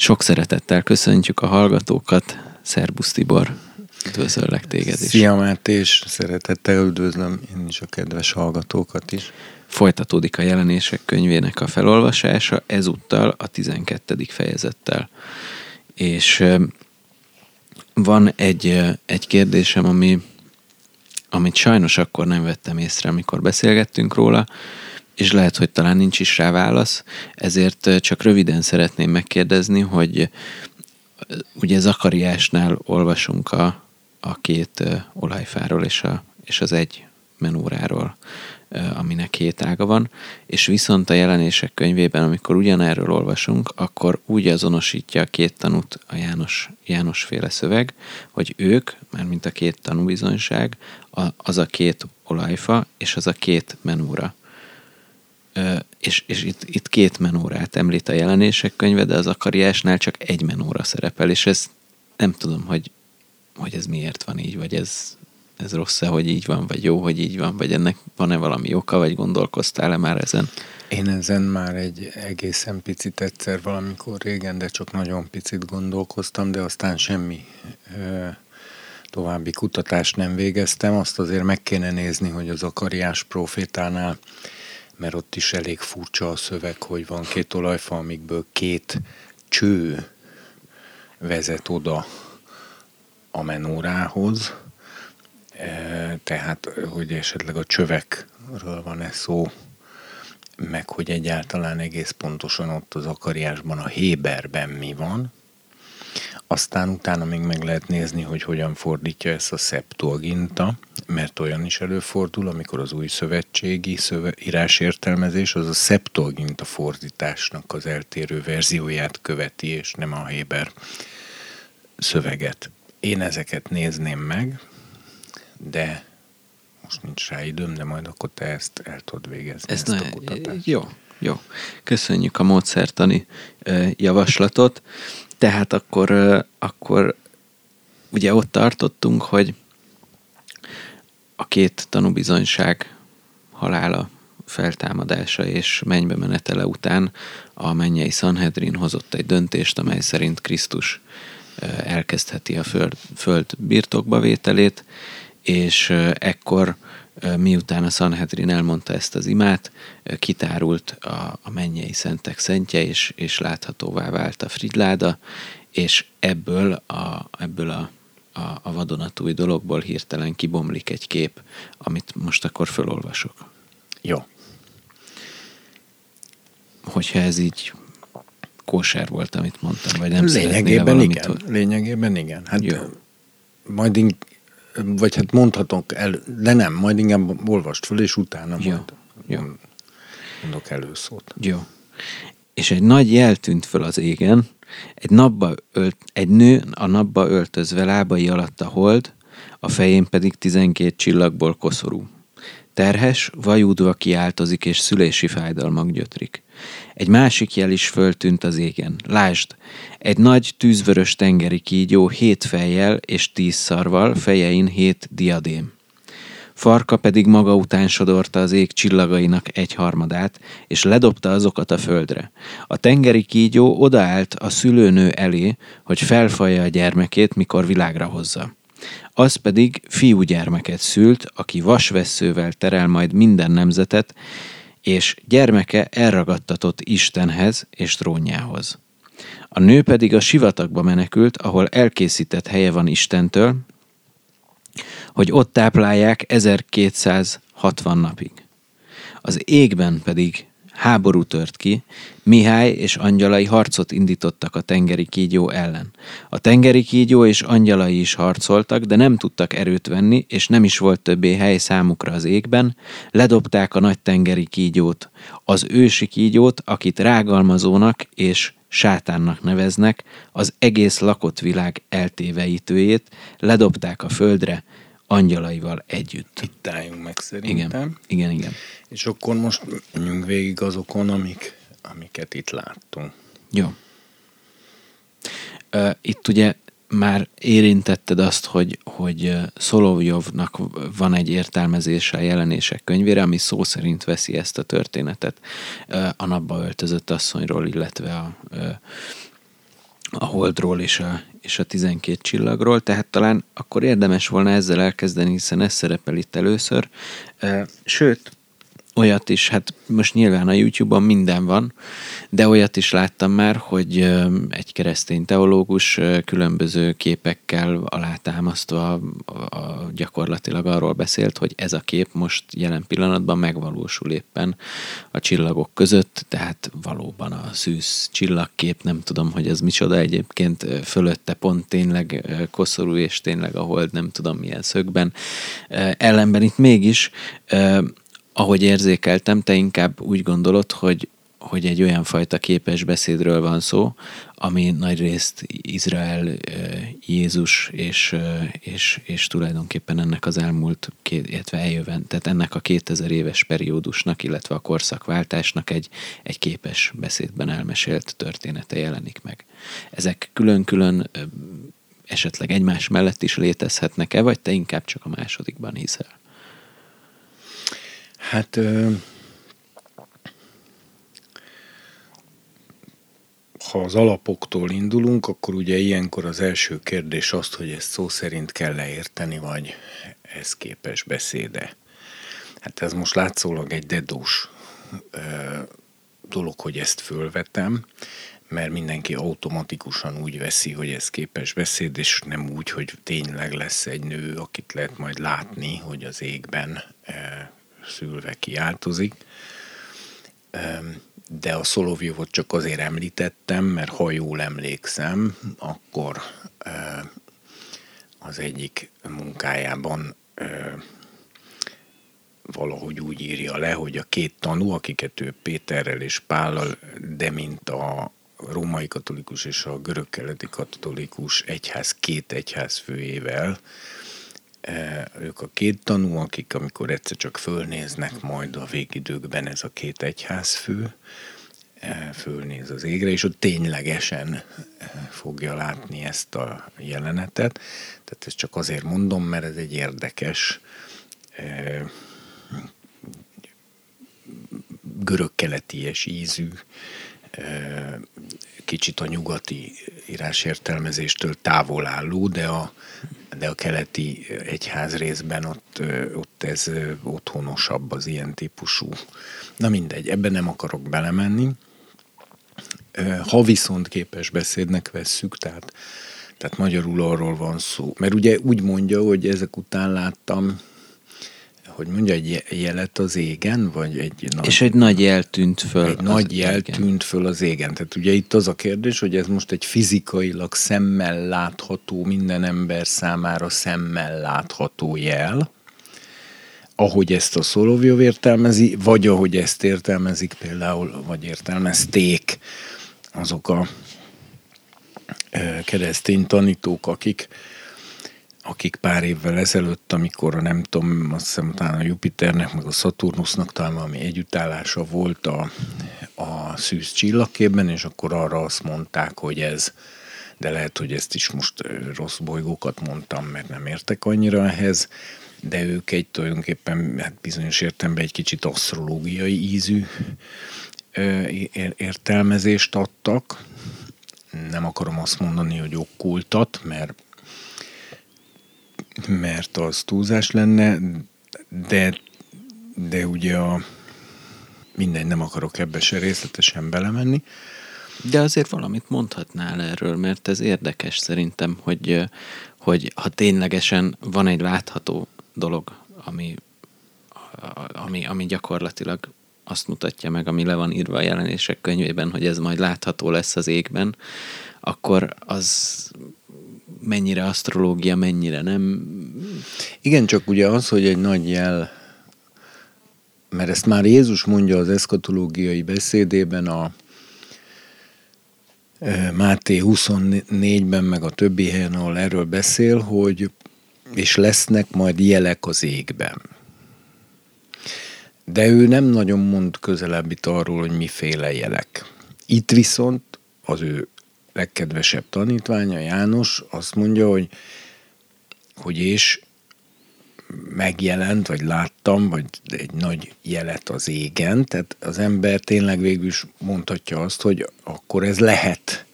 Sok szeretettel köszöntjük a hallgatókat. Szerbusz Tibor, üdvözöllek téged is. Szia Máté, és szeretettel üdvözlöm én is a kedves hallgatókat is. Folytatódik a jelenések könyvének a felolvasása, ezúttal a 12. fejezettel. És van egy, egy kérdésem, ami, amit sajnos akkor nem vettem észre, amikor beszélgettünk róla, és lehet, hogy talán nincs is rá válasz, ezért csak röviden szeretném megkérdezni, hogy ugye Zakariásnál olvasunk a, a két olajfáról és, a, és az egy menóráról, aminek két ága van, és viszont a jelenések könyvében, amikor ugyanerről olvasunk, akkor úgy azonosítja a két tanút a János, János féle szöveg, hogy ők, már mint a két tanúbizonyság, az a két olajfa és az a két menóra és, és itt, itt két menórát említ a jelenések könyve, de az akariásnál csak egy menóra szerepel, és ez nem tudom, hogy, hogy ez miért van így, vagy ez, ez rossz-e, hogy így van, vagy jó, hogy így van, vagy ennek van-e valami oka, vagy gondolkoztál-e már ezen? Én ezen már egy egészen picit egyszer valamikor régen, de csak nagyon picit gondolkoztam, de aztán semmi ö, további kutatást nem végeztem. Azt azért meg kéne nézni, hogy az akariás profétánál mert ott is elég furcsa a szöveg, hogy van két olajfa, amikből két cső vezet oda a menórához, e, tehát, hogy esetleg a csövekről van-e szó, meg hogy egyáltalán egész pontosan ott az akariásban, a Héberben mi van, aztán utána még meg lehet nézni, hogy hogyan fordítja ezt a Septuaginta, mert olyan is előfordul, amikor az új szövetségi szöve, írásértelmezés az a Septuaginta fordításnak az eltérő verzióját követi, és nem a Héber szöveget. Én ezeket nézném meg, de most nincs rá időm, de majd akkor te ezt el tudod végezni. Ez ezt a kutatást. Jó, jó. Köszönjük a módszertani javaslatot. Tehát akkor, akkor ugye ott tartottunk, hogy a két tanúbizonyság halála, feltámadása és mennybe menetele után a mennyei Sanhedrin hozott egy döntést, amely szerint Krisztus elkezdheti a föld, föld birtokba vételét, és ekkor miután a Sanhedrin elmondta ezt az imát, kitárult a, a mennyei szentek szentje, és, és láthatóvá vált a Fridláda, és ebből a, ebből a, a, a vadonatúj dologból hirtelen kibomlik egy kép, amit most akkor fölolvasok. Jó. Hogyha ez így kóser volt, amit mondtam, vagy nem Lényegében igen. Lényegében igen. Hát Jó. majd vagy hát mondhatok el, de nem, majd inkább olvast föl, és utána Jó. majd Jó. mondok előszót. Jó. És egy nagy jel tűnt föl az égen, egy, napba ölt, egy nő a napba öltözve lábai alatt a hold, a fején pedig tizenkét csillagból koszorú. Terhes, vajúdva kiáltozik, és szülési fájdalmak gyötrik. Egy másik jel is föltűnt az égen. Lásd, egy nagy tűzvörös tengeri kígyó hét fejjel és tíz szarval, fejein hét diadém. Farka pedig maga után sodorta az ég csillagainak egy harmadát, és ledobta azokat a földre. A tengeri kígyó odaállt a szülőnő elé, hogy felfalja a gyermekét, mikor világra hozza. Az pedig fiúgyermeket szült, aki vasvesszővel terel majd minden nemzetet, és gyermeke elragadtatott Istenhez és trónjához. A nő pedig a sivatagba menekült, ahol elkészített helye van Istentől, hogy ott táplálják 1260 napig. Az égben pedig háború tört ki, Mihály és angyalai harcot indítottak a tengeri kígyó ellen. A tengeri kígyó és angyalai is harcoltak, de nem tudtak erőt venni, és nem is volt többé hely számukra az égben, ledobták a nagy tengeri kígyót, az ősi kígyót, akit rágalmazónak és sátánnak neveznek, az egész lakott világ eltéveítőjét, ledobták a földre, angyalaival együtt. Itt álljunk meg szerintem. Igen, igen, igen. És akkor most menjünk végig azokon, amik, amiket itt láttunk. Jó. Itt ugye már érintetted azt, hogy, hogy Szolovjovnak van egy értelmezése a jelenések könyvére, ami szó szerint veszi ezt a történetet a napba öltözött asszonyról, illetve a, a Holdról és a, és a 12 csillagról, tehát talán akkor érdemes volna ezzel elkezdeni, hiszen ez szerepel itt először. Sőt, olyat is, hát most nyilván a YouTube-on minden van, de olyat is láttam már, hogy egy keresztény teológus különböző képekkel alátámasztva a, gyakorlatilag arról beszélt, hogy ez a kép most jelen pillanatban megvalósul éppen a csillagok között, tehát valóban a szűz csillagkép, nem tudom, hogy ez micsoda egyébként, fölötte pont tényleg koszorú, és tényleg a hold nem tudom milyen szögben. Ellenben itt mégis ahogy érzékeltem, te inkább úgy gondolod, hogy, hogy egy olyan fajta képes beszédről van szó, ami nagyrészt Izrael, Jézus és, és, és tulajdonképpen ennek az elmúlt, illetve eljövend, tehát ennek a 2000 éves periódusnak, illetve a korszakváltásnak egy, egy képes beszédben elmesélt története jelenik meg. Ezek külön-külön esetleg egymás mellett is létezhetnek-e, vagy te inkább csak a másodikban hiszel? Hát ha az alapoktól indulunk, akkor ugye ilyenkor az első kérdés az, hogy ezt szó szerint kell leérteni, vagy ez képes beszéde. Hát ez most látszólag egy dedós dolog, hogy ezt fölvetem, mert mindenki automatikusan úgy veszi, hogy ez képes beszéd, és nem úgy, hogy tényleg lesz egy nő, akit lehet majd látni, hogy az égben szülve kiáltozik. De a Szolovjovot csak azért említettem, mert ha jól emlékszem, akkor az egyik munkájában valahogy úgy írja le, hogy a két tanú, akiket ő Péterrel és Pállal, de mint a római katolikus és a görög-keleti katolikus egyház két egyház főjével ők a két tanú, akik amikor egyszer csak fölnéznek majd a végidőkben ez a két egyházfő, e, fölnéz az égre, és ott ténylegesen e, fogja látni ezt a jelenetet. Tehát ezt csak azért mondom, mert ez egy érdekes görög-keleties ízű kicsit a nyugati írásértelmezéstől távol álló, de a, de a keleti egyház részben ott, ott ez otthonosabb az ilyen típusú. Na mindegy, ebben nem akarok belemenni. Ha viszont képes beszédnek vesszük, tehát, tehát magyarul arról van szó. Mert ugye úgy mondja, hogy ezek után láttam hogy mondja, egy jelet az égen, vagy egy nagy... És egy nagy jel tűnt föl. Egy nagy jel égen. tűnt föl az égen. Tehát ugye itt az a kérdés, hogy ez most egy fizikailag szemmel látható, minden ember számára szemmel látható jel, ahogy ezt a Szolovjov értelmezi, vagy ahogy ezt értelmezik például, vagy értelmezték azok a keresztény tanítók, akik akik pár évvel ezelőtt, amikor a nem tudom, azt hiszem talán a Jupiternek, meg a Saturnusnak talán valami együttállása volt a, a szűz csillagképben, és akkor arra azt mondták, hogy ez, de lehet, hogy ezt is most rossz bolygókat mondtam, mert nem értek annyira ehhez, de ők egy tulajdonképpen hát bizonyos értelemben egy kicsit asztrológiai ízű értelmezést adtak. Nem akarom azt mondani, hogy okkultat, mert mert az túlzás lenne, de, de ugye a minden nem akarok ebbe se részletesen belemenni. De azért valamit mondhatnál erről, mert ez érdekes szerintem, hogy, hogy ha ténylegesen van egy látható dolog, ami, ami, ami gyakorlatilag azt mutatja meg, ami le van írva a jelenések könyvében, hogy ez majd látható lesz az égben, akkor az mennyire asztrológia, mennyire nem. Igen, csak ugye az, hogy egy nagy jel, mert ezt már Jézus mondja az eszkatológiai beszédében a e, Máté 24-ben, meg a többi helyen, ahol erről beszél, hogy és lesznek majd jelek az égben. De ő nem nagyon mond közelebbit arról, hogy miféle jelek. Itt viszont az ő legkedvesebb tanítványa, János, azt mondja, hogy, hogy és megjelent, vagy láttam, vagy egy nagy jelet az égen, tehát az ember tényleg végül is mondhatja azt, hogy akkor ez lehet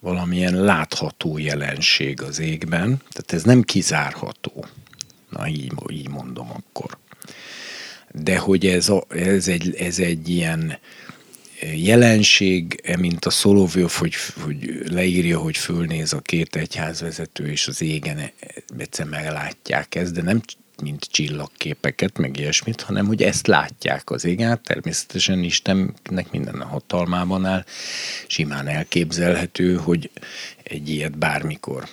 valamilyen látható jelenség az égben, tehát ez nem kizárható. Na, így, így mondom akkor. De hogy ez, a, ez, egy, ez egy ilyen jelenség, mint a Szolovjov, hogy, hogy leírja, hogy fölnéz a két egyházvezető, és az égen egyszer meglátják ezt, de nem mint csillagképeket, meg ilyesmit, hanem hogy ezt látják az égen. Természetesen Istennek minden a hatalmában áll, simán elképzelhető, hogy egy ilyet bármikor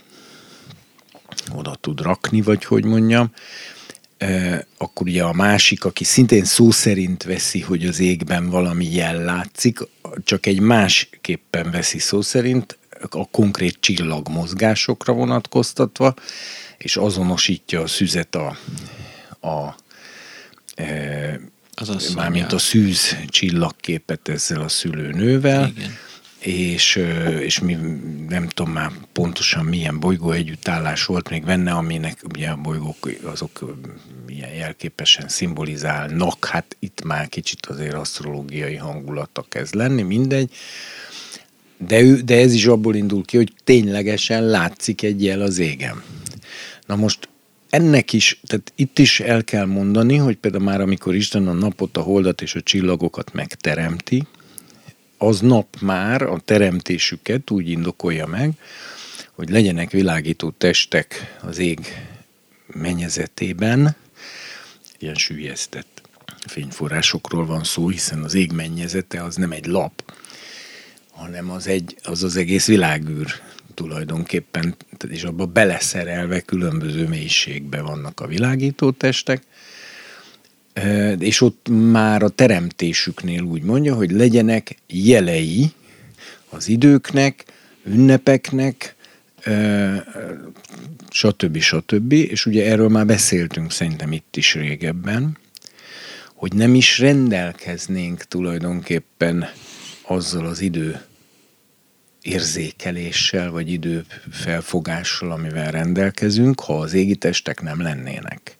oda tud rakni, vagy hogy mondjam, akkor ugye a másik, aki szintén szó szerint veszi, hogy az égben valami jel látszik, csak egy másképpen veszi szó szerint, a konkrét csillagmozgásokra vonatkoztatva, és azonosítja a szüzet a, a e, az mármint a szűz csillagképet ezzel a szülőnővel, Igen és, és mi nem tudom már pontosan milyen bolygó együttállás volt még benne, aminek ugye a bolygók azok milyen jelképesen szimbolizálnak, hát itt már kicsit azért asztrológiai hangulata kezd lenni, mindegy, de, ő, de ez is abból indul ki, hogy ténylegesen látszik egy jel az égen. Na most ennek is, tehát itt is el kell mondani, hogy például már amikor Isten a napot, a holdat és a csillagokat megteremti, az nap már a teremtésüket úgy indokolja meg, hogy legyenek világító testek az ég mennyezetében, ilyen sűjesztett fényforrásokról van szó, hiszen az ég mennyezete az nem egy lap, hanem az, egy, az az egész világűr tulajdonképpen, és abba beleszerelve különböző mélységbe vannak a világító testek, és ott már a teremtésüknél úgy mondja, hogy legyenek jelei az időknek, ünnepeknek, stb. stb. És ugye erről már beszéltünk szerintem itt is régebben, hogy nem is rendelkeznénk tulajdonképpen azzal az idő érzékeléssel, vagy időfelfogással, amivel rendelkezünk, ha az égitestek nem lennének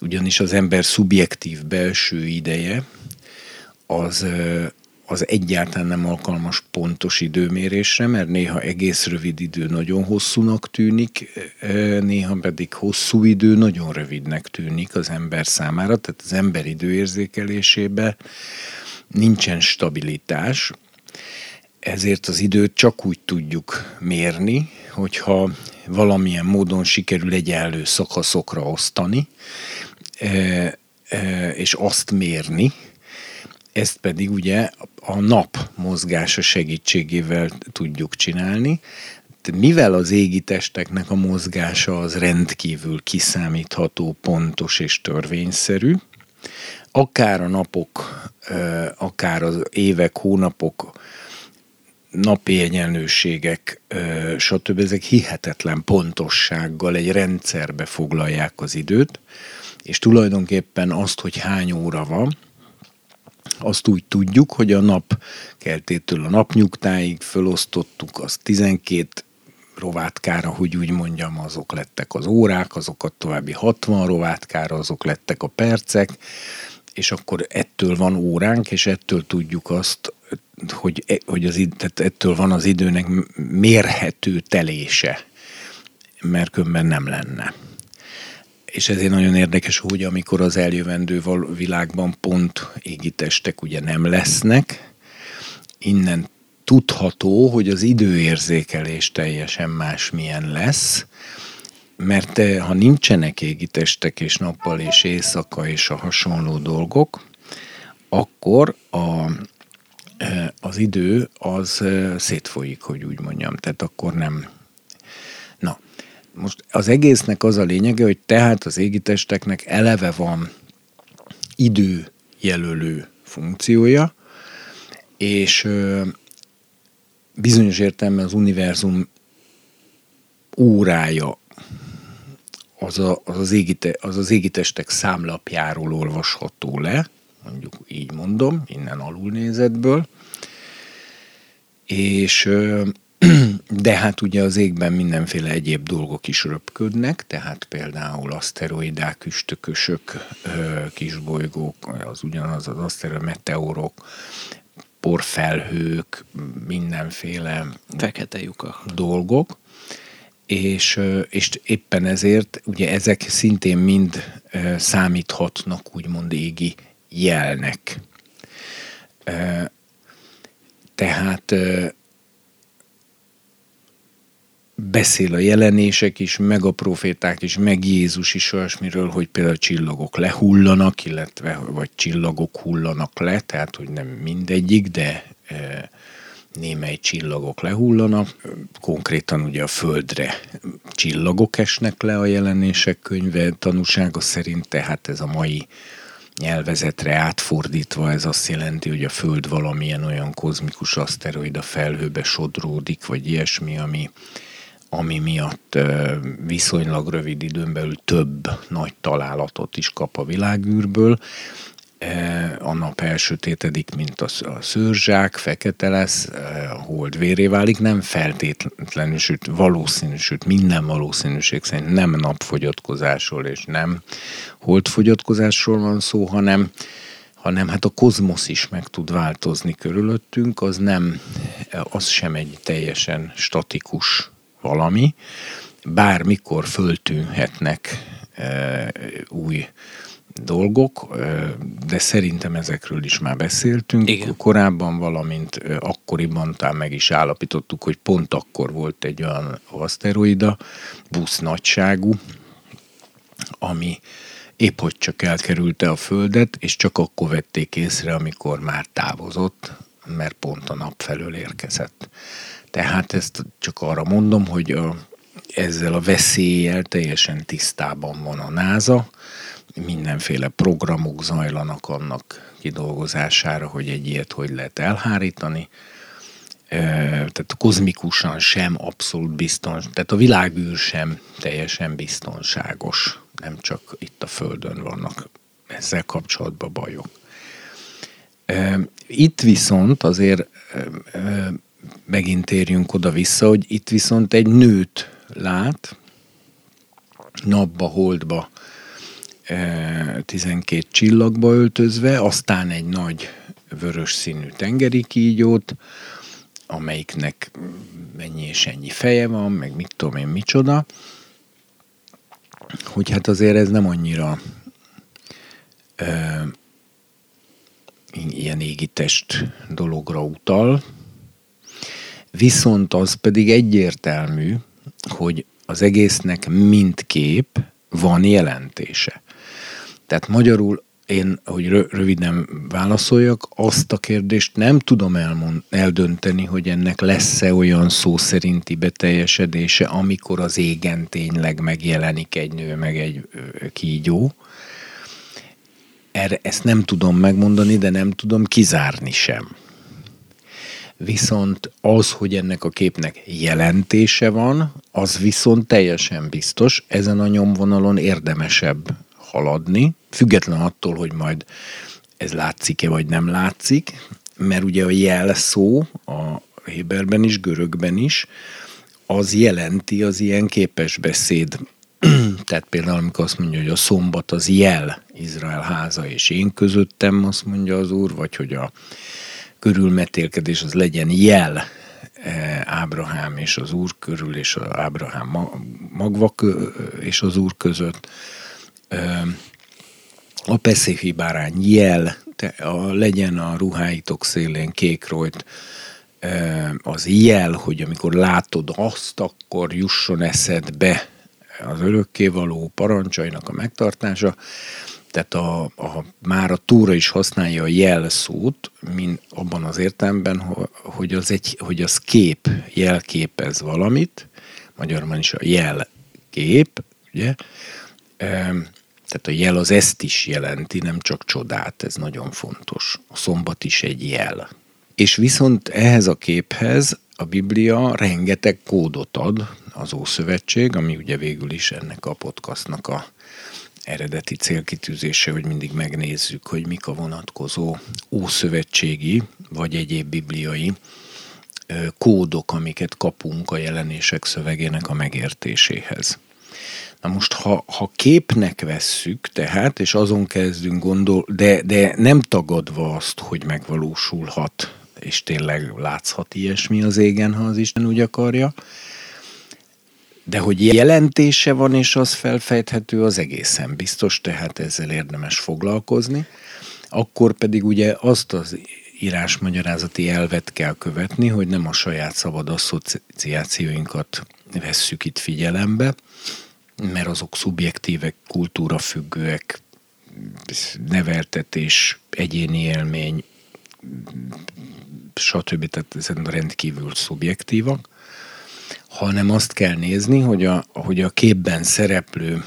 ugyanis az ember szubjektív belső ideje az, az egyáltalán nem alkalmas pontos időmérésre, mert néha egész rövid idő nagyon hosszúnak tűnik, néha pedig hosszú idő nagyon rövidnek tűnik az ember számára, tehát az ember időérzékelésébe nincsen stabilitás, ezért az időt csak úgy tudjuk mérni, hogyha valamilyen módon sikerül egyenlő szakaszokra osztani, és azt mérni, ezt pedig ugye a nap mozgása segítségével tudjuk csinálni. Mivel az égi testeknek a mozgása az rendkívül kiszámítható, pontos és törvényszerű, akár a napok, akár az évek, hónapok napi egyenlőségek, stb. ezek hihetetlen pontossággal egy rendszerbe foglalják az időt, és tulajdonképpen azt, hogy hány óra van, azt úgy tudjuk, hogy a nap keltétől a napnyugtáig fölosztottuk, az 12 rovátkára, hogy úgy mondjam, azok lettek az órák, azokat további 60 rovátkára, azok lettek a percek, és akkor ettől van óránk, és ettől tudjuk azt, hogy, e, hogy az, tehát ettől van az időnek mérhető telése, mert különben nem lenne. És ezért nagyon érdekes, hogy amikor az eljövendő világban pont égitestek ugye nem lesznek, innen tudható, hogy az időérzékelés teljesen másmilyen lesz, mert ha nincsenek égitestek és nappal és éjszaka és a hasonló dolgok, akkor a, eh, az idő az eh, szétfolyik, hogy úgy mondjam. Tehát akkor nem... Most az egésznek az a lényege, hogy tehát az égitesteknek eleve van időjelölő funkciója, és bizonyos értelemben az univerzum órája az, a, az, az, égite, az az égitestek számlapjáról olvasható le, mondjuk így mondom, innen alulnézetből, és de hát ugye az égben mindenféle egyéb dolgok is röpködnek, tehát például aszteroidák, üstökösök, kisbolygók, az ugyanaz az aszteroid, meteorok, porfelhők, mindenféle Fekete lyukak. dolgok, és, és éppen ezért ugye ezek szintén mind számíthatnak úgymond égi jelnek. Tehát beszél a jelenések is, meg a proféták is, meg Jézus is olyasmiről, hogy például csillagok lehullanak, illetve vagy csillagok hullanak le, tehát hogy nem mindegyik, de e, némely csillagok lehullanak. Konkrétan ugye a Földre csillagok esnek le a jelenések könyve tanúsága szerint, tehát ez a mai nyelvezetre átfordítva ez azt jelenti, hogy a Föld valamilyen olyan kozmikus aszteroida felhőbe sodródik, vagy ilyesmi, ami, ami miatt viszonylag rövid időn belül több nagy találatot is kap a világűrből. A nap elsötétedik, mint a szőrzsák, fekete lesz, a hold véré válik, nem feltétlenül, sőt valószínű, sőt minden valószínűség szerint nem napfogyatkozásról és nem holdfogyatkozásról van szó, hanem hanem hát a kozmosz is meg tud változni körülöttünk, az nem, az sem egy teljesen statikus valami, bármikor föltűnhetnek e, új dolgok, e, de szerintem ezekről is már beszéltünk Igen. korábban, valamint e, akkoriban talán meg is állapítottuk, hogy pont akkor volt egy olyan aszteroida, busz nagyságú, ami épp hogy csak elkerülte a Földet, és csak akkor vették észre, amikor már távozott, mert pont a nap felől érkezett. Tehát ezt csak arra mondom, hogy ezzel a veszéllyel teljesen tisztában van a NASA, mindenféle programok zajlanak annak kidolgozására, hogy egy ilyet hogy lehet elhárítani. Tehát kozmikusan sem abszolút biztonságos, tehát a világűr sem teljesen biztonságos, nem csak itt a Földön vannak ezzel kapcsolatban bajok. Itt viszont azért megint térjünk oda-vissza, hogy itt viszont egy nőt lát, napba, holdba, 12 csillagba öltözve, aztán egy nagy vörös színű tengeri kígyót, amelyiknek mennyi és ennyi feje van, meg mit tudom én micsoda, hogy hát azért ez nem annyira e, ilyen égitest dologra utal, Viszont az pedig egyértelmű, hogy az egésznek mindkép van jelentése. Tehát magyarul én, hogy röviden válaszoljak, azt a kérdést nem tudom elmond, eldönteni, hogy ennek lesz-e olyan szó szerinti beteljesedése, amikor az égen tényleg megjelenik egy nő, meg egy kígyó. Erre, ezt nem tudom megmondani, de nem tudom kizárni sem viszont az, hogy ennek a képnek jelentése van, az viszont teljesen biztos, ezen a nyomvonalon érdemesebb haladni, független attól, hogy majd ez látszik-e vagy nem látszik, mert ugye a jelszó a Héberben is, görögben is, az jelenti az ilyen képes beszéd. Tehát például, amikor azt mondja, hogy a szombat az jel Izrael háza és én közöttem, azt mondja az úr, vagy hogy a körülmetélkedés az legyen jel eh, Ábrahám és az Úr körül, és az Ábrahám magva és az Úr között. A Peszifi bárány jel, te, a, legyen a ruháitok szélén kék rojt, az jel, hogy amikor látod azt, akkor jusson eszedbe az örökkévaló parancsainak a megtartása. Tehát a, a, már a túra is használja a jelszót, mint abban az értelemben, hogy az, egy, hogy az kép jelképez valamit, magyarban is a jelkép, ugye? Tehát a jel az ezt is jelenti, nem csak csodát, ez nagyon fontos. A szombat is egy jel. És viszont ehhez a képhez a Biblia rengeteg kódot ad, az Ószövetség, ami ugye végül is ennek a podcastnak a eredeti célkitűzése, hogy mindig megnézzük, hogy mik a vonatkozó ószövetségi vagy egyéb bibliai kódok, amiket kapunk a jelenések szövegének a megértéséhez. Na most, ha, ha képnek vesszük, tehát, és azon kezdünk gondol, de, de nem tagadva azt, hogy megvalósulhat és tényleg látszhat ilyesmi az égen, ha az Isten úgy akarja. De hogy jelentése van, és az felfejthető, az egészen biztos, tehát ezzel érdemes foglalkozni. Akkor pedig ugye azt az írásmagyarázati elvet kell követni, hogy nem a saját szabad asszociációinkat vesszük itt figyelembe, mert azok szubjektívek, kultúrafüggőek, neveltetés, egyéni élmény, stb. Tehát ezen rendkívül szubjektívak, hanem azt kell nézni, hogy a, hogy a képben szereplő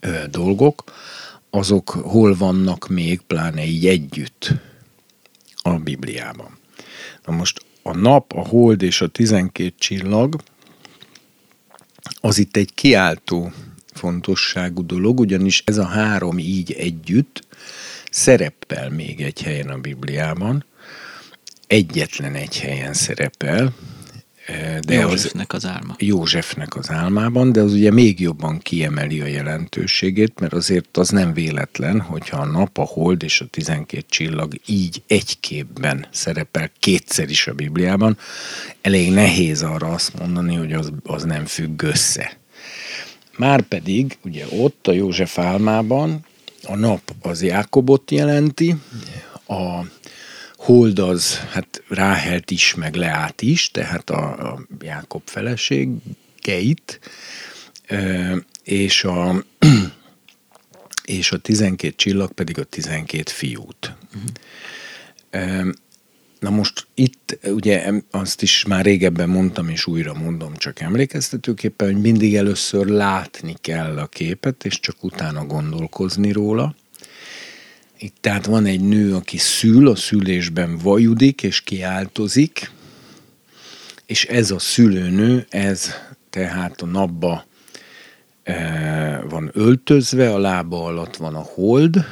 ö, dolgok, azok hol vannak még, pláne így együtt a Bibliában. Na most a nap, a hold és a tizenkét csillag az itt egy kiáltó fontosságú dolog, ugyanis ez a három így együtt szerepel még egy helyen a Bibliában, egyetlen egy helyen szerepel, de Józsefnek az, az álma. Józsefnek az álmában, de az ugye még jobban kiemeli a jelentőségét, mert azért az nem véletlen, hogyha a nap, a hold és a tizenkét csillag így egy képben szerepel kétszer is a Bibliában, elég nehéz arra azt mondani, hogy az, az nem függ össze. Márpedig ugye ott a József álmában a nap az Jákobot jelenti, a hold az hát Ráhelt is, meg Leát is, tehát a, a Jákob feleségeit, és a, és a 12 csillag pedig a 12 fiút. Na most itt ugye azt is már régebben mondtam, és újra mondom csak emlékeztetőképpen, hogy mindig először látni kell a képet, és csak utána gondolkozni róla. Itt tehát van egy nő, aki szül, a szülésben vajudik és kiáltozik, és ez a szülőnő, ez tehát a napba e, van öltözve, a lába alatt van a hold,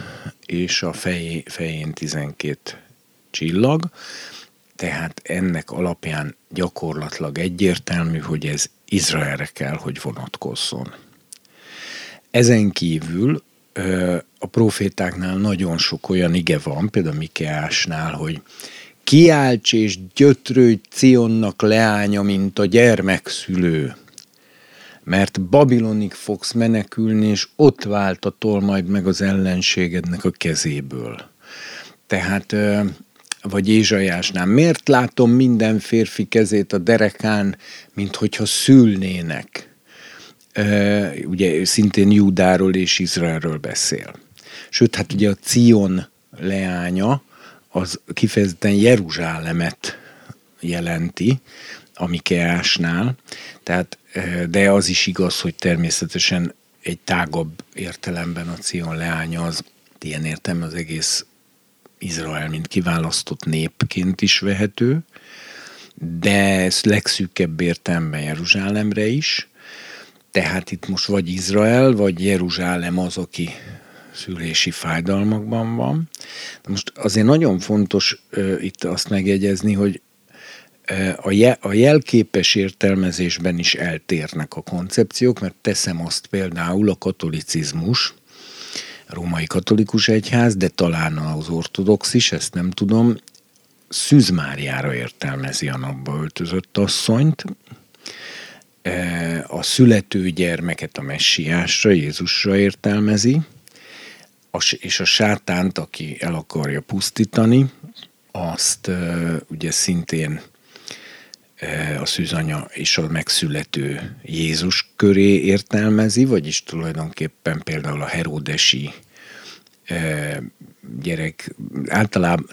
és a fejé, fején 12 csillag, tehát ennek alapján gyakorlatilag egyértelmű, hogy ez Izraelre kell, hogy vonatkozzon. Ezen kívül a profétáknál nagyon sok olyan ige van, például Mikeásnál, hogy kiálts és gyötrődj Cionnak leánya, mint a gyermekszülő, mert Babilonig fogsz menekülni, és ott váltatol majd meg az ellenségednek a kezéből. Tehát, vagy Ézsajásnál, miért látom minden férfi kezét a derekán, mint hogyha szülnének? Ugye szintén Júdáról és Izraelről beszél. Sőt, hát ugye a Cion leánya az kifejezetten Jeruzsálemet jelenti, a Mikeásnál, tehát, de az is igaz, hogy természetesen egy tágabb értelemben a Cion leánya az ilyen értem az egész Izrael, mint kiválasztott népként is vehető, de ez legszűkebb értelemben Jeruzsálemre is, tehát itt most vagy Izrael, vagy Jeruzsálem az, aki szülési fájdalmakban van. De most azért nagyon fontos uh, itt azt megjegyezni, hogy a, je, a jelképes értelmezésben is eltérnek a koncepciók, mert teszem azt például a katolicizmus, a római katolikus egyház, de talán az ortodox is, ezt nem tudom, Szűzmáriára értelmezi a napba öltözött asszonyt, a születő gyermeket a messiásra, Jézusra értelmezi, és a sátánt, aki el akarja pusztítani, azt ugye szintén a szűzanya és a megszülető Jézus köré értelmezi, vagyis tulajdonképpen például a Heródesi gyerek általában,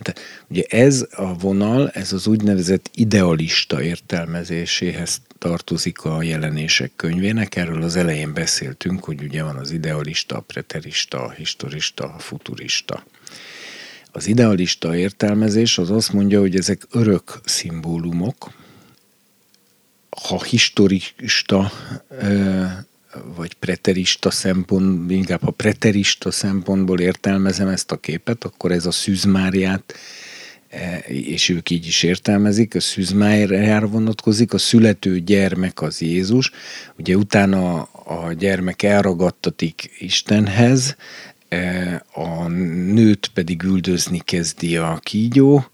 ugye ez a vonal, ez az úgynevezett idealista értelmezéséhez tartozik a jelenések könyvének. Erről az elején beszéltünk, hogy ugye van az idealista, a preterista, a historista, a futurista. Az idealista értelmezés az azt mondja, hogy ezek örök szimbólumok, ha historista vagy preterista szempont, inkább ha preterista szempontból értelmezem ezt a képet, akkor ez a Szűzmáriát és ők így is értelmezik, a szűzmájára vonatkozik, a születő gyermek az Jézus, ugye utána a gyermek elragadtatik Istenhez, e, a nőt pedig üldözni kezdi a kígyó,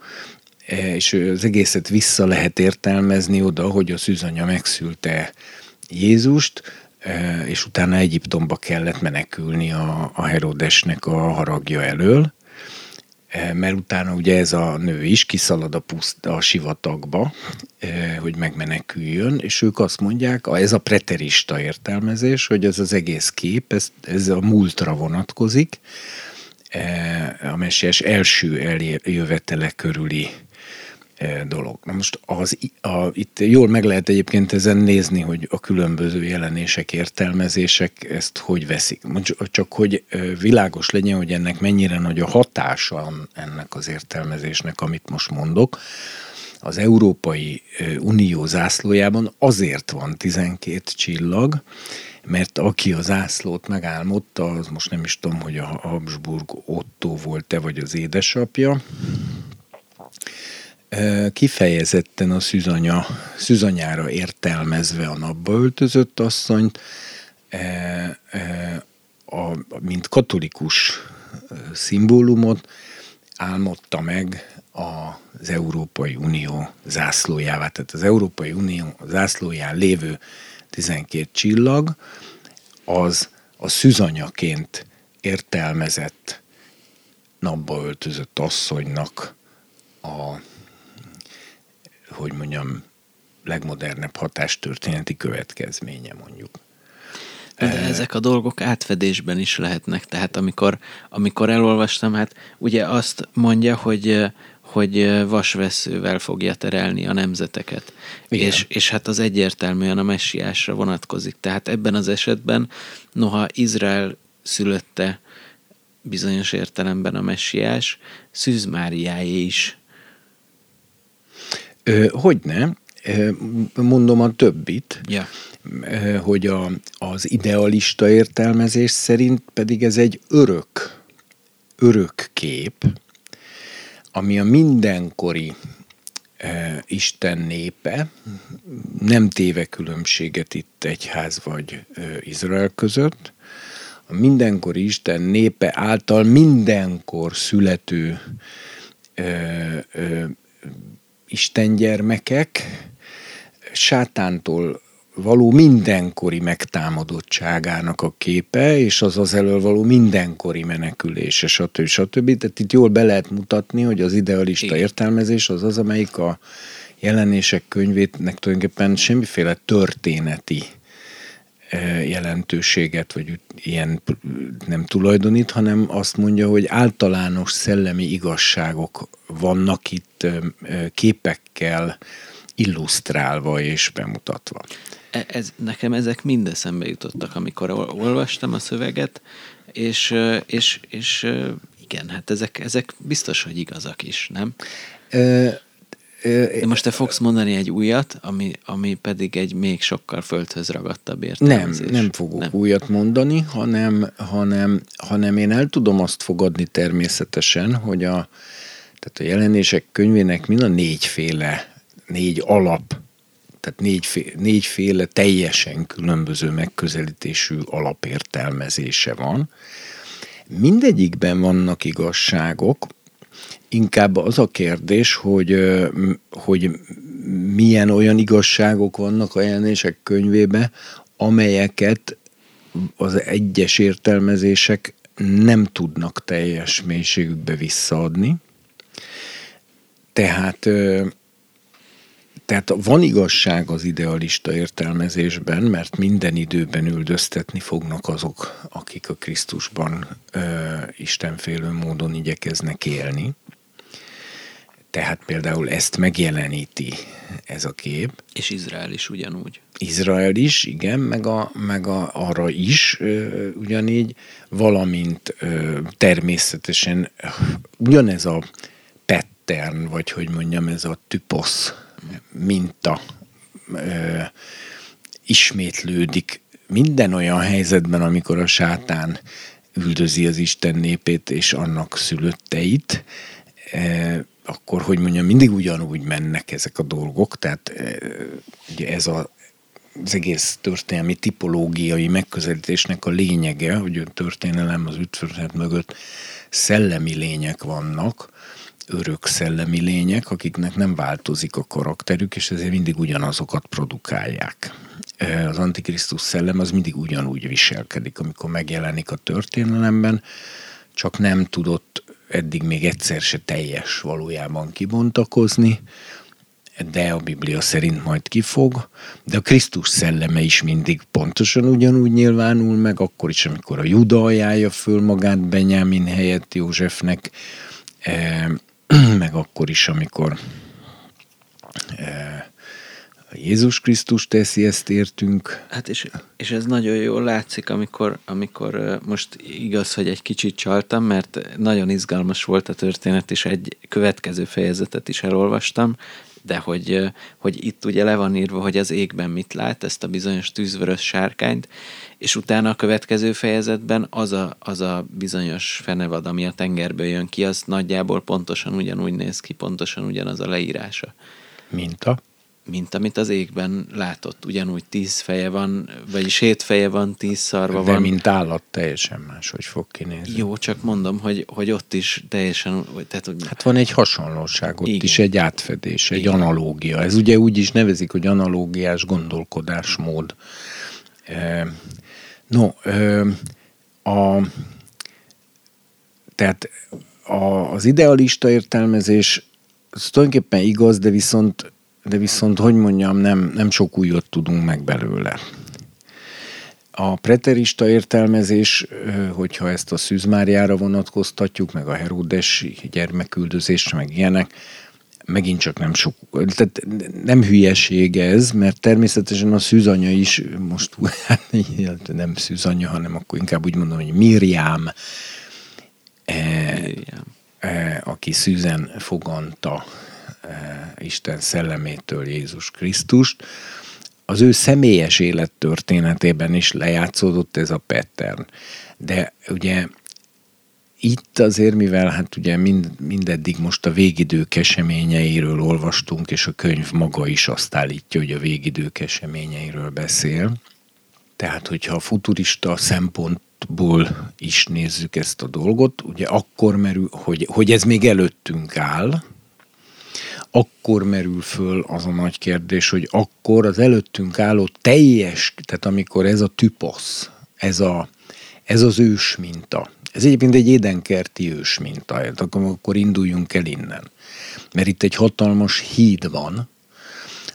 és az egészet vissza lehet értelmezni oda, hogy a szűzanya megszülte Jézust, és utána Egyiptomba kellett menekülni a, a Herodesnek a haragja elől, mert utána ugye ez a nő is kiszalad a, puszt, a sivatagba, hogy megmeneküljön, és ők azt mondják, ez a preterista értelmezés, hogy ez az egész kép, ez, ez a múltra vonatkozik, a messiás első eljövetele körüli dolog. Na most az, a, itt jól meg lehet egyébként ezen nézni, hogy a különböző jelenések, értelmezések ezt hogy veszik. Csak hogy világos legyen, hogy ennek mennyire nagy a hatása ennek az értelmezésnek, amit most mondok. Az Európai Unió zászlójában azért van 12 csillag, mert aki a zászlót megálmodta, az most nem is tudom, hogy a Habsburg Otto volt-e, vagy az édesapja, kifejezetten a szűzanya, szűzanyára értelmezve a napba öltözött asszonyt, a, mint katolikus szimbólumot álmodta meg az Európai Unió zászlójává. Tehát az Európai Unió zászlóján lévő 12 csillag, az a szűzanyaként értelmezett napba öltözött asszonynak a hogy mondjam, legmodernebb hatástörténeti következménye mondjuk. De e... ezek a dolgok átfedésben is lehetnek, tehát amikor, amikor elolvastam, hát ugye azt mondja, hogy hogy vasveszővel fogja terelni a nemzeteket. És, és hát az egyértelműen a messiásra vonatkozik. Tehát ebben az esetben, noha Izrael szülötte bizonyos értelemben a messiás, Szűz Máriáé is Hogyne, mondom a többit, ja. hogy a, az idealista értelmezés szerint pedig ez egy örök, örök kép, ami a mindenkori Isten népe, nem téve különbséget itt egyház vagy Izrael között, a mindenkori Isten népe által mindenkor születő e, e, istengyermekek sátántól való mindenkori megtámadottságának a képe, és az az elől való mindenkori menekülése, stb. stb. Tehát itt jól be lehet mutatni, hogy az idealista Igen. értelmezés az az, amelyik a jelenések könyvétnek tulajdonképpen semmiféle történeti jelentőséget, vagy ilyen nem tulajdonít, hanem azt mondja, hogy általános szellemi igazságok vannak itt képekkel illusztrálva és bemutatva. E, ez, nekem ezek mind eszembe jutottak, amikor olvastam a szöveget, és, és, és igen, hát ezek, ezek biztos, hogy igazak is, nem? De most te fogsz mondani egy újat, ami, ami pedig egy még sokkal földhöz ragadtabb értelmezés. Nem, nem fogok nem. újat mondani, hanem, hanem, hanem én el tudom azt fogadni természetesen, hogy a, tehát a jelenések könyvének mind a négyféle, négy alap, tehát négyféle, négyféle teljesen különböző megközelítésű alapértelmezése van. Mindegyikben vannak igazságok, inkább az a kérdés, hogy, hogy milyen olyan igazságok vannak a jelenések könyvébe, amelyeket az egyes értelmezések nem tudnak teljes mélységükbe visszaadni. Tehát, tehát van igazság az idealista értelmezésben, mert minden időben üldöztetni fognak azok, akik a Krisztusban ö, istenfélő módon igyekeznek élni. Tehát például ezt megjeleníti ez a kép. És Izrael is ugyanúgy. Izrael is, igen, meg, a, meg a, arra is ö, ugyanígy, valamint ö, természetesen ugyanez a pattern, vagy hogy mondjam, ez a typosz minta ö, ismétlődik minden olyan helyzetben, amikor a sátán üldözi az Isten népét és annak szülötteit, e, akkor, hogy mondjam, mindig ugyanúgy mennek ezek a dolgok, tehát e, ugye ez a, az egész történelmi tipológiai megközelítésnek a lényege, hogy a történelem az ütvörhet mögött szellemi lények vannak, örök szellemi lények, akiknek nem változik a karakterük, és ezért mindig ugyanazokat produkálják. Az Antikrisztus szellem az mindig ugyanúgy viselkedik, amikor megjelenik a történelemben, csak nem tudott eddig még egyszer se teljes valójában kibontakozni, de a Biblia szerint majd kifog, de a Krisztus szelleme is mindig pontosan ugyanúgy nyilvánul meg, akkor is, amikor a Juda ajánlja föl magát Benyámin helyett Józsefnek, eh, meg akkor is, amikor eh, Jézus Krisztus teszi ezt értünk. Hát és, és ez nagyon jól látszik, amikor, amikor most igaz, hogy egy kicsit csaltam, mert nagyon izgalmas volt a történet, és egy következő fejezetet is elolvastam, de hogy, hogy itt ugye le van írva, hogy az égben mit lát, ezt a bizonyos tűzvörös sárkányt, és utána a következő fejezetben az a, az a bizonyos fenevad, ami a tengerből jön ki, az nagyjából pontosan ugyanúgy néz ki, pontosan ugyanaz a leírása. Minta? Mint amit az égben látott. Ugyanúgy tíz feje van, vagyis hét feje van, tíz szarva De van. mint állat teljesen más, hogy fog kinézni. Jó, csak mondom, hogy, hogy ott is teljesen... Tehát, hogy... Hát van egy hasonlóság, ott Igen. is egy átfedés, egy Igen. analógia. Ez ugye úgy is nevezik, hogy analógiás gondolkodásmód. No, a, tehát a, az idealista értelmezés az tulajdonképpen igaz, de viszont de viszont, hogy mondjam, nem, nem sok újat tudunk meg belőle. A preterista értelmezés, hogyha ezt a Szűzmáriára vonatkoztatjuk, meg a Heródes gyermeküldözésre, meg ilyenek, megint csak nem sok, tehát nem hülyeség ez, mert természetesen a szűzanya is, most hát nem szűzanya, hanem akkor inkább úgy mondom, hogy Miriam, Miriam. E, aki szűzen foganta Eh, Isten szellemétől Jézus Krisztust, az ő személyes élettörténetében is lejátszódott ez a pattern. De ugye itt azért, mivel hát ugye mind, mindeddig most a végidők eseményeiről olvastunk, és a könyv maga is azt állítja, hogy a végidők eseményeiről beszél. Tehát, hogyha a futurista szempontból is nézzük ezt a dolgot, ugye akkor merül, hogy, hogy ez még előttünk áll, akkor merül föl az a nagy kérdés, hogy akkor az előttünk álló teljes, tehát amikor ez a typosz, ez, a, ez az ős minta, ez egyébként egy édenkerti ős minta, akkor induljunk el innen. Mert itt egy hatalmas híd van,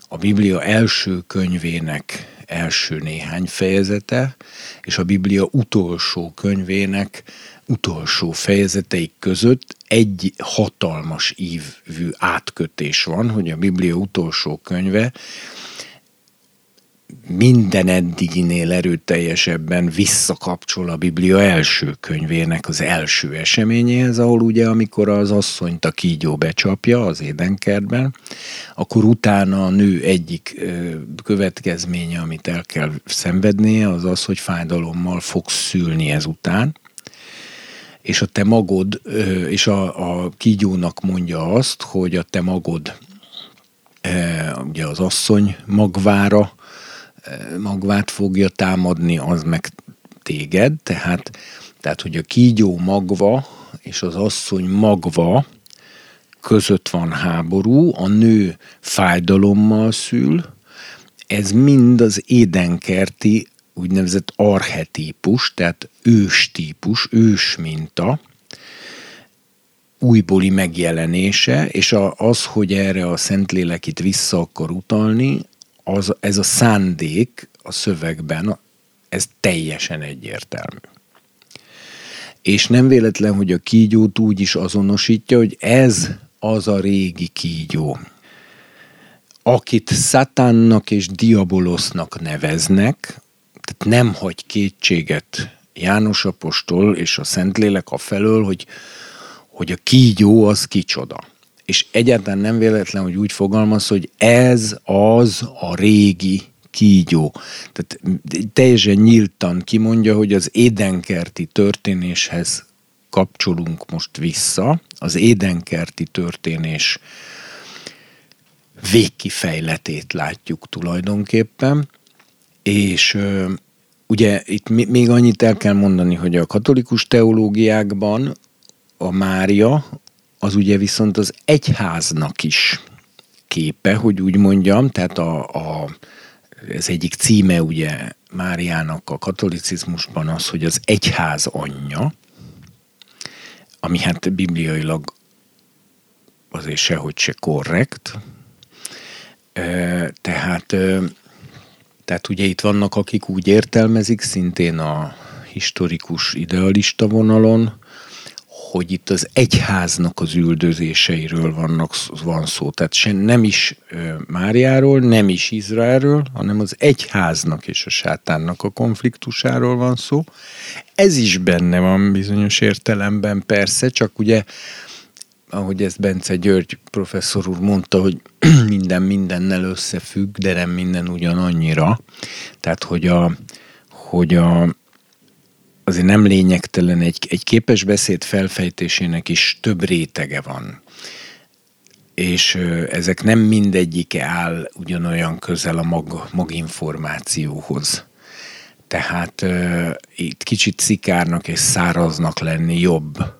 a Biblia első könyvének első néhány fejezete, és a Biblia utolsó könyvének utolsó fejezeteik között egy hatalmas ívű átkötés van, hogy a Biblia utolsó könyve minden eddiginél erőteljesebben visszakapcsol a Biblia első könyvének az első eseményéhez, ahol ugye amikor az asszonyt a kígyó becsapja az édenkertben, akkor utána a nő egyik következménye, amit el kell szenvednie, az az, hogy fájdalommal fog szülni ezután, és a te magod, és a, a kígyónak mondja azt, hogy a te magod, ugye az asszony magvára, magvát fogja támadni, az meg téged, tehát, tehát hogy a kígyó magva és az asszony magva között van háború, a nő fájdalommal szül, ez mind az édenkerti úgynevezett archetípus, tehát ős típus, ős minta, újbóli megjelenése, és az, hogy erre a Szentlélek itt vissza akar utalni, az, ez a szándék a szövegben, ez teljesen egyértelmű. És nem véletlen, hogy a kígyót úgy is azonosítja, hogy ez az a régi kígyó, akit szatánnak és diabolosznak neveznek, tehát nem hagy kétséget János apostol és a Szentlélek a felől, hogy, hogy a kígyó az kicsoda. És egyáltalán nem véletlen, hogy úgy fogalmaz, hogy ez az a régi kígyó. Tehát teljesen nyíltan kimondja, hogy az édenkerti történéshez kapcsolunk most vissza. Az édenkerti történés végkifejletét látjuk tulajdonképpen, és ugye itt még annyit el kell mondani, hogy a katolikus teológiákban a Mária az ugye viszont az egyháznak is képe, hogy úgy mondjam, tehát a, a, ez egyik címe ugye Máriának a katolicizmusban az, hogy az egyház anyja, ami hát bibliailag azért sehogy se korrekt. Tehát, tehát ugye itt vannak, akik úgy értelmezik, szintén a historikus idealista vonalon, hogy itt az egyháznak az üldözéseiről vannak, van szó. Tehát sem nem is Máriáról, nem is Izraelről, hanem az egyháznak és a sátánnak a konfliktusáról van szó. Ez is benne van bizonyos értelemben persze, csak ugye ahogy ezt Bence György professzor úr mondta, hogy minden mindennel összefügg, de nem minden ugyanannyira. Tehát, hogy a, hogy a, azért nem lényegtelen, egy, egy képes beszéd felfejtésének is több rétege van. És ezek nem mindegyike áll ugyanolyan közel a mag, maginformációhoz. Tehát uh, itt kicsit szikárnak és száraznak lenni jobb,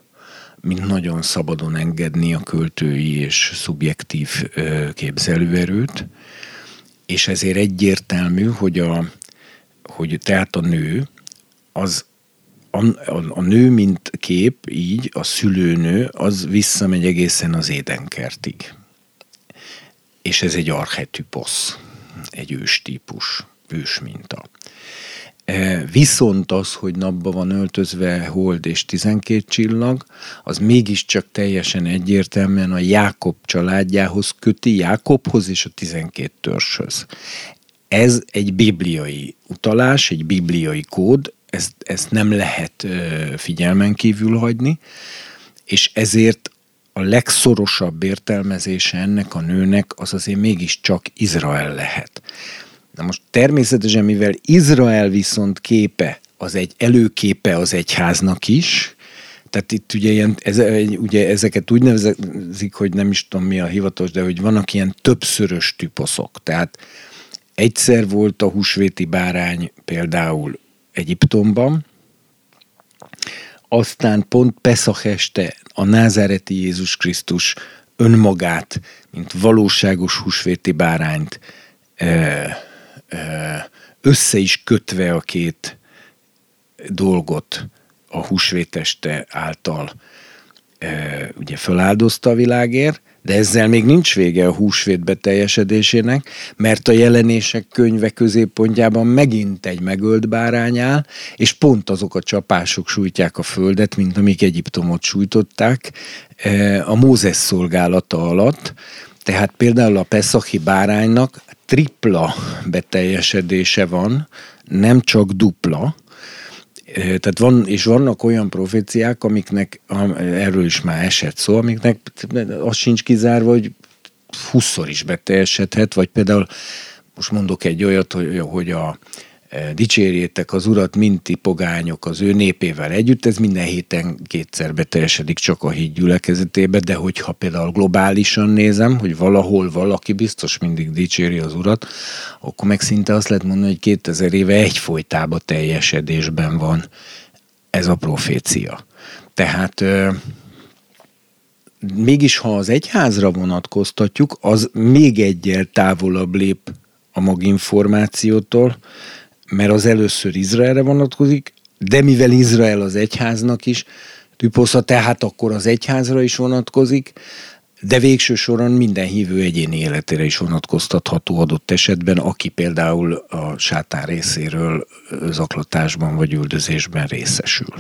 mint nagyon szabadon engedni a költői és szubjektív képzelőerőt. És ezért egyértelmű, hogy a, hogy tehát a nő az a, a, a nő, mint kép, így a szülőnő, az visszamegy egészen az édenkertig. És ez egy archetyposz, egy őstípus, ősminta. E, viszont az, hogy napba van öltözve hold és 12 csillag, az mégiscsak teljesen egyértelműen a Jákob családjához köti, Jákobhoz és a 12 törzshöz. Ez egy bibliai utalás, egy bibliai kód, ezt, ezt nem lehet figyelmen kívül hagyni, és ezért a legszorosabb értelmezése ennek a nőnek az azért mégiscsak Izrael lehet. Na most természetesen, mivel Izrael viszont képe, az egy előképe az egyháznak is, tehát itt ugye, ilyen, ez, ugye ezeket úgy nevezik, hogy nem is tudom mi a hivatalos, de hogy vannak ilyen többszörös typoszok. Tehát egyszer volt a húsvéti bárány például Egyiptomban, aztán pont Peszach este a názáreti Jézus Krisztus önmagát, mint valóságos húsvéti bárányt össze is kötve a két dolgot a húsvéteste által ugye feláldozta a világért, de ezzel még nincs vége a húsvét beteljesedésének, mert a jelenések könyve középpontjában megint egy megölt bárány áll, és pont azok a csapások sújtják a földet, mint amik Egyiptomot sújtották a Mózes szolgálata alatt. Tehát például a Peszachi báránynak tripla beteljesedése van, nem csak dupla, tehát van, és vannak olyan proféciák, amiknek, erről is már esett szó, amiknek az sincs kizárva, hogy 20 is beteljesedhet, vagy például most mondok egy olyat, hogy, hogy a, dicsérjétek az urat, minti pogányok az ő népével együtt, ez minden héten kétszer beteljesedik csak a híd gyülekezetébe, de hogyha például globálisan nézem, hogy valahol valaki biztos mindig dicséri az urat, akkor meg szinte azt lehet mondani, hogy 2000 éve egyfolytába teljesedésben van ez a profécia. Tehát mégis ha az egyházra vonatkoztatjuk, az még egyel távolabb lép a maginformációtól, mert az először Izraelre vonatkozik, de mivel Izrael az egyháznak is tüposza, tehát akkor az egyházra is vonatkozik, de végső soron minden hívő egyéni életére is vonatkoztatható adott esetben, aki például a sátán részéről zaklatásban vagy üldözésben részesül.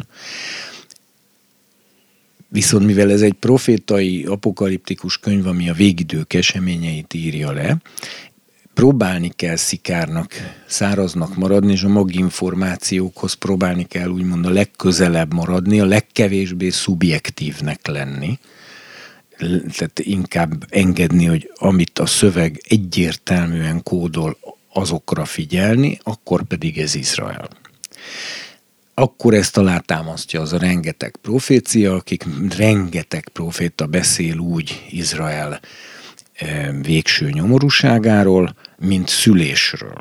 Viszont mivel ez egy profétai, apokaliptikus könyv, ami a végidők eseményeit írja le, próbálni kell szikárnak, száraznak maradni, és a maginformációkhoz próbálni kell úgymond a legközelebb maradni, a legkevésbé szubjektívnek lenni. Tehát inkább engedni, hogy amit a szöveg egyértelműen kódol, azokra figyelni, akkor pedig ez Izrael. Akkor ezt alátámasztja az a rengeteg profécia, akik rengeteg proféta beszél úgy Izrael végső nyomorúságáról, mint szülésről.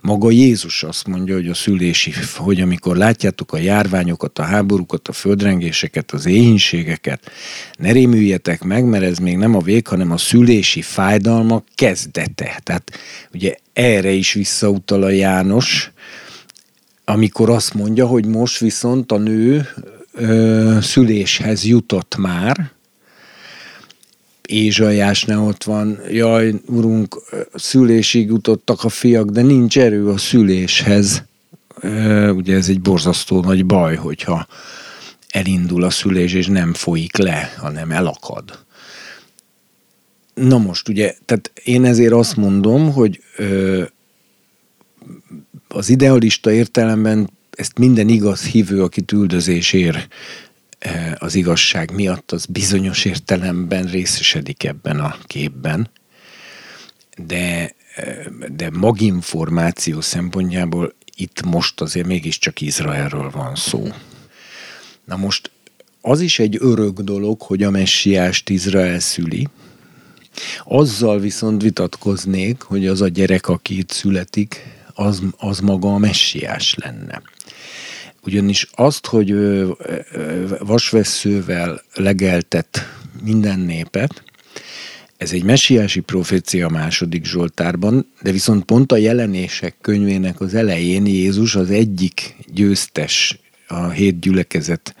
Maga Jézus azt mondja, hogy a szülési, hogy amikor látjátok a járványokat, a háborúkat, a földrengéseket, az éhínségeket, ne rémüljetek meg, mert ez még nem a vég, hanem a szülési fájdalmak kezdete. Tehát ugye erre is visszautal a János, amikor azt mondja, hogy most viszont a nő ö, szüléshez jutott már, Ézsajásnál ott van, jaj, urunk, szülésig jutottak a fiak, de nincs erő a szüléshez. Ugye ez egy borzasztó nagy baj, hogyha elindul a szülés, és nem folyik le, hanem elakad. Na most ugye, tehát én ezért azt mondom, hogy ö, az idealista értelemben ezt minden igaz hívő, akit üldözés ér, Eh, az igazság miatt, az bizonyos értelemben részesedik ebben a képben, de, eh, de maginformáció szempontjából itt most azért mégiscsak Izraelről van szó. Na most az is egy örök dolog, hogy a messiást Izrael szüli, azzal viszont vitatkoznék, hogy az a gyerek, aki itt születik, az, az maga a messiás lenne. Ugyanis azt, hogy vasvesszővel legeltet minden népet, ez egy messiási profécia a második Zsoltárban, de viszont pont a jelenések könyvének az elején Jézus az egyik győztes a hét gyülekezet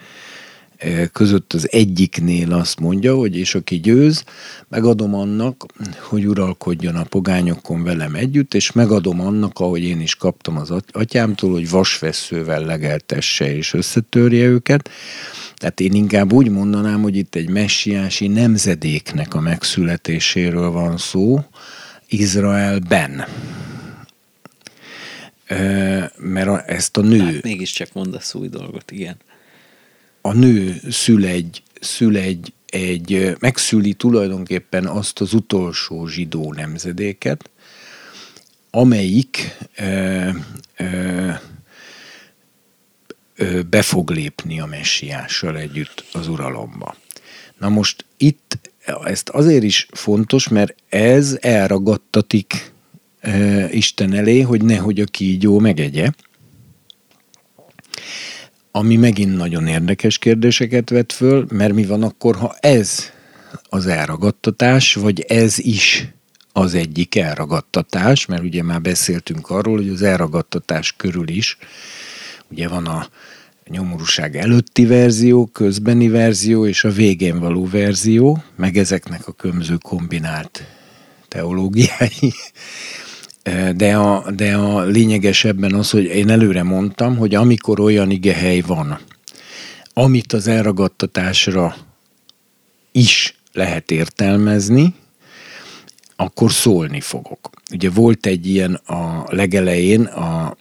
között az egyiknél azt mondja, hogy és aki győz, megadom annak, hogy uralkodjon a pogányokon velem együtt, és megadom annak, ahogy én is kaptam az atyámtól, hogy vasveszővel legeltesse és összetörje őket. Tehát én inkább úgy mondanám, hogy itt egy messiási nemzedéknek a megszületéséről van szó, Izraelben. Mert ezt a nő... Hát mégiscsak mondasz új dolgot, igen a nő szül egy, szül egy, egy, megszüli tulajdonképpen azt az utolsó zsidó nemzedéket, amelyik ö, ö, ö, be fog lépni a messiással együtt az uralomba. Na most itt ezt azért is fontos, mert ez elragadtatik ö, Isten elé, hogy nehogy a kígyó megegye, ami megint nagyon érdekes kérdéseket vet föl, mert mi van akkor, ha ez az elragadtatás, vagy ez is az egyik elragadtatás, mert ugye már beszéltünk arról, hogy az elragadtatás körül is ugye van a nyomorúság előtti verzió, közbeni verzió és a végén való verzió, meg ezeknek a kömző kombinált teológiái. De a, de a lényegesebben az, hogy én előre mondtam, hogy amikor olyan igehely van, amit az elragadtatásra is lehet értelmezni, akkor szólni fogok. Ugye volt egy ilyen a legelején, a,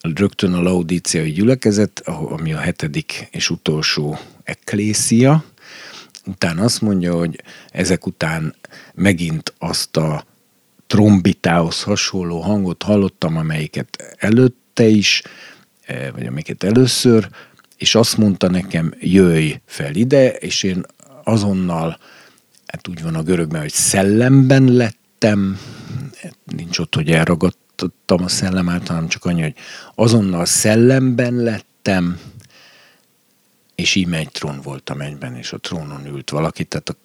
rögtön a laudíciai gyülekezet, ami a hetedik és utolsó eklészia, utána azt mondja, hogy ezek után megint azt a trombitához hasonló hangot hallottam, amelyiket előtte is, eh, vagy amiket először, és azt mondta nekem, jöjj fel ide, és én azonnal, hát úgy van a görögben, hogy szellemben lettem, nincs ott, hogy elragadtam a szellem által, hanem csak annyi, hogy azonnal szellemben lettem, és íme egy trón volt a mennyben, és a trónon ült valaki, tehát a,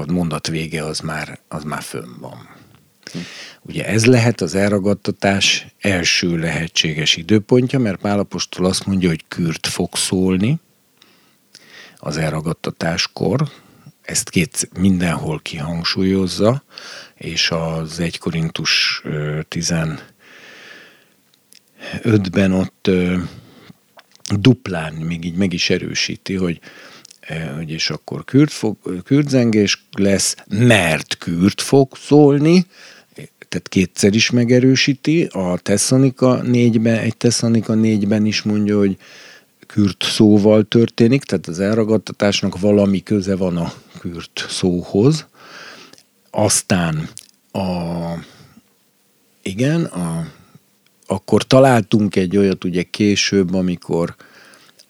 a mondat vége az már, az már fönn van. Ugye ez lehet az elragadtatás első lehetséges időpontja, mert Pálapostól azt mondja, hogy kürt fog szólni az elragadtatáskor, ezt két mindenhol kihangsúlyozza, és az 1 Korintus 15-ben ott duplán még így meg is erősíti, hogy és akkor kürt, fog, kürtzengés lesz, mert kürt fog szólni, tehát kétszer is megerősíti, a Thessalonika 4-ben, egy Thessalonika 4-ben is mondja, hogy kürt szóval történik, tehát az elragadtatásnak valami köze van a kürt szóhoz. Aztán a, igen, a, akkor találtunk egy olyat ugye később, amikor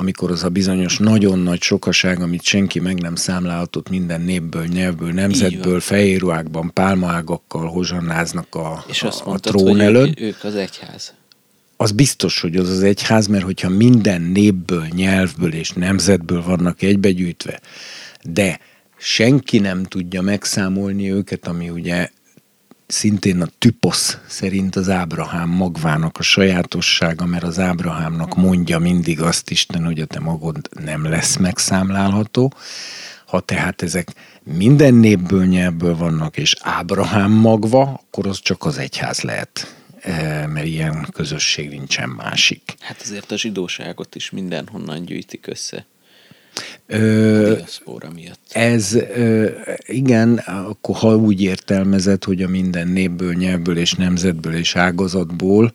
amikor az a bizonyos nagyon nagy sokaság, amit senki meg nem számlálhatott minden népből, nyelvből, nemzetből, fehérruhákban, pálmaágakkal hozsannáznak a, És azt a, mondtad, a trón hogy előtt. Ők, ők az egyház. az biztos, hogy az az egyház, mert hogyha minden népből, nyelvből és nemzetből vannak egybegyűjtve, de senki nem tudja megszámolni őket, ami ugye szintén a typosz szerint az Ábrahám magvának a sajátossága, mert az Ábrahámnak mondja mindig azt Isten, hogy a te magod nem lesz megszámlálható. Ha tehát ezek minden népből, nyelvből vannak, és Ábrahám magva, akkor az csak az egyház lehet e, mert ilyen közösség nincsen másik. Hát azért a zsidóságot is mindenhonnan gyűjtik össze. Ö, miatt. Ez ö, igen, akkor ha úgy értelmezed, hogy a minden népből, nyelvből és nemzetből és ágazatból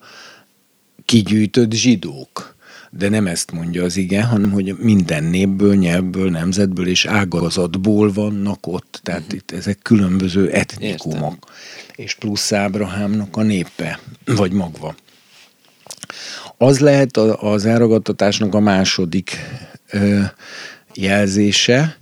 kigyűjtött zsidók. De nem ezt mondja az igen, hanem hogy minden népből, nyelvből, nemzetből és ágazatból vannak ott. Tehát uh-huh. itt ezek különböző etnikumok. Értem. És plusz Ábrahámnak a népe, vagy magva. Az lehet az elragadtatásnak a második jelzése,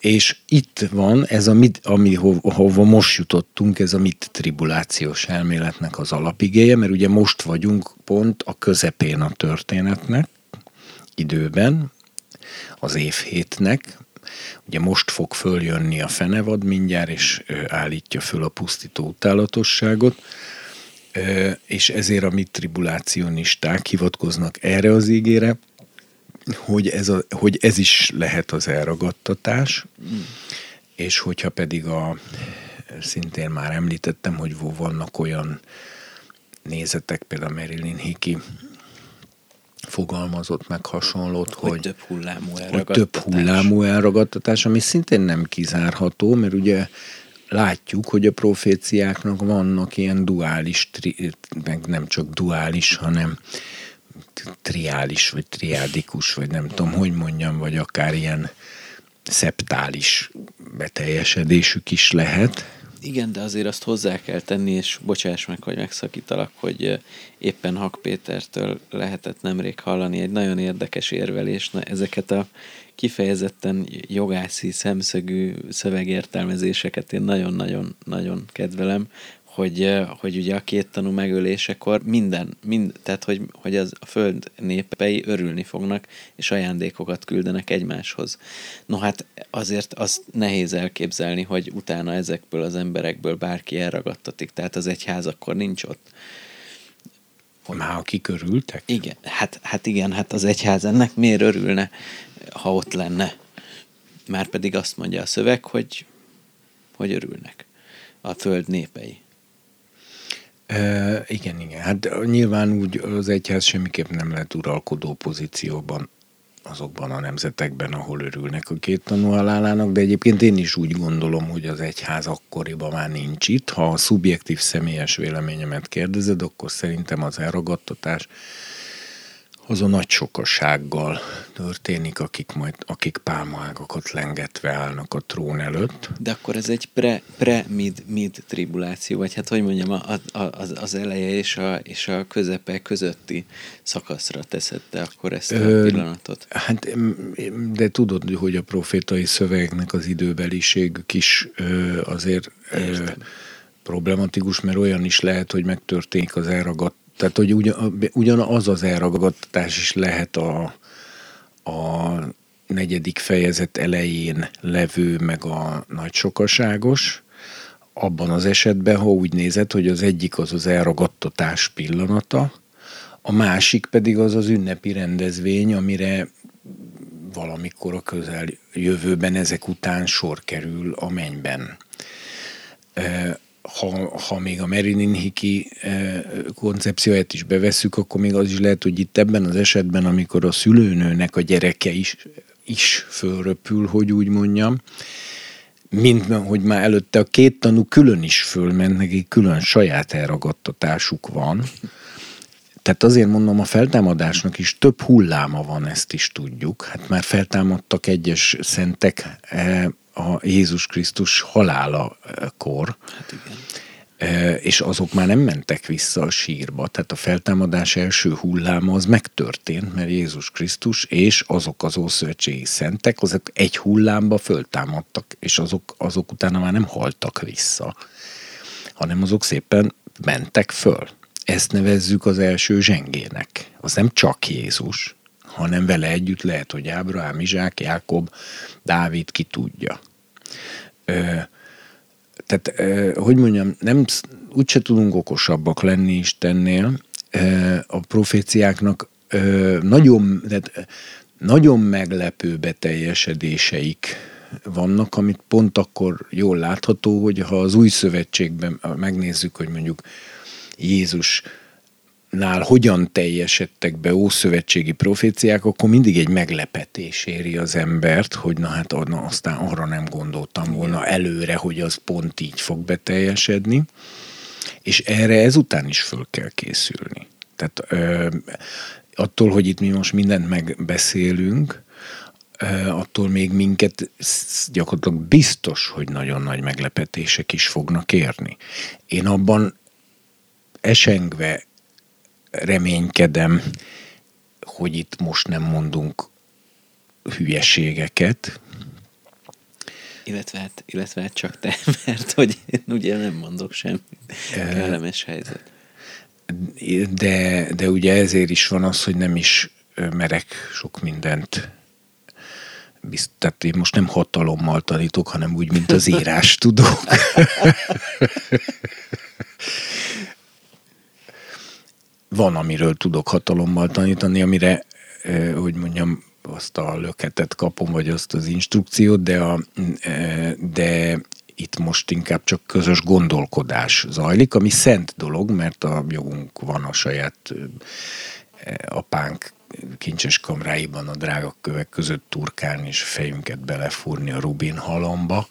és itt van ez a mit, ami, hova most jutottunk, ez a mit tribulációs elméletnek az alapigéje, mert ugye most vagyunk pont a közepén a történetnek, időben, az évhétnek, ugye most fog följönni a fenevad mindjárt, és állítja föl a pusztító utálatosságot, és ezért a mit tribulácionisták hivatkoznak erre az ígére, hogy ez, a, hogy ez is lehet az elragadtatás, mm. és hogyha pedig a, szintén már említettem, hogy vannak olyan nézetek, például Marilyn Hickey fogalmazott meg hasonlót, hogy, hogy több hullámú elragadtatás. Hogy több hullámú elragadtatás, ami szintén nem kizárható, mert ugye látjuk, hogy a proféciáknak vannak ilyen duális, meg nem csak duális, hanem triális, vagy triádikus, vagy nem tudom, hogy mondjam, vagy akár ilyen szeptális beteljesedésük is lehet. Igen, de azért azt hozzá kell tenni, és bocsáss meg, hogy megszakítalak, hogy éppen Hak Pétertől lehetett nemrég hallani egy nagyon érdekes érvelés. Na, ezeket a kifejezetten jogászi szemszögű szövegértelmezéseket én nagyon-nagyon-nagyon kedvelem, hogy, hogy ugye a két tanú megölésekor minden, mind, tehát hogy, hogy az a föld népei örülni fognak, és ajándékokat küldenek egymáshoz. No hát azért azt nehéz elképzelni, hogy utána ezekből az emberekből bárki elragadtatik, tehát az egyház akkor nincs ott. Már akik örültek? Igen, hát, hát igen, hát az egyház ennek miért örülne, ha ott lenne? Már pedig azt mondja a szöveg, hogy, hogy örülnek a föld népei. E, igen, igen. Hát nyilván úgy az egyház semmiképp nem lehet uralkodó pozícióban azokban a nemzetekben, ahol örülnek a két tanú halálának, de egyébként én is úgy gondolom, hogy az egyház akkoriban már nincs itt. Ha a szubjektív személyes véleményemet kérdezed, akkor szerintem az elragadtatás az a nagy sokasággal történik, akik majd, akik pálmaágakat lengetve állnak a trón előtt. De akkor ez egy pre, pre mid, tribuláció, vagy hát hogy mondjam, a, a, az, az eleje és a, és a közepe közötti szakaszra teszed te akkor ezt a Ö, pillanatot? Hát, de tudod, hogy a profétai szövegnek az időbeliségük is azért ö, problematikus, mert olyan is lehet, hogy megtörténik az elragadt tehát, hogy ugyan, ugyanaz az elragadtatás is lehet a, a negyedik fejezet elején levő, meg a nagy sokaságos, abban az esetben, ha úgy nézed, hogy az egyik az az elragadtatás pillanata, a másik pedig az az ünnepi rendezvény, amire valamikor a közel jövőben ezek után sor kerül a mennyben ha, ha még a Merinin Hiki eh, koncepcióját is bevesszük, akkor még az is lehet, hogy itt ebben az esetben, amikor a szülőnőnek a gyereke is, is fölröpül, hogy úgy mondjam, mint hogy már előtte a két tanú külön is fölment, neki külön saját elragadtatásuk van. Tehát azért mondom, a feltámadásnak is több hulláma van, ezt is tudjuk. Hát már feltámadtak egyes szentek eh, a Jézus Krisztus halálakor. Hát igen. E, és azok már nem mentek vissza a sírba. Tehát a feltámadás első hulláma az megtörtént, mert Jézus Krisztus és azok az ószövetségi szentek, azok egy hullámba föltámadtak, és azok, azok utána már nem haltak vissza, hanem azok szépen mentek föl. ezt nevezzük az első zsengének. Az nem csak Jézus, hanem vele együtt lehet, hogy Ábrahám, Izsák, Jákob, Dávid, ki tudja. Ö, tehát, ö, hogy mondjam, nem, úgyse tudunk okosabbak lenni Istennél. Ö, a proféciáknak ö, nagyon, tehát, nagyon meglepő beteljesedéseik vannak, amit pont akkor jól látható, hogy ha az új szövetségben megnézzük, hogy mondjuk Jézus nál hogyan teljesedtek be ószövetségi proféciák, akkor mindig egy meglepetés éri az embert, hogy na hát na, aztán arra nem gondoltam volna előre, hogy az pont így fog beteljesedni, és erre ezután is föl kell készülni. Tehát ö, attól, hogy itt mi most mindent megbeszélünk, attól még minket gyakorlatilag biztos, hogy nagyon nagy meglepetések is fognak érni. Én abban esengve reménykedem, hogy itt most nem mondunk hülyeségeket. Illetve hát, illetve hát csak te, mert hogy én ugye nem mondok semmit. Kellemes helyzet. De, de ugye ezért is van az, hogy nem is merek sok mindent tehát én most nem hatalommal tanítok, hanem úgy, mint az írás tudok. Van, amiről tudok hatalommal tanítani, amire, hogy mondjam, azt a löketet kapom, vagy azt az instrukciót, de, a, de itt most inkább csak közös gondolkodás zajlik, ami szent dolog, mert a jogunk van a saját apánk kincses kamráiban a drága kövek között turkálni és fejünket belefúrni a Rubin halomba,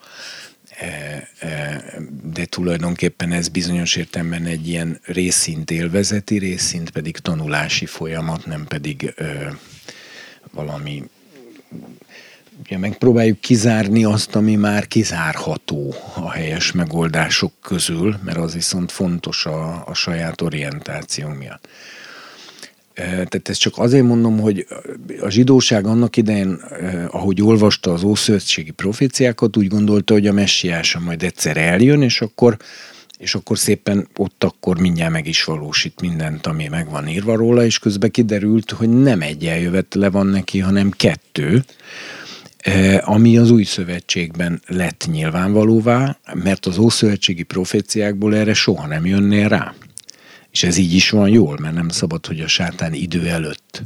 de tulajdonképpen ez bizonyos értelemben egy ilyen részszint élvezeti, részszint pedig tanulási folyamat, nem pedig valami ugye megpróbáljuk kizárni azt, ami már kizárható a helyes megoldások közül, mert az viszont fontos a, a saját orientáció miatt. Tehát ezt csak azért mondom, hogy a zsidóság annak idején, ahogy olvasta az ószövetségi proféciákat, úgy gondolta, hogy a messiása majd egyszer eljön, és akkor, és akkor szépen ott akkor mindjárt meg is valósít mindent, ami meg van írva róla, és közben kiderült, hogy nem egy eljövetele van neki, hanem kettő, ami az új szövetségben lett nyilvánvalóvá, mert az ószövetségi proféciákból erre soha nem jönnél rá. És ez így is van jól, mert nem szabad, hogy a sátán idő előtt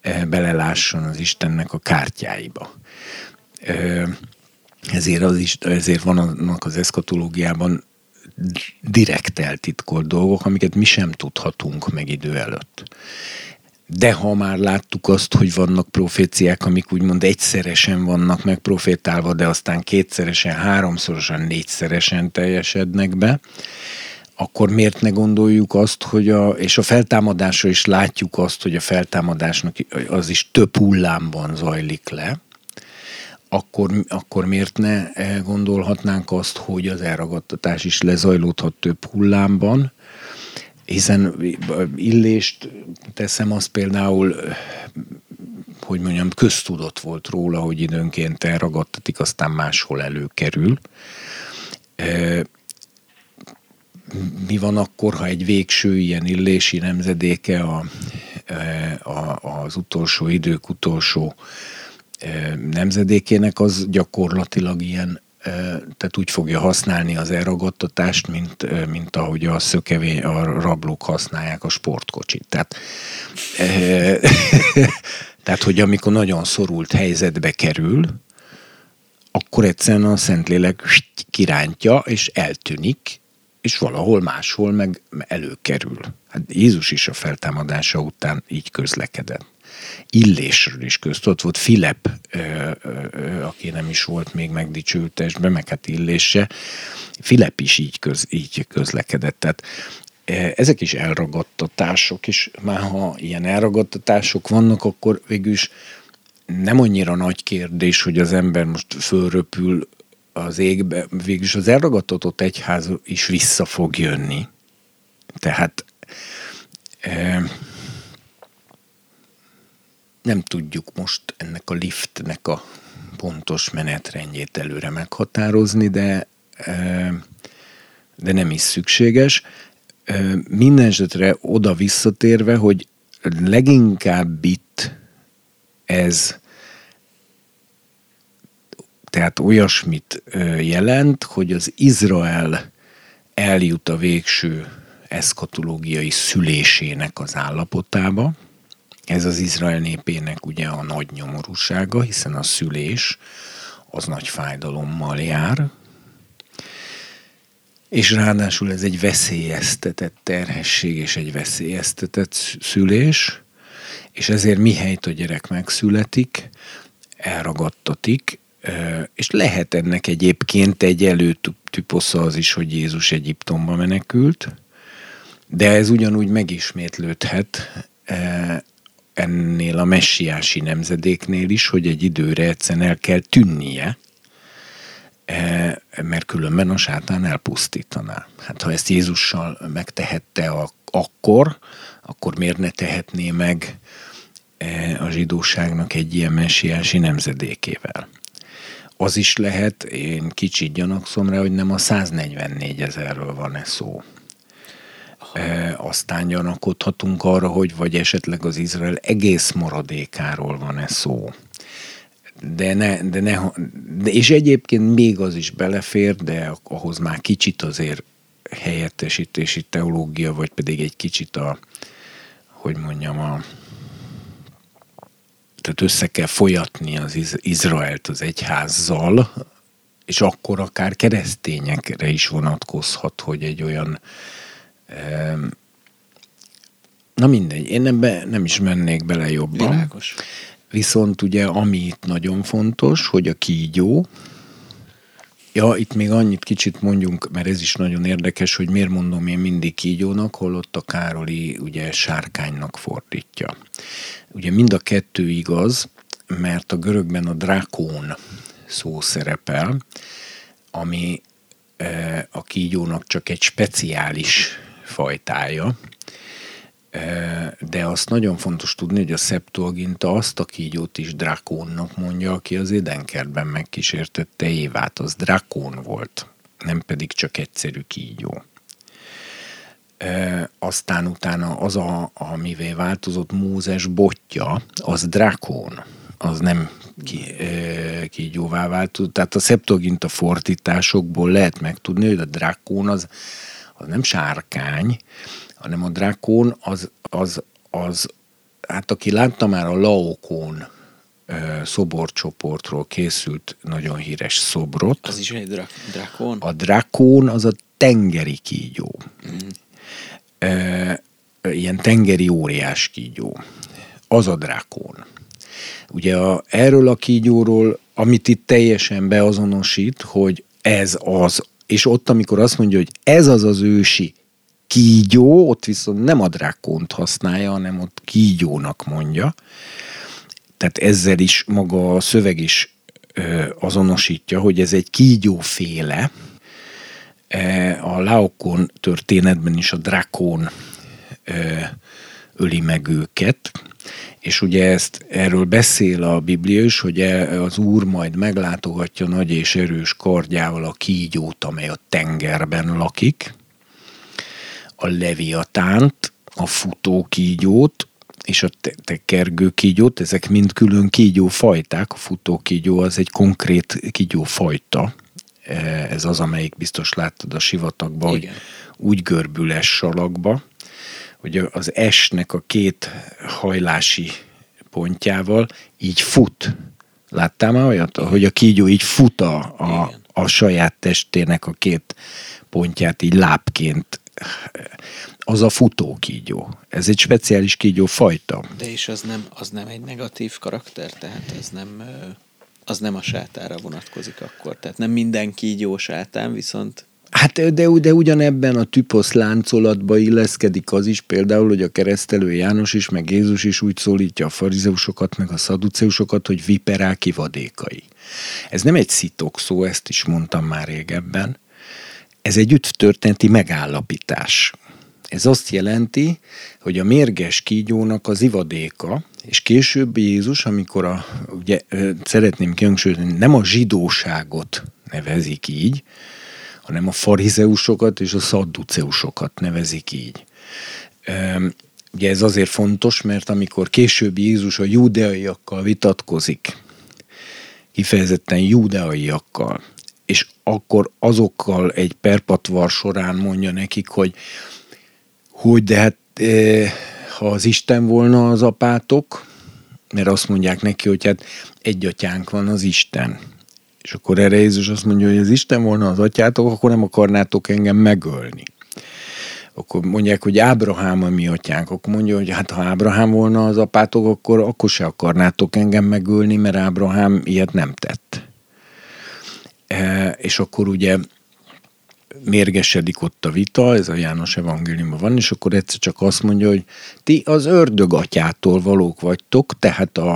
eh, belelásson az Istennek a kártyáiba. Eh, ezért, az is, ezért vannak az eszkatológiában direkt eltitkolt dolgok, amiket mi sem tudhatunk meg idő előtt. De ha már láttuk azt, hogy vannak proféciák, amik úgymond egyszeresen vannak megprofétálva, de aztán kétszeresen, háromszorosan, négyszeresen teljesednek be, akkor miért ne gondoljuk azt, hogy a, és a feltámadásra is látjuk azt, hogy a feltámadásnak az is több hullámban zajlik le, akkor, akkor miért ne gondolhatnánk azt, hogy az elragadtatás is lezajlódhat több hullámban, hiszen illést teszem azt például, hogy mondjam, köztudott volt róla, hogy időnként elragadtatik, aztán máshol előkerül mi van akkor, ha egy végső ilyen illési nemzedéke a, e, a, az utolsó idők utolsó e, nemzedékének, az gyakorlatilag ilyen e, tehát úgy fogja használni az elragadtatást, mint, mint ahogy a szökevé, a rablók használják a sportkocsit. Tehát, tehát, hogy amikor nagyon szorult helyzetbe kerül, akkor egyszerűen a Szentlélek kirántja, és eltűnik, és valahol máshol meg előkerül. Hát Jézus is a feltámadása után így közlekedett. Illésről is közt. Ott volt Filip, aki nem is volt még megdicsült testben, meg hát illése. Filip is így, köz, így közlekedett. Tehát ezek is elragadtatások, és már ha ilyen elragadtatások vannak, akkor végülis nem annyira nagy kérdés, hogy az ember most fölröpül az égbe, végülis az elragadtatott egyház is vissza fog jönni. Tehát e, nem tudjuk most ennek a liftnek a pontos menetrendjét előre meghatározni, de, e, de nem is szükséges. minden esetre oda visszatérve, hogy leginkább itt ez tehát olyasmit jelent, hogy az Izrael eljut a végső eszkatológiai szülésének az állapotába. Ez az Izrael népének ugye a nagy nyomorúsága, hiszen a szülés az nagy fájdalommal jár, és ráadásul ez egy veszélyeztetett terhesség és egy veszélyeztetett szülés, és ezért mihelyt a gyerek megszületik, elragadtatik, és lehet ennek egyébként egy előtüposza az is, hogy Jézus Egyiptomba menekült, de ez ugyanúgy megismétlődhet ennél a messiási nemzedéknél is, hogy egy időre egyszerűen el kell tűnnie, mert különben a sátán elpusztítaná. Hát ha ezt Jézussal megtehette akkor, akkor miért ne tehetné meg a zsidóságnak egy ilyen messiási nemzedékével? Az is lehet, én kicsit gyanakszom rá, hogy nem a 144 ezerről van-e szó. E, aztán gyanakodhatunk arra, hogy vagy esetleg az Izrael egész maradékáról van-e szó. De ne, de ne, de és egyébként még az is belefér, de ahhoz már kicsit azért helyettesítési teológia, vagy pedig egy kicsit a, hogy mondjam, a, tehát össze kell folyatni az Izraelt az egyházzal, és akkor akár keresztényekre is vonatkozhat, hogy egy olyan na mindegy, én ebbe nem is mennék bele jobban. Világos. Viszont ugye, ami itt nagyon fontos, hogy a kígyó, Ja, itt még annyit kicsit mondjunk, mert ez is nagyon érdekes, hogy miért mondom én mindig kígyónak, holott a Károli ugye sárkánynak fordítja. Ugye mind a kettő igaz, mert a görögben a drakón szó szerepel, ami e, a kígyónak csak egy speciális fajtája, de azt nagyon fontos tudni, hogy a Septuaginta azt a kígyót is drakónnak mondja, aki az édenkertben megkísértette Évát, az drakón volt, nem pedig csak egyszerű kígyó. E, aztán utána az, a, amivé változott Mózes botja, az drakón, az nem ki, e, kígyóvá változott. Tehát a Septuaginta fordításokból lehet megtudni, hogy a drakón az, az nem sárkány, hanem a drakón az, az, az hát aki látta már a Laokón szoborcsoportról készült nagyon híres szobrot. Az is egy dra- drakón? A drakón az a tengeri kígyó. Mm. E, ilyen tengeri óriás kígyó. Az a drakón. Ugye a, erről a kígyóról, amit itt teljesen beazonosít, hogy ez az, és ott, amikor azt mondja, hogy ez az az ősi kígyó, ott viszont nem a drákont használja, hanem ott kígyónak mondja. Tehát ezzel is maga a szöveg is azonosítja, hogy ez egy kígyóféle. E, a Laokon történetben is a drakón ö, öli meg őket, és ugye ezt erről beszél a Biblia is, hogy e, az Úr majd meglátogatja nagy és erős kardjával a kígyót, amely a tengerben lakik, a leviatánt, a futókígyót, és a tekergő kígyót, ezek mind külön kígyó fajták, a futókígyó az egy konkrét kígyó fajta, e, ez az, amelyik biztos láttad a sivatagban, hogy úgy görbül es salakba, hogy az esnek a két hajlási pontjával így fut. Láttál már olyat, hogy a kígyó így fut a, a, a saját testének a két pontját így lábként az a futó kígyó. Ez egy speciális kígyó fajta. De és az nem, az nem egy negatív karakter, tehát ez nem, az nem a sátára vonatkozik akkor. Tehát nem minden kígyó sátán, viszont Hát de, de ugyanebben a typosz láncolatba illeszkedik az is például, hogy a keresztelő János is, meg Jézus is úgy szólítja a farizeusokat, meg a szaduceusokat, hogy viperák kivadékai. Ez nem egy szitok szó, ezt is mondtam már régebben, ez egy történeti megállapítás. Ez azt jelenti, hogy a mérges kígyónak az ivadéka, és később Jézus, amikor a, ugye szeretném kihangsúlyozni, nem a zsidóságot nevezik így, hanem a farizeusokat és a szadduceusokat nevezik így. Ugye ez azért fontos, mert amikor később Jézus a júdeaiakkal vitatkozik, kifejezetten júdeaiakkal, és akkor azokkal egy perpatvar során mondja nekik, hogy hogy de hát e, ha az Isten volna az apátok, mert azt mondják neki, hogy hát egy atyánk van az Isten. És akkor erre Jézus azt mondja, hogy az Isten volna az atyátok, akkor nem akarnátok engem megölni. Akkor mondják, hogy Ábrahám a mi atyánk. Akkor mondja, hogy hát ha Ábrahám volna az apátok, akkor, akkor se akarnátok engem megölni, mert Ábrahám ilyet nem tett. E, és akkor ugye mérgesedik ott a vita, ez a János evangéliumban van, és akkor egyszer csak azt mondja, hogy ti az ördög atyától valók vagytok, tehát a,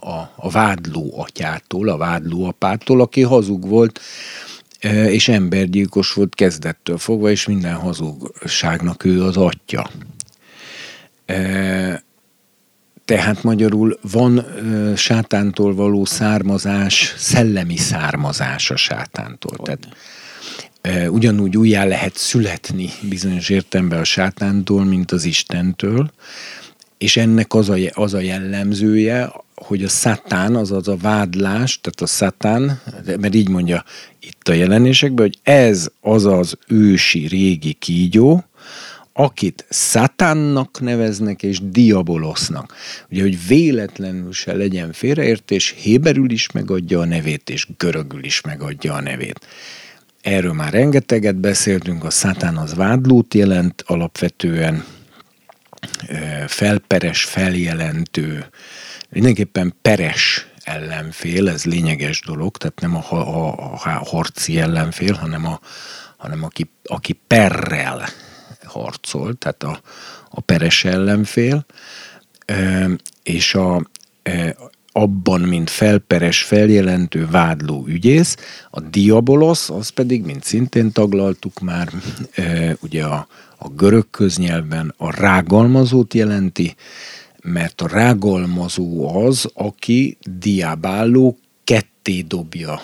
a, a vádló atyától, a vádló apától, aki hazug volt, e, és embergyilkos volt kezdettől fogva, és minden hazugságnak ő az atya. E, tehát magyarul van ö, sátántól való származás, szellemi származás a sátántól. Tehát ö, ugyanúgy újjá lehet születni bizonyos értelemben a sátántól, mint az Istentől, és ennek az a, az a jellemzője, hogy a szatán, azaz a vádlás, tehát a szatán, mert így mondja itt a jelenésekben, hogy ez az az ősi régi kígyó, akit szatánnak neveznek és diabolosznak. Ugye, hogy véletlenül se legyen félreértés, héberül is megadja a nevét, és görögül is megadja a nevét. Erről már rengeteget beszéltünk, a szatán az vádlót jelent alapvetően, felperes, feljelentő, mindenképpen peres ellenfél, ez lényeges dolog, tehát nem a, a, a harci ellenfél, hanem, a, hanem aki, aki perrel harcol, tehát a, a peres ellenfél, és a, abban, mint felperes, feljelentő, vádló ügyész, a diabolosz, az pedig, mint szintén taglaltuk már, ugye a, a görög köznyelven a rágalmazót jelenti, mert a rágalmazó az, aki diabáló ketté dobja,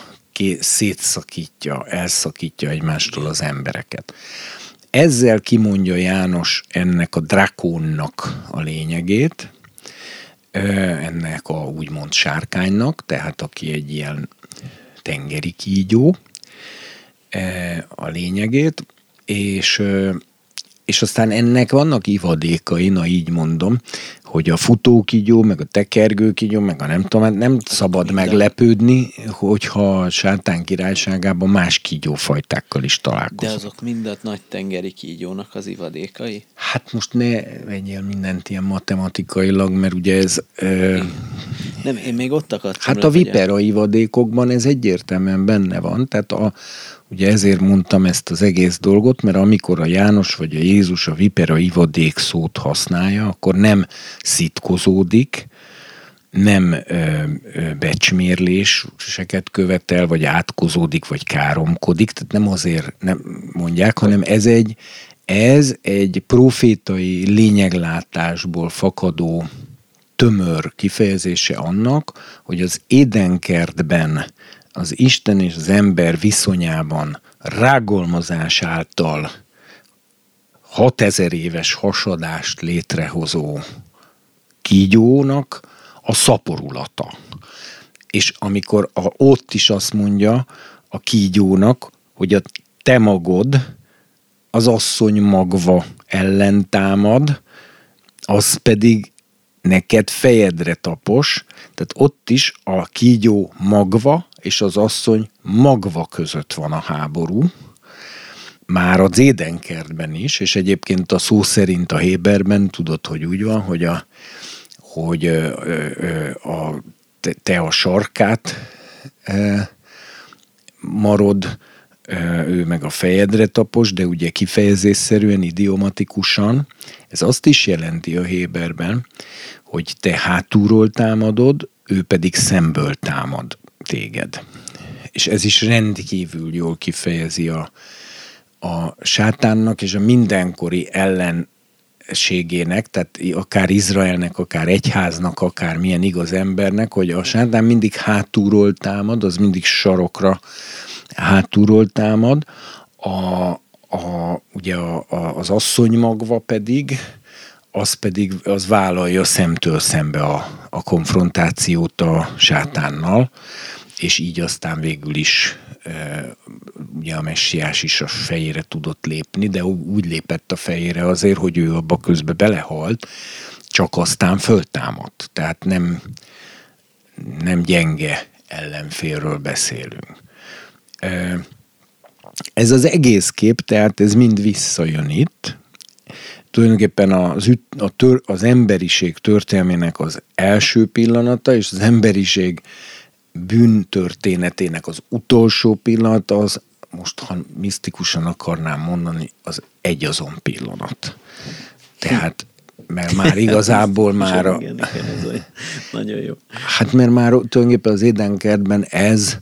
szétszakítja, elszakítja egymástól az embereket. Ezzel kimondja János ennek a drakónnak a lényegét, ennek a úgymond sárkánynak, tehát aki egy ilyen tengeri kígyó, a lényegét, és és aztán ennek vannak ivadékai, na így mondom, hogy a futókígyó, meg a tekergőkígyó, meg a nem tudom, hát nem szabad Minden. meglepődni, hogyha a sátán királyságában más kígyófajtákkal is találkozunk. De azok mind a nagy tengeri kígyónak az ivadékai? Hát most ne vegyél mindent ilyen matematikailag, mert ugye ez... Ö... Nem, én még ott akartam. Hát a vipera ivadékokban ez egyértelműen benne van, tehát a, Ugye ezért mondtam ezt az egész dolgot, mert amikor a János vagy a Jézus a vipera ivadék szót használja, akkor nem szitkozódik, nem ö, becsmérléseket követel, vagy átkozódik, vagy káromkodik, tehát nem azért nem mondják, hanem ez egy, ez egy profétai lényeglátásból fakadó tömör kifejezése annak, hogy az édenkertben az Isten és az ember viszonyában rágolmazás által 6000 éves hasadást létrehozó kígyónak a szaporulata. És amikor a, ott is azt mondja a kígyónak, hogy a te magod az asszony magva ellen támad, az pedig neked fejedre tapos, tehát ott is a kígyó magva és az asszony magva között van a háború, már az édenkertben is, és egyébként a szó szerint a Héberben tudod, hogy úgy van, hogy a, hogy a, te, a sarkát marod, ő meg a fejedre tapos, de ugye kifejezésszerűen, idiomatikusan, ez azt is jelenti a Héberben, hogy te hátulról támadod, ő pedig szemből támad téged. És ez is rendkívül jól kifejezi a, a sátánnak és a mindenkori ellenségének, tehát akár Izraelnek, akár egyháznak, akár milyen igaz embernek, hogy a sátán mindig hátulról támad, az mindig sarokra hátulról támad, A, a, ugye a, a, az asszony magva pedig, az pedig az vállalja szemtől szembe a, a konfrontációt a sátánnal, és így aztán végül is e, ugye a messiás is a fejére tudott lépni, de úgy lépett a fejére azért, hogy ő abba közbe belehalt, csak aztán föltámadt. Tehát nem, nem gyenge ellenfélről beszélünk. Ez az egész kép, tehát ez mind visszajön itt. Tulajdonképpen az, a tör, az emberiség történelmének az első pillanata, és az emberiség bűntörténetének az utolsó pillanata, az most, ha misztikusan akarnám mondani, az egy azon pillanat. Tehát mert már igazából már... A... Igen, igen, ez olyan. Nagyon jó. Hát mert már tulajdonképpen az édenkertben ez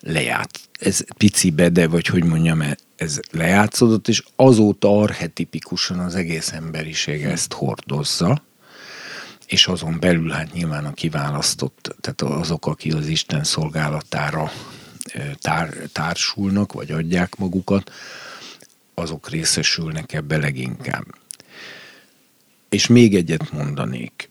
leját, ez picibe, de vagy hogy mondjam, ez lejátszódott, és azóta arhetipikusan az egész emberiség ezt hordozza, és azon belül hát nyilván a kiválasztott, tehát azok, akik az Isten szolgálatára tár, társulnak, vagy adják magukat, azok részesülnek ebbe leginkább. És még egyet mondanék,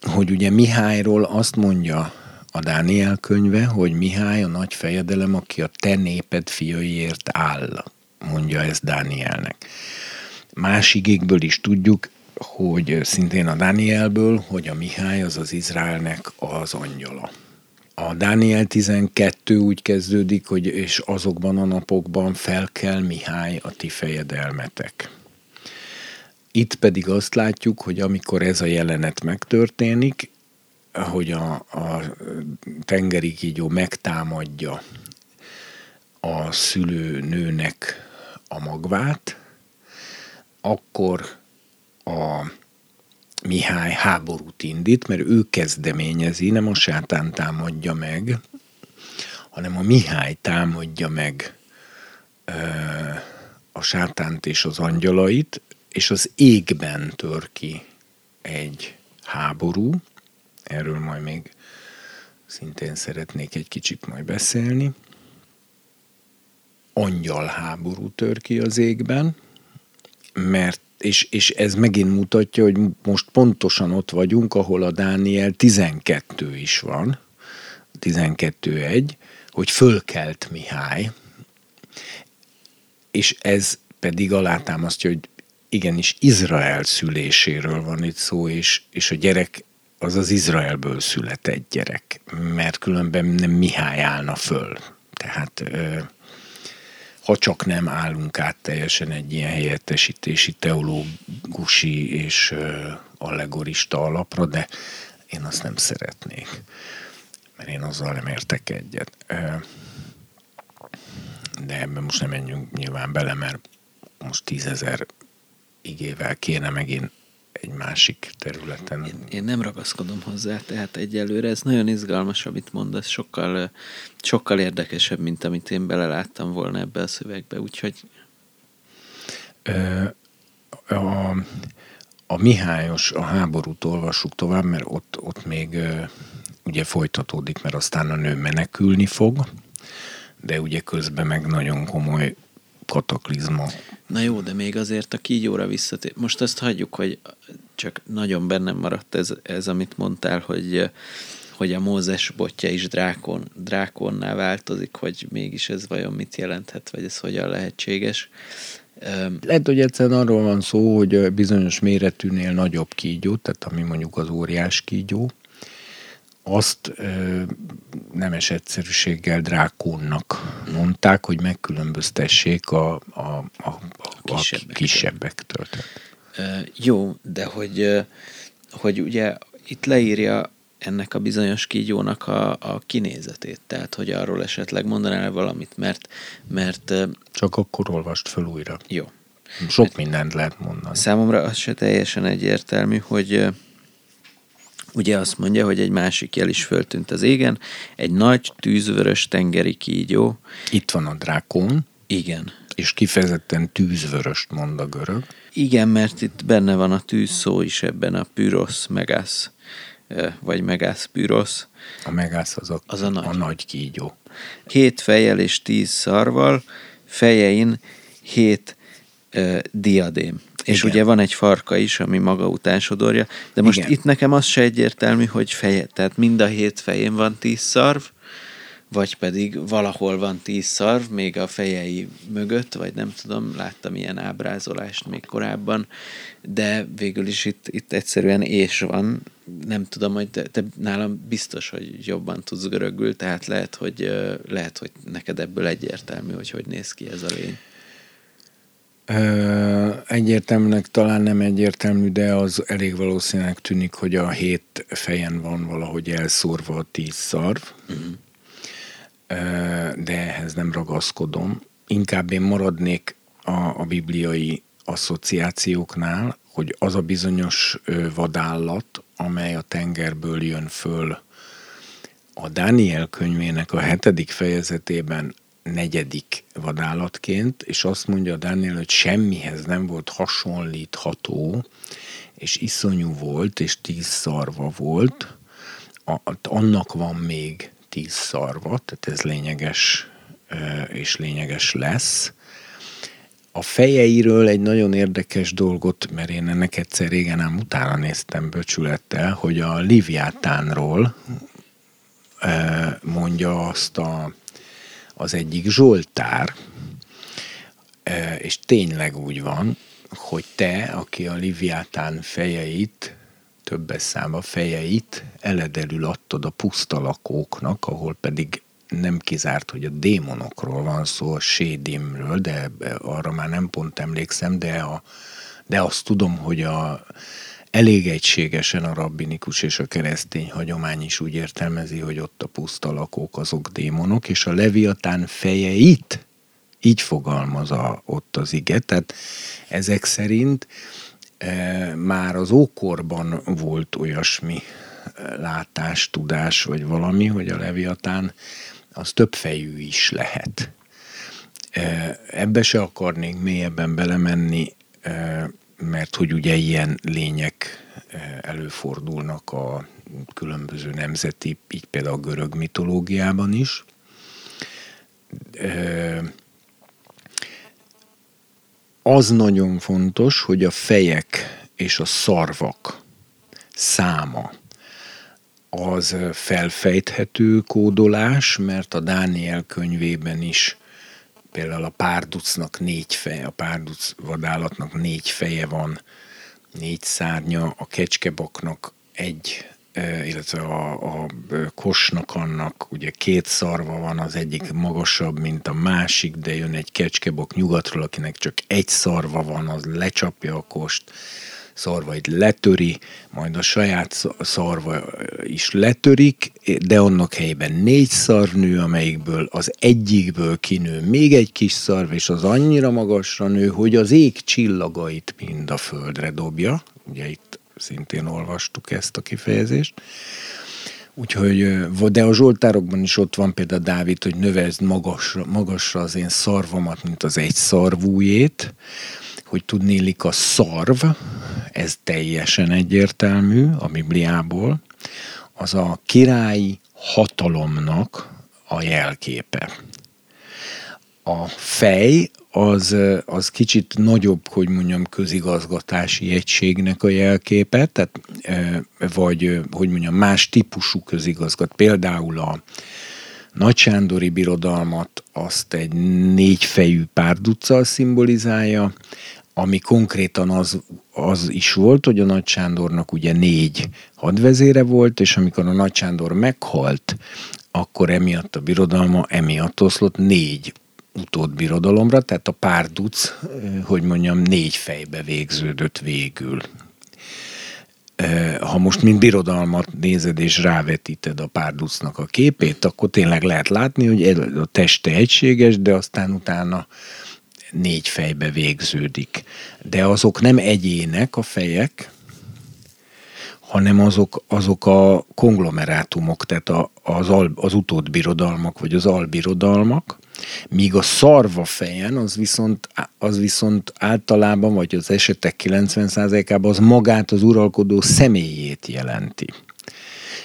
hogy ugye Mihályról azt mondja a Dániel könyve, hogy Mihály a nagy fejedelem, aki a te néped fiaiért áll, mondja ez Dánielnek. Más igékből is tudjuk, hogy szintén a Dánielből, hogy a Mihály az az Izraelnek az angyala. A Dániel 12 úgy kezdődik, hogy és azokban a napokban fel kell Mihály a ti fejedelmetek. Itt pedig azt látjuk, hogy amikor ez a jelenet megtörténik, hogy a, a tengeri kígyó megtámadja a szülőnőnek a magvát, akkor a Mihály háborút indít, mert ő kezdeményezi, nem a sátán támadja meg, hanem a Mihály támadja meg ö, a sátánt és az angyalait, és az égben tör ki egy háború, erről majd még szintén szeretnék egy kicsit majd beszélni. Angyal háború tör ki az égben, mert és, és ez megint mutatja, hogy most pontosan ott vagyunk, ahol a Dániel 12 is van, 12.1, hogy fölkelt Mihály, és ez pedig alátámasztja, hogy igenis Izrael szüléséről van itt szó, és, és a gyerek az az Izraelből született gyerek, mert különben nem Mihály állna föl. Tehát ha csak nem állunk át teljesen egy ilyen helyettesítési, teológusi és allegorista alapra, de én azt nem szeretnék, mert én azzal nem értek egyet. De ebben most nem menjünk nyilván bele, mert most tízezer igével kéne megint egy másik területen. Én, én nem ragaszkodom hozzá, tehát egyelőre ez nagyon izgalmas, amit mondasz, sokkal, sokkal érdekesebb, mint amit én beleláttam volna ebbe a szövegbe, úgyhogy... A, a Mihályos, a háborút olvassuk tovább, mert ott, ott még ugye folytatódik, mert aztán a nő menekülni fog, de ugye közben meg nagyon komoly kataklizma. Na jó, de még azért a kígyóra visszatér. Most azt hagyjuk, hogy csak nagyon bennem maradt ez, ez amit mondtál, hogy hogy a Mózes botja is drákon, drákonná változik, hogy mégis ez vajon mit jelenthet, vagy ez hogyan lehetséges. Lehet, hogy egyszerűen arról van szó, hogy bizonyos méretűnél nagyobb kígyó, tehát ami mondjuk az óriás kígyó, azt ö, nemes egyszerűséggel drákónnak mondták, hogy megkülönböztessék a, a, a, a, a kisebbektől. Uh, jó, de hogy, hogy ugye itt leírja ennek a bizonyos kígyónak a, a kinézetét, tehát hogy arról esetleg mondanál valamit, mert, mert... Csak akkor olvast föl újra. Jó. Sok mert mindent lehet mondani. Számomra az se teljesen egyértelmű, hogy ugye azt mondja, hogy egy másik jel is föltűnt az égen, egy nagy tűzvörös tengeri kígyó. Itt van a drákon. Igen. És kifejezetten tűzvöröst mond a görög. Igen, mert itt benne van a tűz szó is ebben a pyros megász, vagy megász pyros. A megász az a, az a, nagy. a nagy kígyó. Két fejjel és tíz szarval, fejein hét ö, diadém. És Igen. ugye van egy farka is, ami maga után sodorja, de most Igen. itt nekem az se egyértelmű, hogy feje, tehát mind a hét fején van tíz szarv, vagy pedig valahol van tíz szarv, még a fejei mögött, vagy nem tudom, láttam ilyen ábrázolást még korábban, de végül is itt, itt egyszerűen és van, nem tudom, hogy te, te nálam biztos, hogy jobban tudsz görögül, tehát lehet, hogy, lehet, hogy neked ebből egyértelmű, hogy hogy néz ki ez a lény. Egyértelműnek talán nem egyértelmű, de az elég valószínűleg tűnik, hogy a hét fejen van valahogy elszórva a tíz szarv. Uh-huh de ehhez nem ragaszkodom. Inkább én maradnék a, a bibliai asszociációknál, hogy az a bizonyos vadállat, amely a tengerből jön föl a Dániel könyvének a hetedik fejezetében negyedik vadállatként, és azt mondja a Dániel, hogy semmihez nem volt hasonlítható, és iszonyú volt, és tíz szarva volt, a, annak van még tíz szarvat, tehát ez lényeges és lényeges lesz. A fejeiről egy nagyon érdekes dolgot, mert én ennek egyszer régen ám utána néztem böcsülettel, hogy a Liviátánról mondja azt a, az egyik Zsoltár, és tényleg úgy van, hogy te, aki a Liviátán fejeit többes száma fejeit eledelül adtad a puszta lakóknak, ahol pedig nem kizárt, hogy a démonokról van szó, a sédimről, de arra már nem pont emlékszem, de, a, de azt tudom, hogy a, elég egységesen a rabbinikus és a keresztény hagyomány is úgy értelmezi, hogy ott a puszta lakók azok démonok, és a leviatán fejeit így fogalmaz a, ott az ige, tehát ezek szerint E, már az ókorban volt olyasmi e, látás, tudás, vagy valami, hogy a leviatán az többfejű is lehet. E, ebbe se akarnék mélyebben belemenni, mert hogy ugye ilyen lények előfordulnak a különböző nemzeti, így például a görög mitológiában is. Az nagyon fontos, hogy a fejek és a szarvak száma az felfejthető kódolás, mert a Dániel könyvében is például a párducnak négy feje, a párduc vadállatnak négy feje van, négy szárnya, a kecskebaknak egy illetve a, a kosnak annak ugye két szarva van, az egyik magasabb, mint a másik, de jön egy kecskebok nyugatról, akinek csak egy szarva van, az lecsapja a kost, szarvait letöri, majd a saját szarva is letörik, de annak helyében négy szarv nő, amelyikből az egyikből kinő még egy kis szarv, és az annyira magasra nő, hogy az ég csillagait mind a földre dobja. Ugye itt szintén olvastuk ezt a kifejezést. Úgyhogy, de a Zsoltárokban is ott van például Dávid, hogy növezd magasra, magasra az én szarvamat, mint az egy szarvújét, hogy tudnélik a szarv, ez teljesen egyértelmű a Bibliából, az a királyi hatalomnak a jelképe. A fej az, az kicsit nagyobb, hogy mondjam, közigazgatási egységnek a jelképe, tehát, vagy, hogy mondjam, más típusú közigazgat. Például a nagysándori birodalmat azt egy négyfejű párduccal szimbolizálja, ami konkrétan az, az is volt, hogy a Nagy Sándornak ugye négy hadvezére volt, és amikor a Nagy Sándor meghalt, akkor emiatt a birodalma emiatt oszlott négy utódbirodalomra, tehát a párduc, hogy mondjam, négy fejbe végződött végül. Ha most mint birodalmat nézed és rávetíted a párducnak a képét, akkor tényleg lehet látni, hogy a teste egységes, de aztán utána négy fejbe végződik. De azok nem egyének a fejek, hanem azok, azok a konglomerátumok, tehát az, al, az utódbirodalmak, vagy az albirodalmak, míg a szarva fejen az viszont, az viszont általában, vagy az esetek 90%-ában az magát az uralkodó személyét jelenti.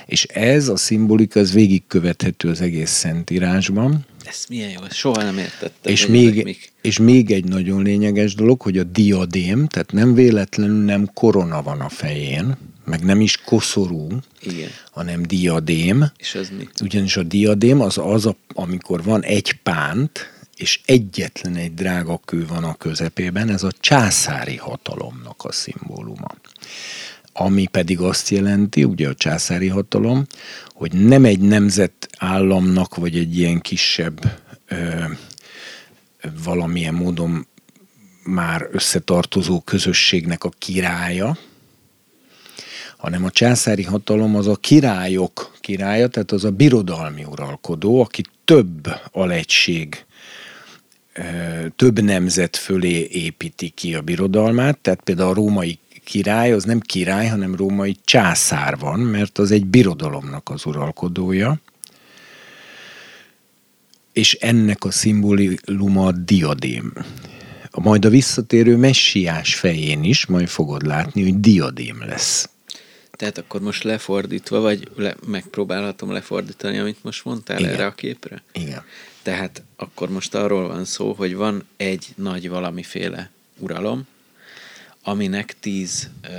És ez a szimbolika, ez végigkövethető az egész Szentírásban, Ez milyen jó, ezt soha nem értettem. És még, mik. és még egy nagyon lényeges dolog, hogy a diadém, tehát nem véletlenül nem korona van a fején, meg nem is koszorú, Igen. hanem diadém, És az mi? ugyanis a diadém az az, a, amikor van egy pánt, és egyetlen egy drága kő van a közepében, ez a császári hatalomnak a szimbóluma. Ami pedig azt jelenti, ugye a császári hatalom, hogy nem egy nemzetállamnak, vagy egy ilyen kisebb ö, valamilyen módon már összetartozó közösségnek a királya, hanem a császári hatalom az a királyok királya, tehát az a birodalmi uralkodó, aki több alegység, több nemzet fölé építi ki a birodalmát, tehát például a római király az nem király, hanem római császár van, mert az egy birodalomnak az uralkodója, és ennek a szimbóluma a diadém. Majd a visszatérő messiás fején is majd fogod látni, hogy diadém lesz. Tehát akkor most lefordítva, vagy le, megpróbálhatom lefordítani, amit most mondtál Igen. erre a képre? Igen. Tehát akkor most arról van szó, hogy van egy nagy valamiféle uralom, aminek tíz ö,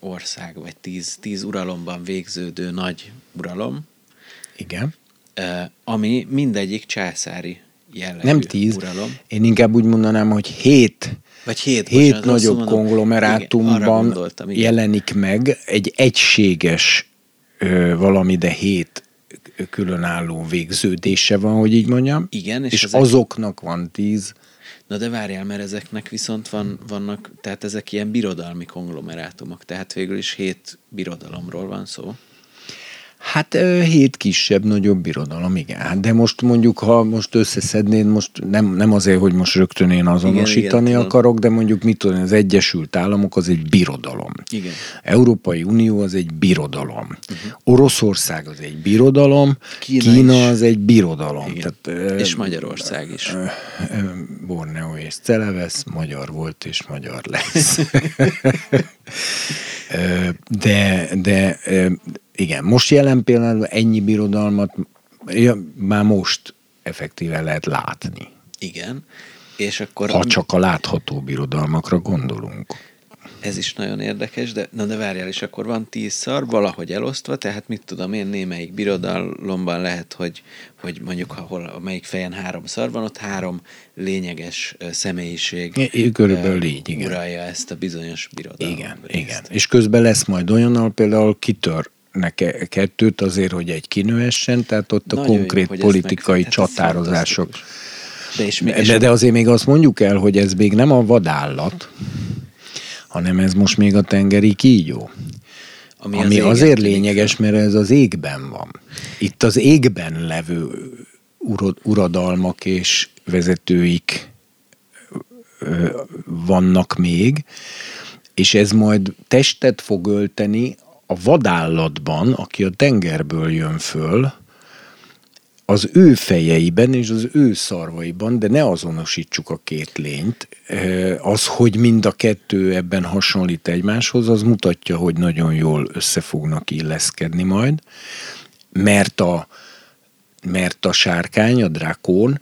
ország, vagy tíz, tíz uralomban végződő nagy uralom, Igen. ö, ami mindegyik császári jellegű Nem tíz. uralom. Én inkább úgy mondanám, hogy hét, Vagy hét, hét bocsánat, nagyobb mondom. Igen, konglomerátumban gondoltam, igen. jelenik meg egy egységes ö, valami, de hét különálló végződése van, hogy így mondjam. Igen, és és, és ezek- azoknak van tíz. Na de várjál, mert ezeknek viszont van, vannak, tehát ezek ilyen birodalmi konglomerátumok, tehát végül is hét birodalomról van szó. Hát hét kisebb, nagyobb birodalom, igen. Hát de most mondjuk, ha most összeszednéd, most nem, nem azért, hogy most rögtön én azonosítani Igen, igen, akarok, de mondjuk mit tudom, az Egyesült Államok az egy birodalom. Igen. Európai Unió az egy birodalom. Uh-huh. Oroszország az egy birodalom, Kína Kína, is. az egy birodalom. Igen. Tehát, És Magyarország is. Borneo és Celevesz magyar volt és magyar lesz. De, de igen, most jelen pillanatban ennyi birodalmat ja, már most effektíve lehet látni. Igen. És akkor Ha csak a látható birodalmakra gondolunk. ez is nagyon érdekes, de na de várjál, és akkor van tíz szar valahogy elosztva, tehát mit tudom én, némelyik birodalomban lehet, hogy, hogy mondjuk, ha hol, amelyik fejen három szar van, ott három lényeges személyiség i- körülbelül így, igen. uralja ezt a bizonyos birodalom Igen, részt. igen. És közben lesz majd olyannal például kitör neke kettőt azért, hogy egy kinőessen, tehát ott a Nagyon jó, konkrét ezt politikai megfe- hát csatározások. De, és, és De, de azért még azt mondjuk el, hogy ez még nem a vadállat, hanem ez most még a tengeri kígyó. Ami az ami égen azért lényeges, mert ez az égben van. Itt az égben levő uradalmak és vezetőik vannak még, és ez majd testet fog ölteni a vadállatban, aki a tengerből jön föl, az ő fejeiben és az ő szarvaiban, de ne azonosítsuk a két lényt. Az, hogy mind a kettő ebben hasonlít egymáshoz, az mutatja, hogy nagyon jól össze fognak illeszkedni majd, mert a, mert a sárkány, a drakón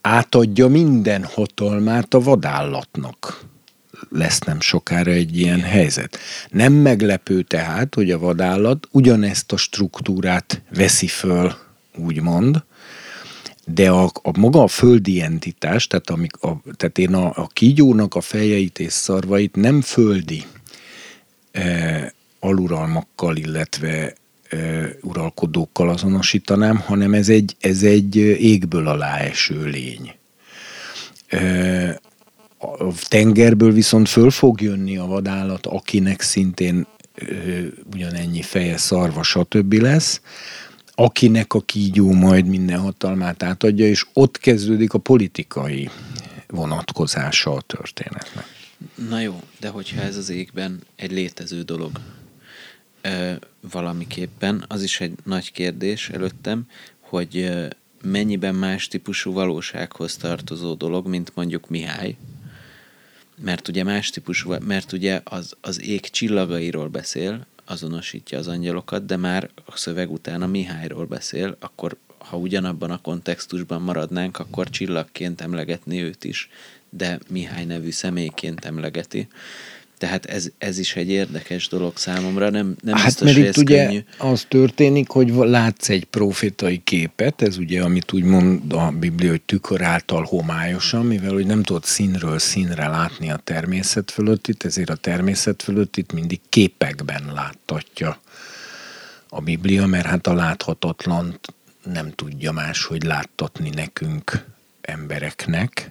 átadja minden hatalmát a vadállatnak. Lesz nem sokára egy ilyen helyzet. Nem meglepő tehát, hogy a vadállat ugyanezt a struktúrát veszi föl, úgymond, de a, a maga a földi entitás, tehát, amik a, tehát én a, a kígyónak a fejeit és szarvait nem földi e, aluralmakkal, illetve e, uralkodókkal azonosítanám, hanem ez egy, ez egy égből alá eső lény. E, a tengerből viszont föl fog jönni a vadállat, akinek szintén ö, ugyanennyi feje, szarva, stb. lesz, akinek a kígyó majd minden hatalmát átadja, és ott kezdődik a politikai vonatkozása a történetnek. Na jó, de hogyha ez az égben egy létező dolog ö, valamiképpen, az is egy nagy kérdés előttem, hogy ö, mennyiben más típusú valósághoz tartozó dolog, mint mondjuk Mihály. Mert ugye más típusú, mert ugye az, az ég csillagairól beszél, azonosítja az angyalokat, de már a szöveg után a Mihályról beszél, akkor ha ugyanabban a kontextusban maradnánk, akkor csillagként emlegetni őt is, de Mihály nevű személyként emlegeti. Tehát ez, ez is egy érdekes dolog számomra, nem, nem hát biztos, mert hogy itt ez ugye könnyű. az történik, hogy látsz egy profétai képet, ez ugye, amit úgy mond a Biblia, hogy tükör által homályosan, mivel hogy nem tudod színről színre látni a természet fölöttit, ezért a természet fölöttit mindig képekben láttatja a Biblia, mert hát a láthatatlant nem tudja más, hogy láttatni nekünk embereknek.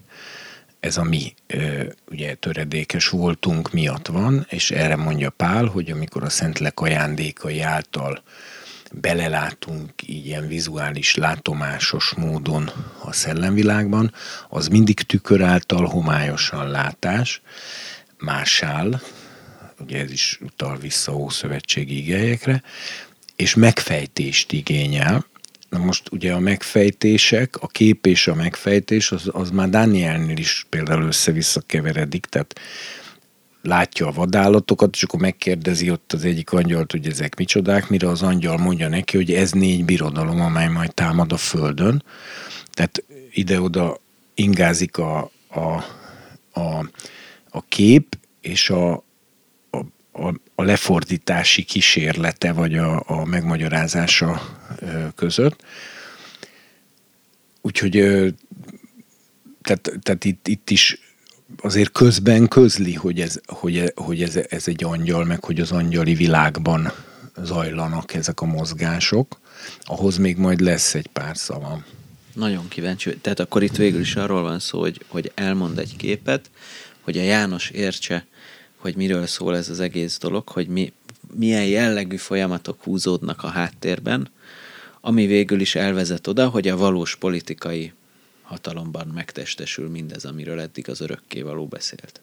Ez a mi ugye töredékes voltunk miatt van, és erre mondja Pál, hogy amikor a Szentlek ajándékai által belelátunk ilyen vizuális, látomásos módon a szellemvilágban, az mindig tükör által homályosan látás, másál, ugye ez is utal vissza Ószövetségi igényekre, és megfejtést igényel. Na most ugye a megfejtések, a kép és a megfejtés, az, az már Danielnél is például össze-vissza keveredik, tehát látja a vadállatokat, és akkor megkérdezi ott az egyik angyalt, hogy ezek micsodák, mire az angyal mondja neki, hogy ez négy birodalom, amely majd támad a földön. Tehát ide-oda ingázik a, a, a, a kép, és a, a, a, lefordítási kísérlete, vagy a, a megmagyarázása között. Úgyhogy tehát, tehát itt, itt is azért közben közli, hogy, ez, hogy, hogy ez, ez egy angyal, meg hogy az angyali világban zajlanak ezek a mozgások. Ahhoz még majd lesz egy pár szavam. Nagyon kíváncsi. Tehát akkor itt végül is arról van szó, hogy, hogy elmond egy képet, hogy a János értse, hogy miről szól ez az egész dolog, hogy mi, milyen jellegű folyamatok húzódnak a háttérben, ami végül is elvezet oda, hogy a valós politikai hatalomban megtestesül mindez, amiről eddig az örökkévaló beszélt.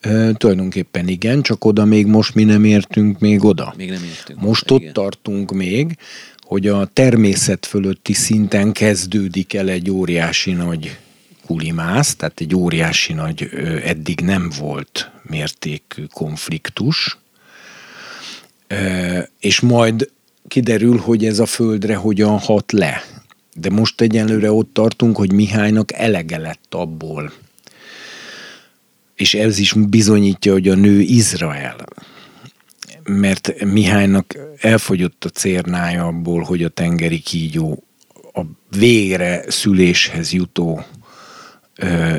E, tulajdonképpen igen, csak oda még most mi nem értünk még oda. Még nem értünk. Most oda, ott igen. tartunk még, hogy a természet fölötti szinten kezdődik el egy óriási nagy kulimász, tehát egy óriási nagy, eddig nem volt mértékű konfliktus, és majd kiderül, hogy ez a földre hogyan hat le. De most egyelőre ott tartunk, hogy Mihálynak elege lett abból. És ez is bizonyítja, hogy a nő Izrael. Mert Mihálynak elfogyott a cérnája abból, hogy a tengeri kígyó a végre szüléshez jutó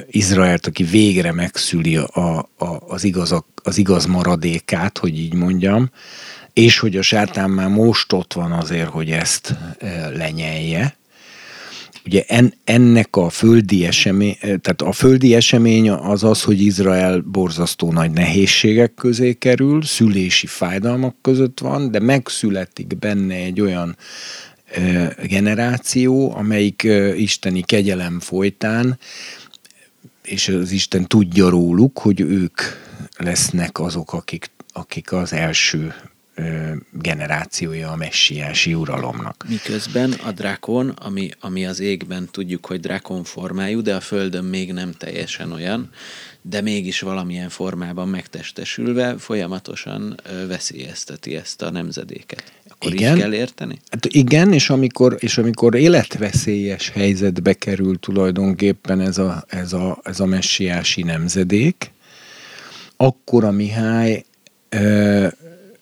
Izraelt, aki végre megszüli a, a, az, igaz, az igaz maradékát, hogy így mondjam, és hogy a sátán már most ott van azért, hogy ezt lenyelje. Ugye en, ennek a földi esemény, tehát a földi esemény az az, hogy Izrael borzasztó nagy nehézségek közé kerül, szülési fájdalmak között van, de megszületik benne egy olyan generáció, amelyik isteni kegyelem folytán és az Isten tudja róluk, hogy ők lesznek azok, akik, akik az első generációja a messiási uralomnak. Miközben a drákon, ami, ami az égben tudjuk, hogy drákon formájú, de a földön még nem teljesen olyan, de mégis valamilyen formában megtestesülve folyamatosan veszélyezteti ezt a nemzedéket. Akkor Igen. így kell érteni? Hát igen, és amikor, és amikor életveszélyes helyzetbe kerül tulajdonképpen ez a, ez a, ez a messiási nemzedék, akkor a Mihály, ö,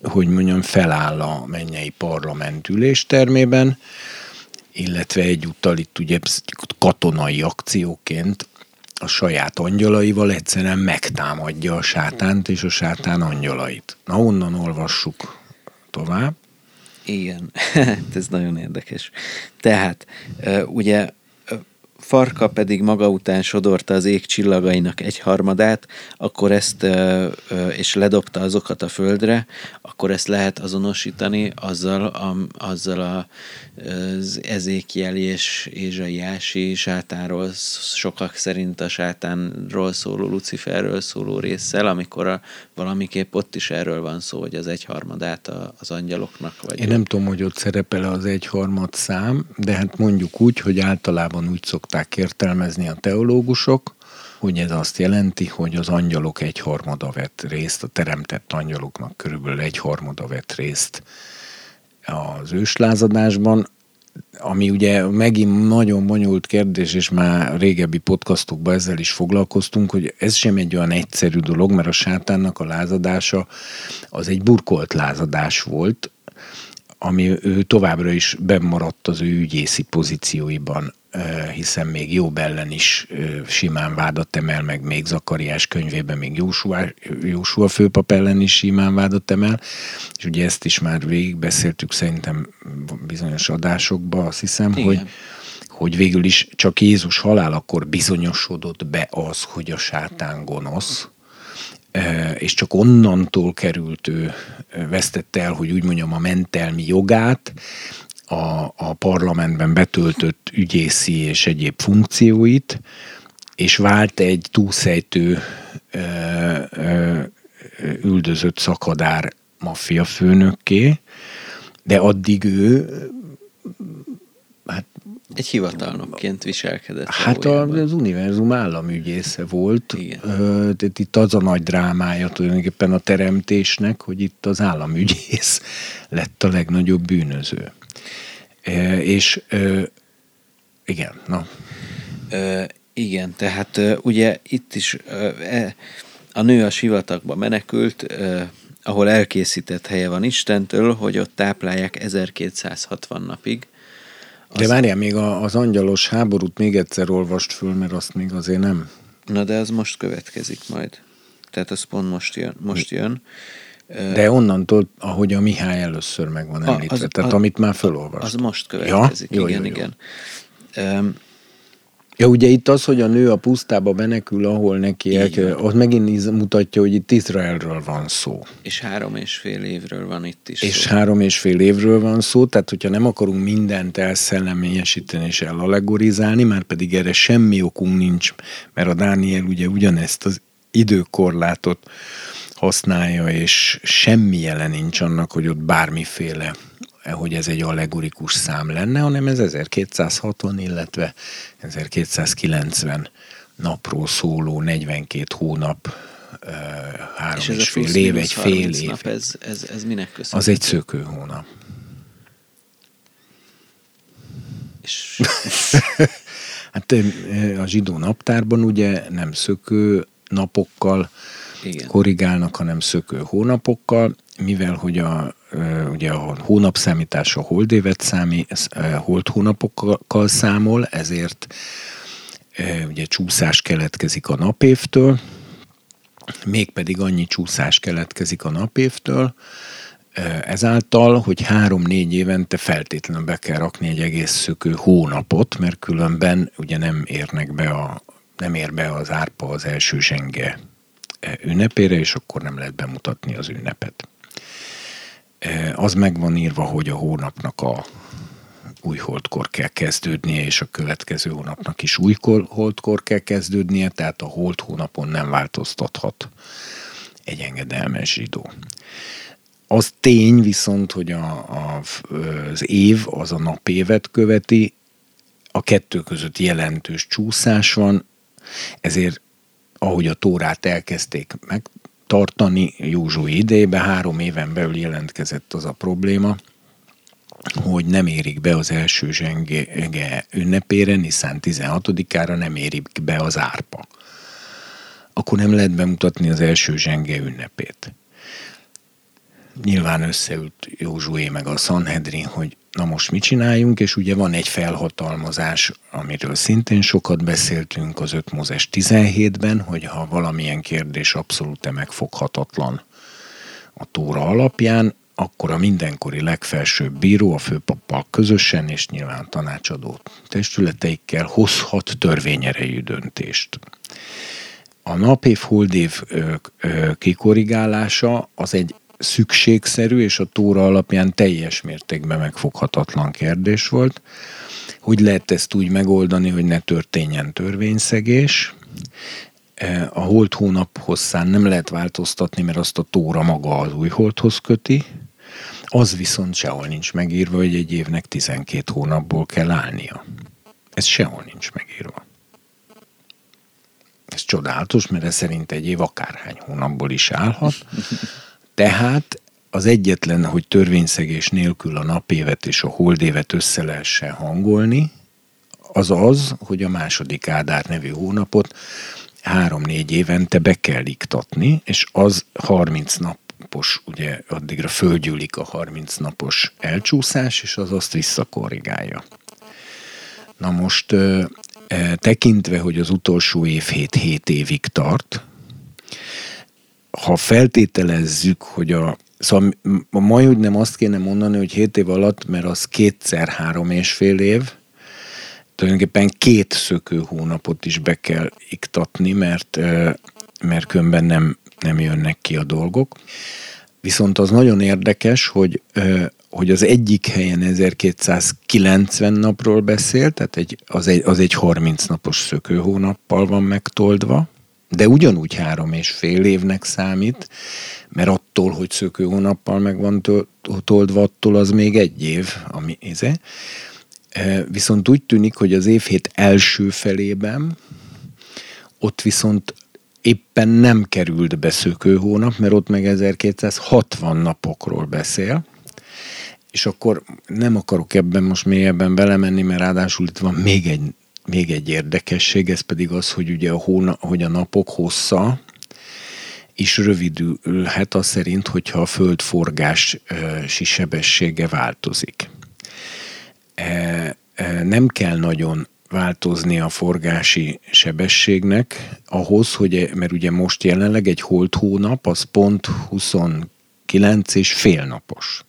hogy mondjam, feláll a mennyei parlament üléstermében, illetve egyúttal itt ugye katonai akcióként a saját angyalaival egyszerűen megtámadja a sátánt és a sátán angyalait. Na, onnan olvassuk tovább. Igen, Hát ez nagyon érdekes. Tehát, ugye Farka pedig maga után sodorta az ég csillagainak egy harmadát, akkor ezt, és ledobta azokat a földre, akkor ezt lehet azonosítani azzal a, azzal a, az ezékieli és ézsaiási sátánról, sokak szerint a sátánról szóló, Luciferről szóló résszel, amikor a, valamiképp ott is erről van szó, hogy az egyharmadát a, az angyaloknak vagy Én nem tudom, hogy ott szerepel az egyharmad szám, de hát mondjuk úgy, hogy általában úgy szokták értelmezni a teológusok, hogy ez azt jelenti, hogy az angyalok egyharmada vett részt, a teremtett angyaloknak körülbelül egyharmada vett részt az őslázadásban, ami ugye megint nagyon bonyolult kérdés, és már régebbi podcastokban ezzel is foglalkoztunk, hogy ez sem egy olyan egyszerű dolog, mert a sátánnak a lázadása az egy burkolt lázadás volt, ami ő továbbra is bemaradt az ő ügyészi pozícióiban hiszen még Jobb ellen is simán vádat emel, meg még Zakariás könyvében még Jósua, Jósua főpap ellen is simán vádat emel, és ugye ezt is már végigbeszéltük szerintem bizonyos adásokban, azt hiszem, Igen. hogy hogy végül is csak Jézus halál akkor bizonyosodott be az, hogy a sátán gonosz, és csak onnantól került ő, vesztette el, hogy úgy mondjam, a mentelmi jogát, a, a parlamentben betöltött ügyészi és egyéb funkcióit, és vált egy túlszejtő ö, ö, üldözött szakadár maffia főnökké, de addig ő hát egy hivatalnokként viselkedett. Hát a, az univerzum államügyésze volt. Igen. tehát itt az a nagy drámája tulajdonképpen a teremtésnek, hogy itt az államügyész lett a legnagyobb bűnöző. És igen, na. Igen, tehát ugye itt is e, a nő a sivatagba menekült, ahol elkészített helye van Istentől, hogy ott táplálják 1260 napig. Az... De várjál, még az angyalos háborút még egyszer olvast föl, mert azt még azért nem. Na de az most következik majd. Tehát az pont most jön. Most jön. De onnantól, ahogy a Mihály először meg van említve, az, tehát az, amit már felolvast. Az most következik, ja? jó, igen, jó, jó. igen. Um, Ja, ugye itt az, hogy a nő a pusztába menekül, ahol neki el, az megint mutatja, hogy itt Izraelről van szó. És három és fél évről van itt is És szó. három és fél évről van szó, tehát hogyha nem akarunk mindent elszelleményesíteni és elallegorizálni, már pedig erre semmi okunk nincs, mert a Dániel ugye ugyanezt az időkorlátot használja, és semmi jele nincs annak, hogy ott bármiféle hogy ez egy allegorikus szám lenne, hanem ez 1260, illetve 1290 napról szóló 42 hónap, három és, és fél év, egy fél év. Nap, ez, ez, ez minek köszönhető? Az egy szökő hónap. És... hát a zsidó naptárban ugye nem szökő napokkal igen. korrigálnak, hanem szökő hónapokkal, mivel hogy a, ugye a hónapszámítás a holdévet számi, hold hónapokkal számol, ezért ugye csúszás keletkezik a napévtől, mégpedig annyi csúszás keletkezik a napévtől, ezáltal, hogy három-négy évente feltétlenül be kell rakni egy egész szökő hónapot, mert különben ugye nem érnek be a, nem ér be az árpa az első zsenge ünnepére, és akkor nem lehet bemutatni az ünnepet. Az meg van írva, hogy a hónapnak a új holdkor kell kezdődnie, és a következő hónapnak is új holdkor kell kezdődnie, tehát a hold hónapon nem változtathat egy engedelmes zsidó. Az tény viszont, hogy a, a, az év az a napévet követi, a kettő között jelentős csúszás van, ezért ahogy a Tórát elkezdték megtartani Józsué idejében, három éven belül jelentkezett az a probléma, hogy nem érik be az első zsenge ünnepére, Nisztán 16-ára nem érik be az árpa. Akkor nem lehet bemutatni az első zsenge ünnepét. Nyilván összeült Józsué meg a Sanhedrin, hogy na most mit csináljunk, és ugye van egy felhatalmazás, amiről szintén sokat beszéltünk az 5 Mózes 17-ben, hogy ha valamilyen kérdés abszolút megfoghatatlan a Tóra alapján, akkor a mindenkori legfelsőbb bíró a főpappal közösen és nyilván tanácsadó testületeikkel hozhat törvényerejű döntést. A napév holdév kikorrigálása az egy szükségszerű és a Tóra alapján teljes mértékben megfoghatatlan kérdés volt. Hogy lehet ezt úgy megoldani, hogy ne történjen törvényszegés? E, a holt hónap hosszán nem lehet változtatni, mert azt a Tóra maga az új holdhoz köti, az viszont sehol nincs megírva, hogy egy évnek 12 hónapból kell állnia. Ez sehol nincs megírva. Ez csodálatos, mert ez szerint egy év akárhány hónapból is állhat. Tehát az egyetlen, hogy törvényszegés nélkül a napévet és a holdévet össze lehessen hangolni, az az, hogy a második Ádár nevű hónapot három-négy évente be kell iktatni, és az 30 napos, ugye addigra földgyűlik a 30 napos elcsúszás, és az azt visszakorrigálja. Na most tekintve, hogy az utolsó év 7 évig tart, ha feltételezzük, hogy a Szóval a mai úgy nem azt kéne mondani, hogy 7 év alatt, mert az kétszer három és fél év, tulajdonképpen két szökő hónapot is be kell iktatni, mert, mert különben nem, nem jönnek ki a dolgok. Viszont az nagyon érdekes, hogy, hogy az egyik helyen 1290 napról beszél, tehát egy, az, egy, az egy 30 napos szökő hónappal van megtoldva, de ugyanúgy három és fél évnek számít, mert attól, hogy szökő hónappal meg van toldva, attól az még egy év, ami íze. Viszont úgy tűnik, hogy az évhét első felében ott viszont éppen nem került be szökő hónap, mert ott meg 1260 napokról beszél, és akkor nem akarok ebben most mélyebben belemenni, mert ráadásul itt van még egy, még egy érdekesség, ez pedig az, hogy ugye a, hóna, hogy a napok hossza is rövidülhet az szerint, hogyha a földforgási sebessége változik. E, e, nem kell nagyon változni a forgási sebességnek ahhoz, hogy, mert ugye most jelenleg egy holt hónap az pont 29 és fél napos.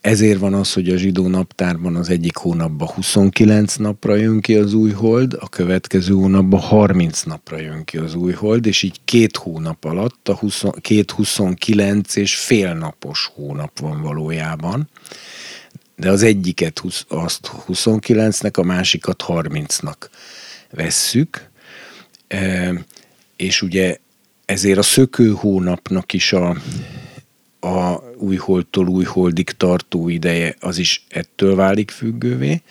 Ezért van az, hogy a zsidó naptárban az egyik hónapban 29 napra jön ki az új hold, a következő hónapban 30 napra jön ki az új hold, és így két hónap alatt a 20, két 29 és fél napos hónap van valójában. De az egyiket azt 29-nek, a másikat 30-nak vesszük. És ugye ezért a szökő hónapnak is a a újholdtól újholdig tartó ideje az is ettől válik függővé.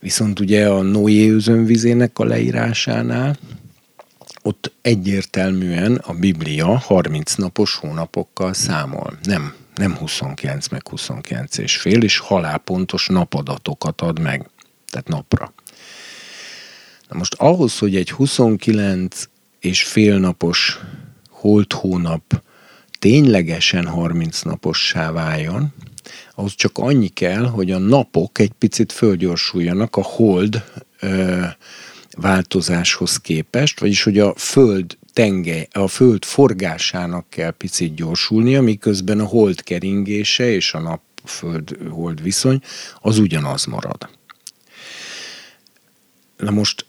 Viszont ugye a Noé özönvizének a leírásánál ott egyértelműen a Biblia 30 napos hónapokkal számol. Nem, nem 29 meg 29 és fél, és halálpontos napadatokat ad meg, tehát napra. Na most ahhoz, hogy egy 29 és fél napos holt hónap ténylegesen 30 napossá váljon, ahhoz csak annyi kell, hogy a napok egy picit fölgyorsuljanak a hold ö, változáshoz képest, vagyis hogy a föld tengely, a föld forgásának kell picit gyorsulnia, miközben a hold keringése és a nap föld-hold viszony az ugyanaz marad. Na most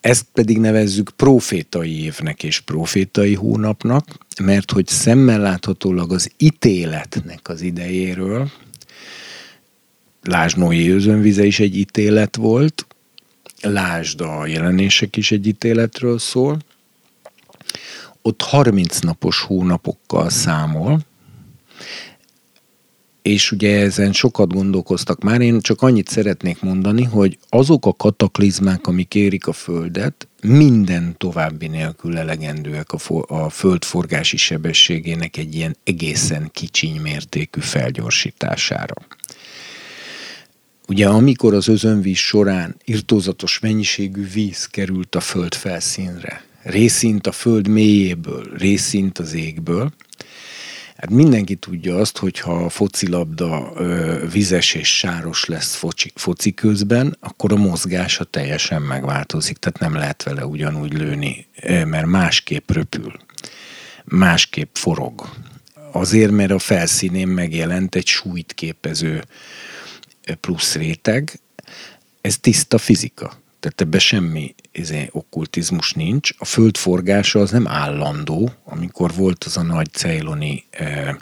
ezt pedig nevezzük profétai évnek és profétai hónapnak, mert hogy szemmel láthatólag az ítéletnek az idejéről, Lásd Noé özönvize is egy ítélet volt, lásd a jelenések is egy ítéletről szól, ott 30 napos hónapokkal számol, és ugye ezen sokat gondolkoztak már, én csak annyit szeretnék mondani, hogy azok a kataklizmák, amik érik a Földet, minden további nélkül elegendőek a, fo- a Föld forgási sebességének egy ilyen egészen kicsiny mértékű felgyorsítására. Ugye amikor az özönvíz során irtózatos mennyiségű víz került a föld felszínre, részint a föld mélyéből, részint az égből, Hát mindenki tudja azt, hogy ha a focilabda ö, vizes és sáros lesz foci, foci közben, akkor a mozgása teljesen megváltozik, tehát nem lehet vele ugyanúgy lőni, mert másképp röpül, másképp forog. Azért, mert a felszínén megjelent egy súlyt képező plusz réteg, ez tiszta fizika. Tehát ebben semmi izé, okkultizmus nincs. A föld forgása az nem állandó. Amikor volt az a nagy cejloni e,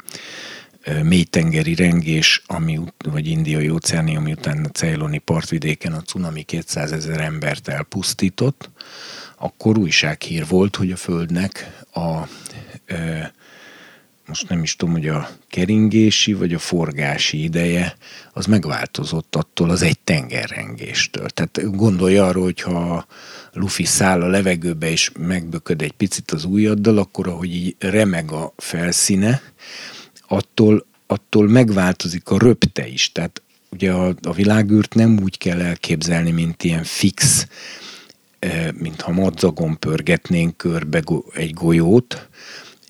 e, mélytengeri rengés, ami, vagy indiai óceáni, ami után a cejloni partvidéken a cunami 200 ezer embert elpusztított, akkor újsághír volt, hogy a Földnek a, most nem is tudom, hogy a keringési vagy a forgási ideje, az megváltozott attól az egy tengerrengéstől. Tehát gondolj arra, hogyha lufi száll a levegőbe és megbököd egy picit az ujjaddal, akkor ahogy így remeg a felszíne, attól, attól megváltozik a röpte is. Tehát ugye a, a világűrt nem úgy kell elképzelni, mint ilyen fix, eh, mintha madzagon pörgetnénk körbe egy golyót,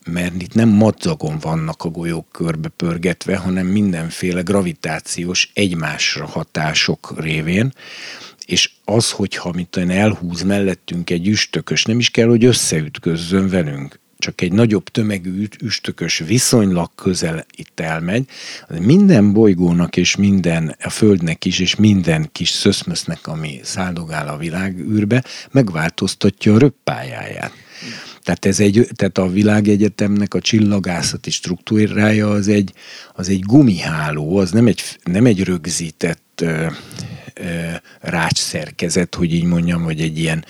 mert itt nem madzagon vannak a golyók körbe pörgetve, hanem mindenféle gravitációs egymásra hatások révén, és az, hogyha mit olyan elhúz mellettünk egy üstökös, nem is kell, hogy összeütközzön velünk, csak egy nagyobb tömegű üstökös viszonylag közel itt elmegy, minden bolygónak és minden, a Földnek is, és minden kis szöszmösznek, ami száldogál a világűrbe, megváltoztatja a röppájáját. Tehát, ez egy, tehát a világegyetemnek a csillagászati struktúrája az egy, az egy gumiháló, az nem egy, nem egy rögzített ö, ö, rácsszerkezet, hogy így mondjam, vagy egy ilyen,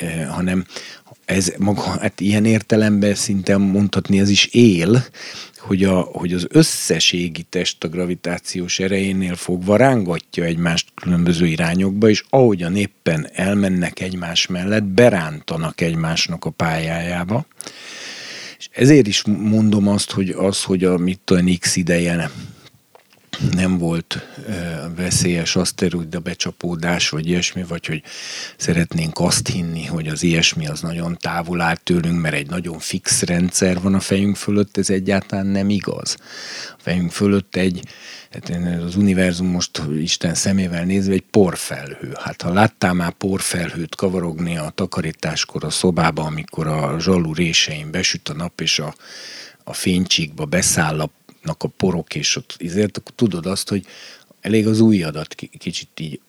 ö, hanem ez maga, hát ilyen értelemben szinte mondhatni, ez is él, hogy, a, hogy az összes égi test a gravitációs erejénél fogva rángatja egymást különböző irányokba, és ahogyan éppen elmennek egymás mellett, berántanak egymásnak a pályájába. És ezért is mondom azt, hogy az, hogy a mit tudom, X ideje nem volt veszélyes aszteroida becsapódás, vagy ilyesmi, vagy hogy szeretnénk azt hinni, hogy az ilyesmi az nagyon távol áll tőlünk, mert egy nagyon fix rendszer van a fejünk fölött, ez egyáltalán nem igaz. A fejünk fölött egy, hát az univerzum most Isten szemével nézve egy porfelhő. Hát ha láttál már porfelhőt kavarogni a takarításkor a szobába, amikor a zsalú résein besüt a nap, és a, a fénycsíkba beszáll a a porok, és ott izért, akkor tudod azt, hogy elég az ujjadat kicsit így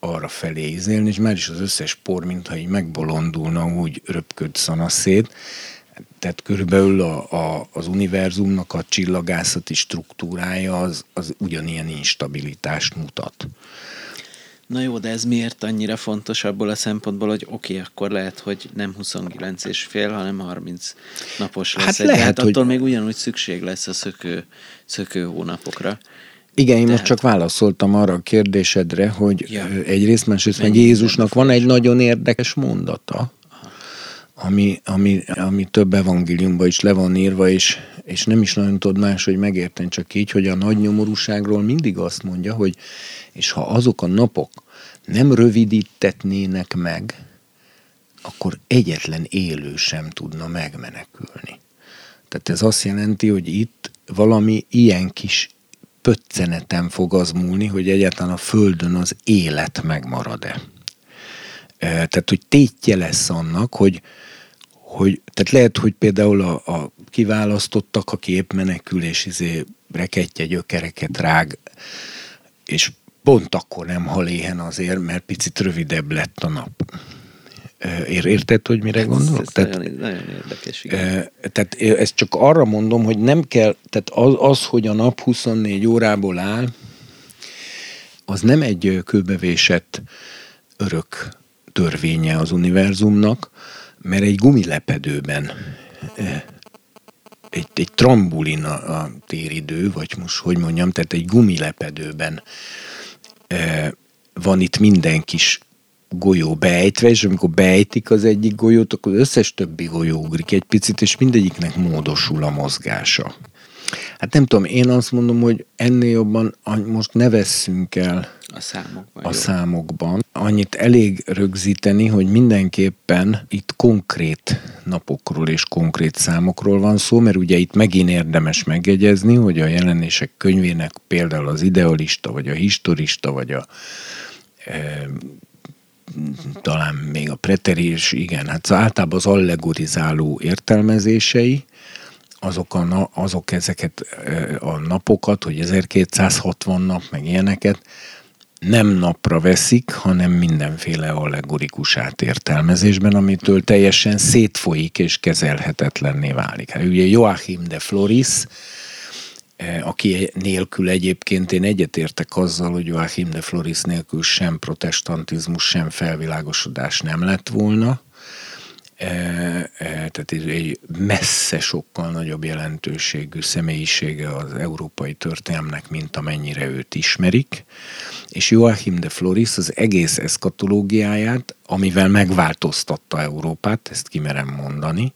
arra felé izélni, és már is az összes por, mintha így megbolondulna, úgy röpköd a szét. Tehát körülbelül a, a, az univerzumnak a csillagászati struktúrája az, az ugyanilyen instabilitást mutat. Na jó, de ez miért annyira fontos abból a szempontból, hogy oké, okay, akkor lehet, hogy nem 29 és fél, hanem 30 napos lesz. Hát egy, lehet, hát attól hogy... még ugyanúgy szükség lesz a szökő, szökő hónapokra. Igen, én Tehát... most csak válaszoltam arra a kérdésedre, hogy ja. egyrészt, másrészt meg Jézusnak van egy nagyon érdekes mondata, ami, ami, ami több evangéliumban is le van írva, és, és nem is nagyon tudod más, hogy megérteni, csak így, hogy a nagy nyomorúságról mindig azt mondja, hogy és ha azok a napok nem rövidítetnének meg, akkor egyetlen élő sem tudna megmenekülni. Tehát ez azt jelenti, hogy itt valami ilyen kis pöcceneten fog az múlni, hogy egyáltalán a Földön az élet megmarad-e. Tehát, hogy tétje lesz annak, hogy, hogy tehát lehet, hogy például a, a kiválasztottak, aki épp menekül, és izé reketje gyökereket rág, és pont akkor nem hal éhen azért, mert picit rövidebb lett a nap. Ér, érted, hogy mire hát gondolok? Ez, ez tehát, nagyon, nagyon érdekes, igen. Tehát ezt csak arra mondom, hogy nem kell, tehát az, az, hogy a nap 24 órából áll, az nem egy kőbevésett örök törvénye az univerzumnak, mert egy gumilepedőben egy, trambulin a, a téridő, vagy most hogy mondjam, tehát egy gumilepedőben van itt minden kis golyó beejtve, és amikor beejtik az egyik golyót, akkor az összes többi golyó ugrik egy picit, és mindegyiknek módosul a mozgása. Hát nem tudom, én azt mondom, hogy ennél jobban most ne vesszünk el a számokban. A jó. számokban. Annyit elég rögzíteni, hogy mindenképpen itt konkrét napokról és konkrét számokról van szó, mert ugye itt megint érdemes megjegyezni, hogy a jelenések könyvének például az idealista, vagy a historista, vagy a e, talán még a preteri, és igen, hát általában az allegorizáló értelmezései, azok, a, azok ezeket e, a napokat, hogy 1260 nap, meg ilyeneket, nem napra veszik, hanem mindenféle allegorikus átértelmezésben, amitől teljesen szétfolyik és kezelhetetlenné válik. Hát ugye Joachim de Floris, eh, aki nélkül egyébként én egyetértek azzal, hogy Joachim de Floris nélkül sem protestantizmus, sem felvilágosodás nem lett volna, tehát egy messze sokkal nagyobb jelentőségű személyisége az európai történelmnek, mint amennyire őt ismerik, és Joachim de Floris az egész eszkatológiáját, amivel megváltoztatta Európát, ezt kimerem mondani,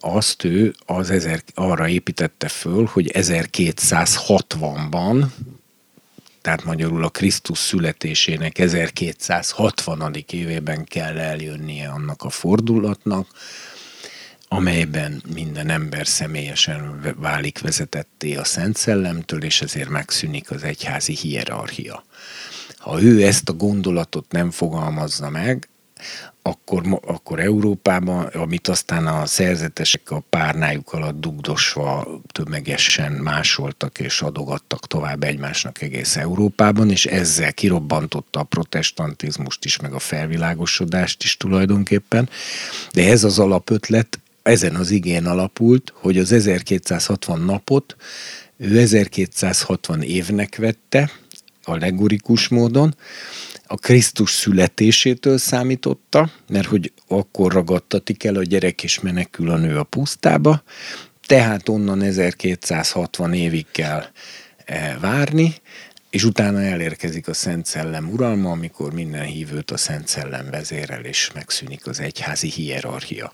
azt ő az ezer, arra építette föl, hogy 1260-ban tehát magyarul a Krisztus születésének 1260. évében kell eljönnie annak a fordulatnak, amelyben minden ember személyesen válik vezetetté a Szent Szellemtől, és ezért megszűnik az egyházi hierarchia. Ha ő ezt a gondolatot nem fogalmazza meg, akkor, akkor Európában, amit aztán a szerzetesek a párnájuk alatt dugdosva tömegesen másoltak és adogattak tovább egymásnak egész Európában, és ezzel kirobbantotta a protestantizmust is, meg a felvilágosodást is tulajdonképpen. De ez az alapötlet ezen az igén alapult, hogy az 1260 napot ő 1260 évnek vette, allegorikus módon, a Krisztus születésétől számította, mert hogy akkor ragadtatik el a gyerek és menekül a nő a pusztába, tehát onnan 1260 évig kell eh, várni, és utána elérkezik a Szent Szellem uralma, amikor minden hívőt a Szent Szellem vezérel, és megszűnik az egyházi hierarchia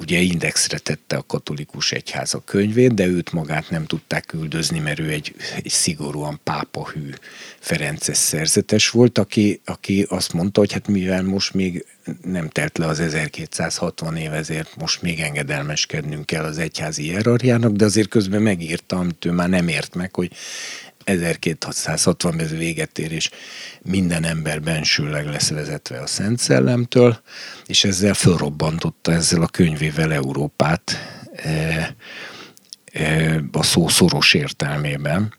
ugye indexre tette a katolikus egyház a könyvét, de őt magát nem tudták küldözni, mert ő egy, egy szigorúan pápahű Ferences szerzetes volt, aki, aki azt mondta, hogy hát mivel most még nem telt le az 1260 év, ezért most még engedelmeskednünk kell az egyházi hierarchiának, de azért közben megírta, amit ő már nem ért meg, hogy 1260 ez véget ér, és minden ember bensőleg lesz vezetve a Szent Szellemtől, és ezzel fölrobbantotta ezzel a könyvével Európát e, e, a szó szoros értelmében.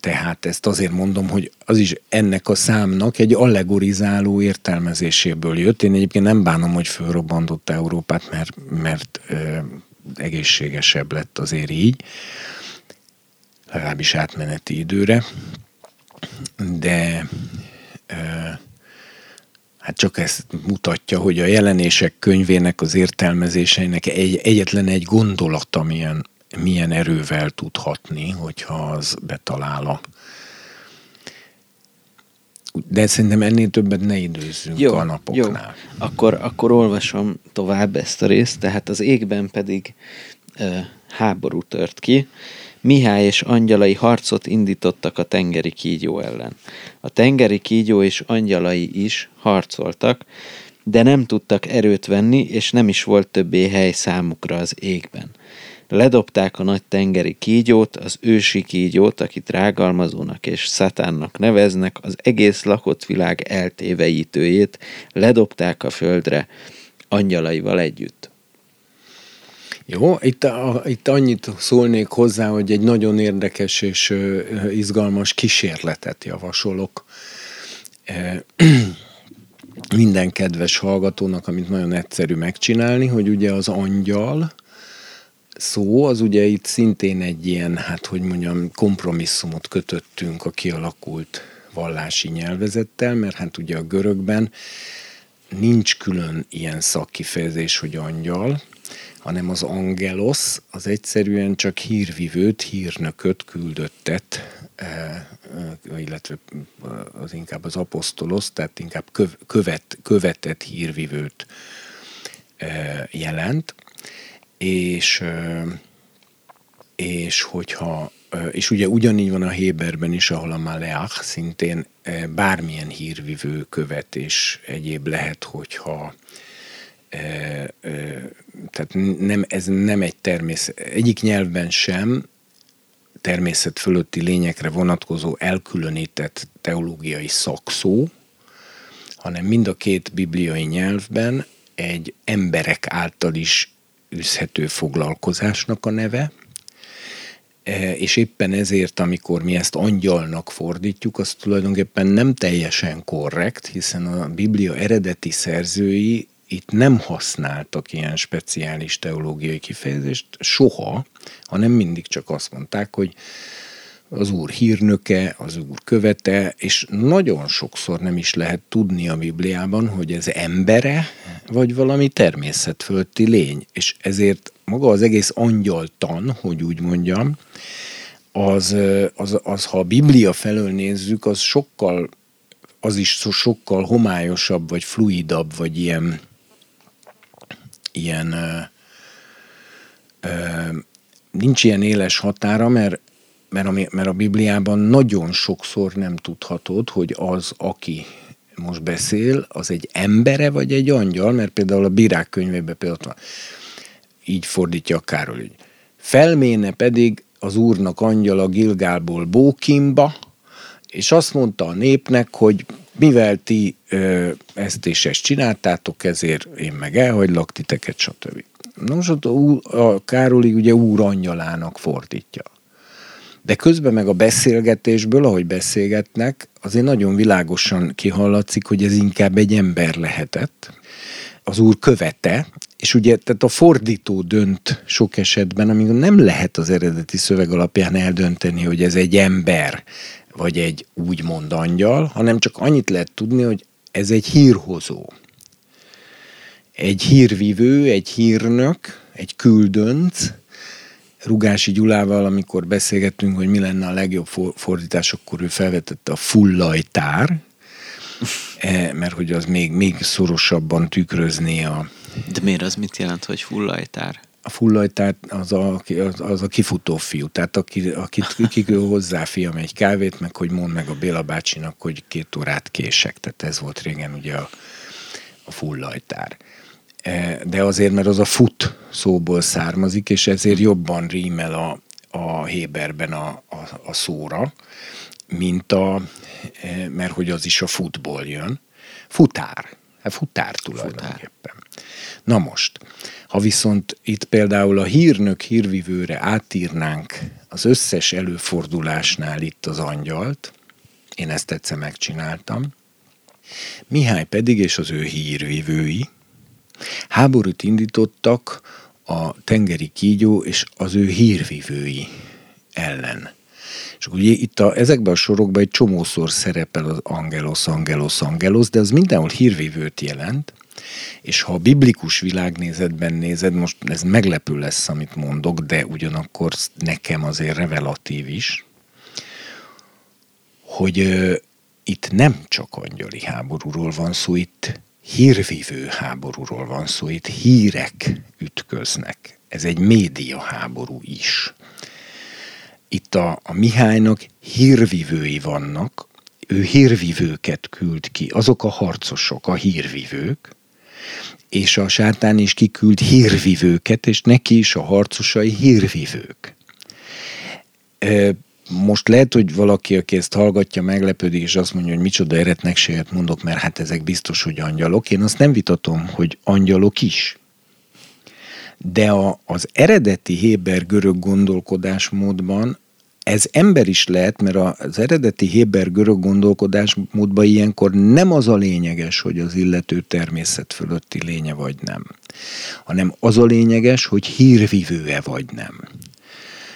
Tehát ezt azért mondom, hogy az is ennek a számnak egy allegorizáló értelmezéséből jött. Én egyébként nem bánom, hogy fölrobbantotta Európát, mert, mert e, egészségesebb lett azért így legalábbis átmeneti időre, de hát csak ezt mutatja, hogy a jelenések könyvének az értelmezéseinek egy, egyetlen egy gondolata milyen, milyen erővel tudhatni, hogyha az betalál a de szerintem ennél többet ne időzzünk jó, a napoknál. Jó. Akkor, akkor olvasom tovább ezt a részt, tehát az égben pedig ö, háború tört ki, Mihály és angyalai harcot indítottak a tengeri kígyó ellen. A tengeri kígyó és angyalai is harcoltak, de nem tudtak erőt venni, és nem is volt többé hely számukra az égben. Ledobták a nagy tengeri kígyót, az ősi kígyót, akit rágalmazónak és szatánnak neveznek, az egész lakott világ eltéveítőjét, ledobták a földre angyalaival együtt. Jó, itt, a, itt annyit szólnék hozzá, hogy egy nagyon érdekes és izgalmas kísérletet javasolok minden kedves hallgatónak, amit nagyon egyszerű megcsinálni, hogy ugye az angyal szó, az ugye itt szintén egy ilyen, hát hogy mondjam, kompromisszumot kötöttünk a kialakult vallási nyelvezettel, mert hát ugye a görögben nincs külön ilyen szakkifejezés, hogy angyal, hanem az angelos az egyszerűen csak hírvivőt, hírnököt, küldöttet, eh, eh, illetve az inkább az apostolos, tehát inkább követ, követett hírvivőt jelent, és, és hogyha és ugye ugyanígy van a Héberben is, ahol a Maleach szintén bármilyen hírvivő követés egyéb lehet, hogyha tehát nem, ez nem egy természet, egyik nyelvben sem természet fölötti lényekre vonatkozó elkülönített teológiai szakszó, hanem mind a két bibliai nyelvben egy emberek által is üzhető foglalkozásnak a neve, és éppen ezért, amikor mi ezt angyalnak fordítjuk, az tulajdonképpen nem teljesen korrekt, hiszen a Biblia eredeti szerzői itt nem használtak ilyen speciális teológiai kifejezést soha, hanem mindig csak azt mondták, hogy az Úr hírnöke, az Úr követe, és nagyon sokszor nem is lehet tudni a Bibliában, hogy ez embere, vagy valami természetfölötti lény. És ezért maga az egész angyaltan, hogy úgy mondjam, az, az, az, ha a Biblia felől nézzük, az sokkal, az is sokkal homályosabb, vagy fluidabb, vagy ilyen, ilyen nincs ilyen éles határa, mert, mert, a, mert a Bibliában nagyon sokszor nem tudhatod, hogy az, aki most beszél, az egy embere vagy egy angyal, mert például a bírák könyvében például van, így fordítja a Károly, hogy felméne pedig az úrnak angyala Gilgálból Bókimba, és azt mondta a népnek, hogy mivel ti ö, ezt és ezt csináltátok, ezért én meg elhagylak titeket, stb. Nos, ott a, a Károli ugye úr angyalának fordítja. De közben meg a beszélgetésből, ahogy beszélgetnek, azért nagyon világosan kihallatszik, hogy ez inkább egy ember lehetett. Az úr követe, és ugye tehát a fordító dönt sok esetben, amikor nem lehet az eredeti szöveg alapján eldönteni, hogy ez egy ember, vagy egy úgymond angyal, hanem csak annyit lehet tudni, hogy ez egy hírhozó. Egy hírvivő, egy hírnök, egy küldönc, Rugási Gyulával, amikor beszélgettünk, hogy mi lenne a legjobb fordítás, akkor ő felvetette a fullajtár, eh, mert hogy az még, még szorosabban tükrözné a... De miért az mit jelent, hogy fullajtár? A fullajtár az a, az, az a kifutó fiú, tehát aki, akit kikül hozzá fiam egy kávét, meg hogy mond meg a Béla bácsinak, hogy két órát kések, tehát ez volt régen ugye a, a fullajtár. E, de azért, mert az a fut szóból származik, és ezért jobban rímel a, a Héberben a, a, a szóra, mint a, e, mert hogy az is a futból jön. Futár. Hát futár tulajdonképpen. Futár. Na most, ha viszont itt például a hírnök hírvivőre átírnánk az összes előfordulásnál itt az angyalt, én ezt egyszer megcsináltam, Mihály pedig és az ő hírvivői, Háborút indítottak a tengeri kígyó és az ő hírvivői ellen. És ugye itt a, ezekben a sorokban egy csomószor szerepel az angelos, angelos, angelos, de az mindenhol hírvívőt jelent, és ha a biblikus világnézetben nézed, most ez meglepő lesz, amit mondok, de ugyanakkor nekem azért revelatív is, hogy ö, itt nem csak angyali háborúról van szó, itt hírvívő háborúról van szó, itt hírek ütköznek. Ez egy média háború is. Itt a, a Mihálynak hírvívői vannak, ő hírvívőket küld ki, azok a harcosok, a hírvívők, és a sátán is kiküld hírvívőket, és neki is a harcosai hírvívők most lehet, hogy valaki, aki ezt hallgatja, meglepődik, és azt mondja, hogy micsoda eretnekséget mondok, mert hát ezek biztos, hogy angyalok. Én azt nem vitatom, hogy angyalok is. De a, az eredeti héber-görög gondolkodásmódban ez ember is lehet, mert az eredeti héber-görög gondolkodásmódban ilyenkor nem az a lényeges, hogy az illető természet fölötti lénye vagy nem, hanem az a lényeges, hogy hírvivőe vagy nem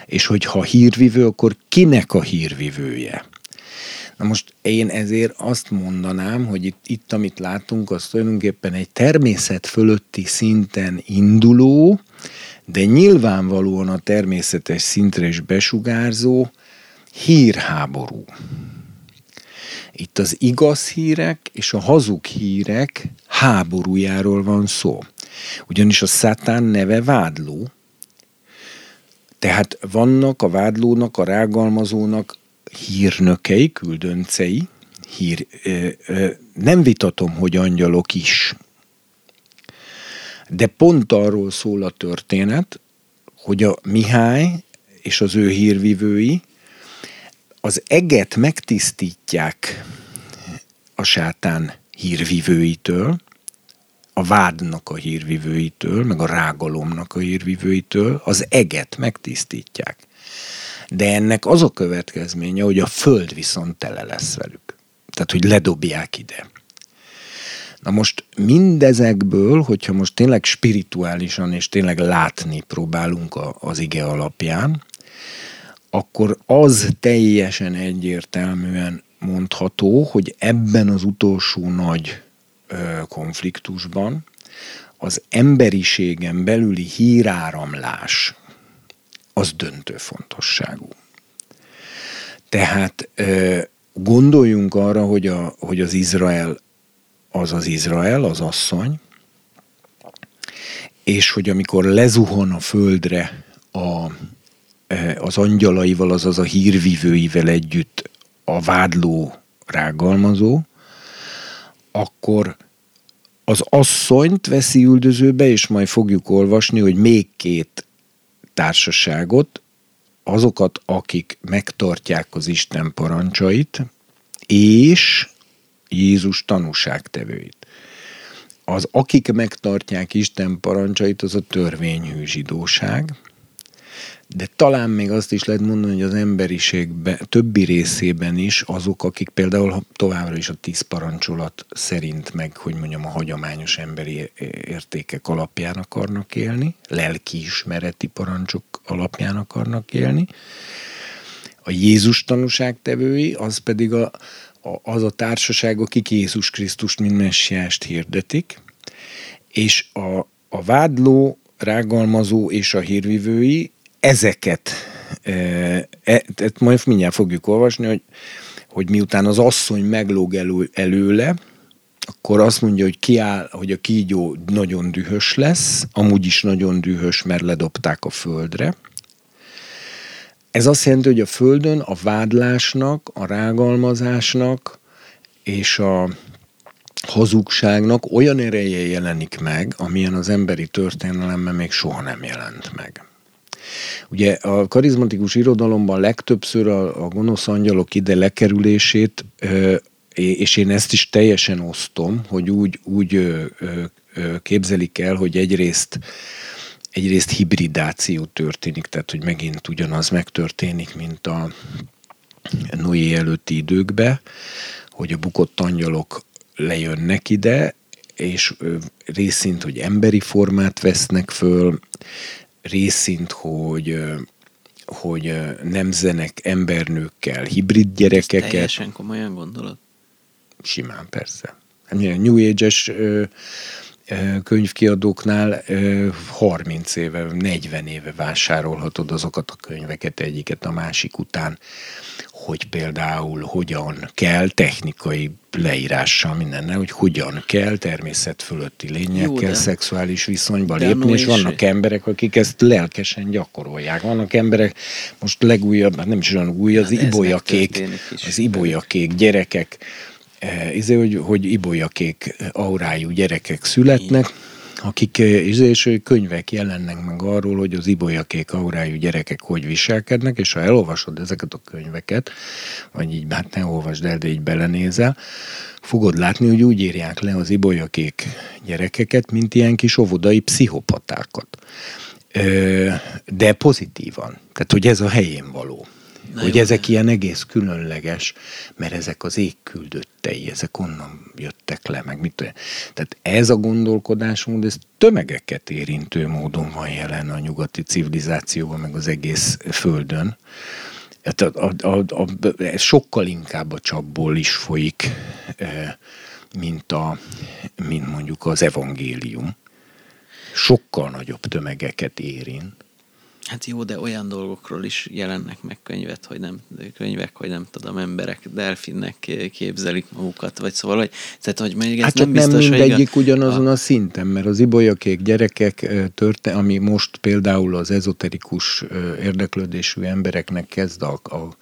és hogy ha hírvivő, akkor kinek a hírvivője? Na most én ezért azt mondanám, hogy itt, itt amit látunk, az tulajdonképpen egy természet fölötti szinten induló, de nyilvánvalóan a természetes szintre is besugárzó hírháború. Itt az igaz hírek és a hazug hírek háborújáról van szó. Ugyanis a szátán neve vádló, tehát vannak a vádlónak, a rágalmazónak hírnökei, küldöncei, hír, ö, ö, nem vitatom, hogy angyalok is. De pont arról szól a történet, hogy a Mihály és az ő hírvivői az eget megtisztítják a sátán hírvivőitől, a vádnak a hírvivőitől, meg a rágalomnak a hírvivőitől az eget megtisztítják. De ennek az a következménye, hogy a föld viszont tele lesz velük. Tehát, hogy ledobják ide. Na most mindezekből, hogyha most tényleg spirituálisan és tényleg látni próbálunk az ige alapján, akkor az teljesen egyértelműen mondható, hogy ebben az utolsó nagy ö, konfliktusban az emberiségen belüli híráramlás az döntő fontosságú. Tehát ö, gondoljunk arra, hogy, a, hogy az Izrael az az Izrael, az asszony, és hogy amikor lezuhan a földre a, az angyalaival, azaz a hírvivőivel együtt a vádló rágalmazó, akkor az asszonyt veszi üldözőbe, és majd fogjuk olvasni, hogy még két társaságot, azokat, akik megtartják az Isten parancsait, és Jézus tanúságtevőit. Az, akik megtartják Isten parancsait, az a törvényhű zsidóság, de talán még azt is lehet mondani, hogy az emberiség többi részében is azok, akik például továbbra is a tíz parancsolat szerint meg, hogy mondjam, a hagyományos emberi értékek alapján akarnak élni, lelkiismereti parancsok alapján akarnak élni. A Jézus tanúságtevői, az pedig a, az a társaság, akik Jézus Krisztust, mint messiást hirdetik, és a, a vádló, rágalmazó és a hírvivői ezeket, e, e, majd mindjárt fogjuk olvasni, hogy, hogy miután az asszony meglóg elő, előle, akkor azt mondja, hogy kiáll, hogy a kígyó nagyon dühös lesz, amúgy is nagyon dühös, mert ledobták a földre. Ez azt jelenti, hogy a földön a vádlásnak, a rágalmazásnak és a hazugságnak olyan ereje jelenik meg, amilyen az emberi történelemben még soha nem jelent meg. Ugye a karizmatikus irodalomban legtöbbször a, a gonosz angyalok ide lekerülését, és én ezt is teljesen osztom, hogy úgy, úgy képzelik el, hogy egyrészt egyrészt hibridáció történik, tehát hogy megint ugyanaz megtörténik, mint a Noé előtti időkbe, hogy a bukott angyalok lejönnek ide, és részint, hogy emberi formát vesznek föl, részint, hogy hogy nemzenek embernőkkel hibrid gyerekeket. Ez teljesen komolyan gondolod? Simán, persze. Hát New Age-es könyvkiadóknál 30 éve, 40 éve vásárolhatod azokat a könyveket egyiket a másik után, hogy például hogyan kell technikai leírással mindennel, hogy hogyan kell természet fölötti lényekkel Jó, szexuális viszonyba lépni, és vannak is. emberek, akik ezt lelkesen gyakorolják. Vannak emberek, most legújabb, hát nem is olyan új, az ibolyakék, az ibolyakék gyerekek, izé, hogy, hogy ibolyakék aurájú gyerekek születnek, akik izé, és könyvek jelennek meg arról, hogy az ibolyakék aurájú gyerekek hogy viselkednek, és ha elolvasod ezeket a könyveket, vagy így, hát ne olvasd el, de így belenézel, fogod látni, hogy úgy írják le az ibolyakék gyerekeket, mint ilyen kis óvodai pszichopatákat. De pozitívan. Tehát, hogy ez a helyén való. Na hogy jó, ezek ilyen egész különleges, mert ezek az ég küldöttei, ezek onnan jöttek le, meg mit Tehát ez a gondolkodásmód, ez tömegeket érintő módon van jelen a nyugati civilizációban, meg az egész földön. Hát a, a, a, a, sokkal inkább a csapból is folyik, e, mint, a, mint mondjuk az evangélium. Sokkal nagyobb tömegeket érint. Hát jó, de olyan dolgokról is jelennek meg könyvet, hogy nem, könyvek, hogy nem tudom, emberek delfinnek képzelik magukat, vagy szóval, hogy, tehát, hogy még ez hát nem biztos, nem mindegyik hogy ugyanazon a... a szinten, mert az ibolyakék gyerekek törte, ami most például az ezoterikus érdeklődésű embereknek kezd a, a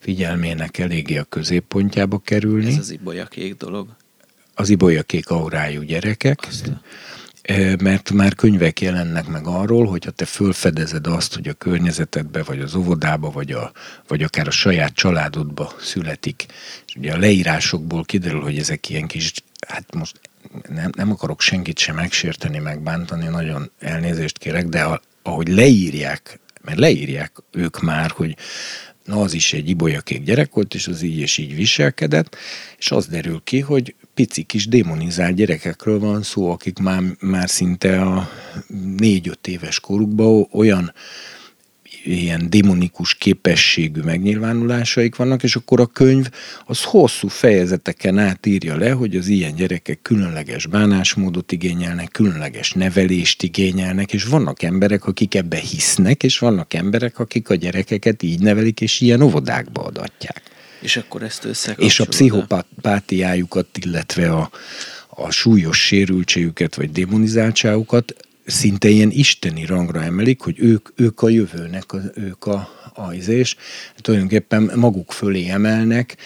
figyelmének eléggé a középpontjába kerülni. Ez az ibolyakék dolog? Az ibolyakék aurájú gyerekek. Azt mert már könyvek jelennek meg arról, hogyha te fölfedezed azt, hogy a környezetedbe, vagy az óvodába, vagy, a, vagy akár a saját családodba születik, és ugye a leírásokból kiderül, hogy ezek ilyen kis, hát most nem, nem akarok senkit sem megsérteni, megbántani, nagyon elnézést kérek, de a, ahogy leírják, mert leírják ők már, hogy na az is egy ibolyakék gyerek volt, és az így és így viselkedett, és az derül ki, hogy pici kis demonizált gyerekekről van szó, akik már, már szinte a négy-öt éves korukban olyan ilyen démonikus képességű megnyilvánulásaik vannak, és akkor a könyv az hosszú fejezeteken átírja le, hogy az ilyen gyerekek különleges bánásmódot igényelnek, különleges nevelést igényelnek, és vannak emberek, akik ebbe hisznek, és vannak emberek, akik a gyerekeket így nevelik, és ilyen óvodákba adatják. És akkor ezt össze. És a pszichopátiájukat, illetve a, a súlyos sérültségüket, vagy demonizáltságukat szinte ilyen isteni rangra emelik, hogy ők, ők a jövőnek, a, ők a, a és tulajdonképpen maguk fölé emelnek,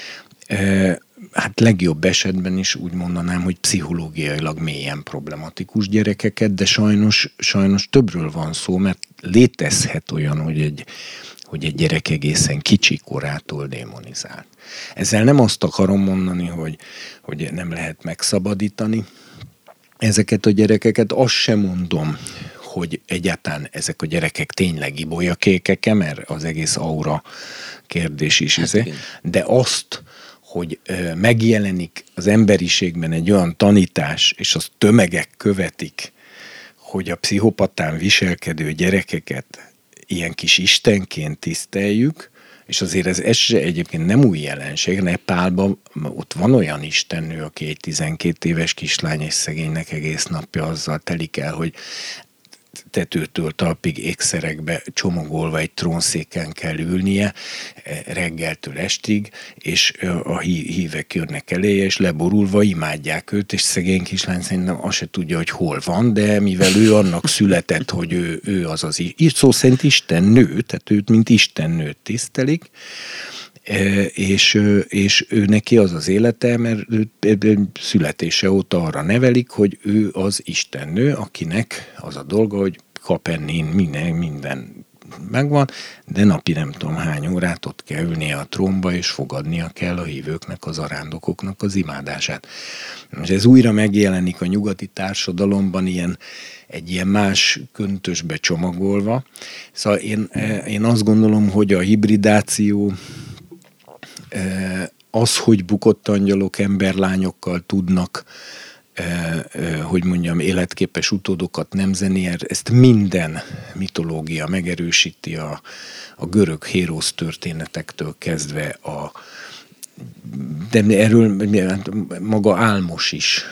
e, hát legjobb esetben is úgy mondanám, hogy pszichológiailag mélyen problematikus gyerekeket, de sajnos, sajnos többről van szó, mert létezhet olyan, hogy egy, hogy egy gyerek egészen kicsi korától démonizált. Ezzel nem azt akarom mondani, hogy, hogy nem lehet megszabadítani, ezeket a gyerekeket, azt sem mondom, hogy egyáltalán ezek a gyerekek tényleg ibolyakékek, mert az egész aura kérdés is, hát izé, de azt, hogy megjelenik az emberiségben egy olyan tanítás, és az tömegek követik, hogy a pszichopatán viselkedő gyerekeket ilyen kis istenként tiszteljük, és azért ez, ez egyébként nem új jelenség. Nepálban ott van olyan istennő, aki egy 12 éves kislány és szegénynek egész napja azzal telik el, hogy tetőtől talpig ékszerekbe csomagolva egy trónszéken kell ülnie e, reggeltől estig, és a hívek jönnek eléje, és leborulva imádják őt, és szegény kislány szerintem azt se tudja, hogy hol van, de mivel ő annak született, hogy ő, ő az az, szó szerint Isten nő, tehát őt mint Isten nőt tisztelik, és, és ő neki az az élete, mert ő születése óta arra nevelik, hogy ő az istennő, akinek az a dolga, hogy kap enni minden, minden megvan, de napi nem tudom hány órát ott kell ülnie a trónba, és fogadnia kell a hívőknek, az arándokoknak az imádását. Most ez újra megjelenik a nyugati társadalomban ilyen, egy ilyen más köntösbe csomagolva. Szóval én, én azt gondolom, hogy a hibridáció az, hogy bukott angyalok emberlányokkal tudnak hogy mondjam, életképes utódokat nemzeni, ezt minden mitológia megerősíti a, a görög hérosz történetektől kezdve a de erről maga Álmos is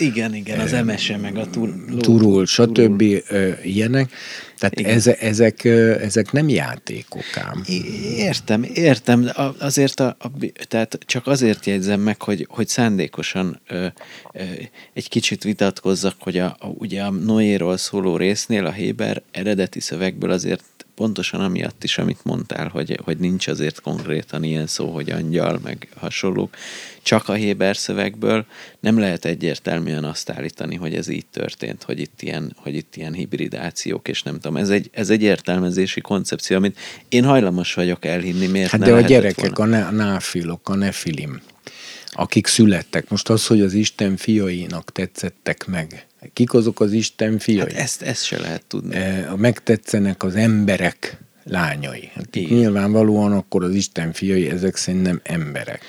igen, igen, az emese, meg a tur, turul, stb. ilyenek. Tehát eze, ezek, ezek nem játékok ám. Értem, értem, azért a, a, tehát csak azért jegyzem meg, hogy, hogy szándékosan ö, ö, egy kicsit vitatkozzak, hogy a, a, ugye a Noéról szóló résznél a Héber eredeti szövegből azért pontosan amiatt is, amit mondtál, hogy, hogy nincs azért konkrétan ilyen szó, hogy angyal, meg hasonlók, csak a Héber szövegből nem lehet egyértelműen azt állítani, hogy ez így történt, hogy itt ilyen, hogy itt ilyen hibridációk, és nem tudom, ez egy, ez egy értelmezési koncepció, amit én hajlamos vagyok elhinni, miért hát de a gyerekek, volna. a náfilok, a nefilim, akik születtek, most az, hogy az Isten fiainak tetszettek meg, Kik azok az Isten fiai? Hát ezt, ezt se lehet tudni. E, megtetszenek az emberek lányai. Hát nyilvánvalóan akkor az Isten fiai, ezek szerintem emberek.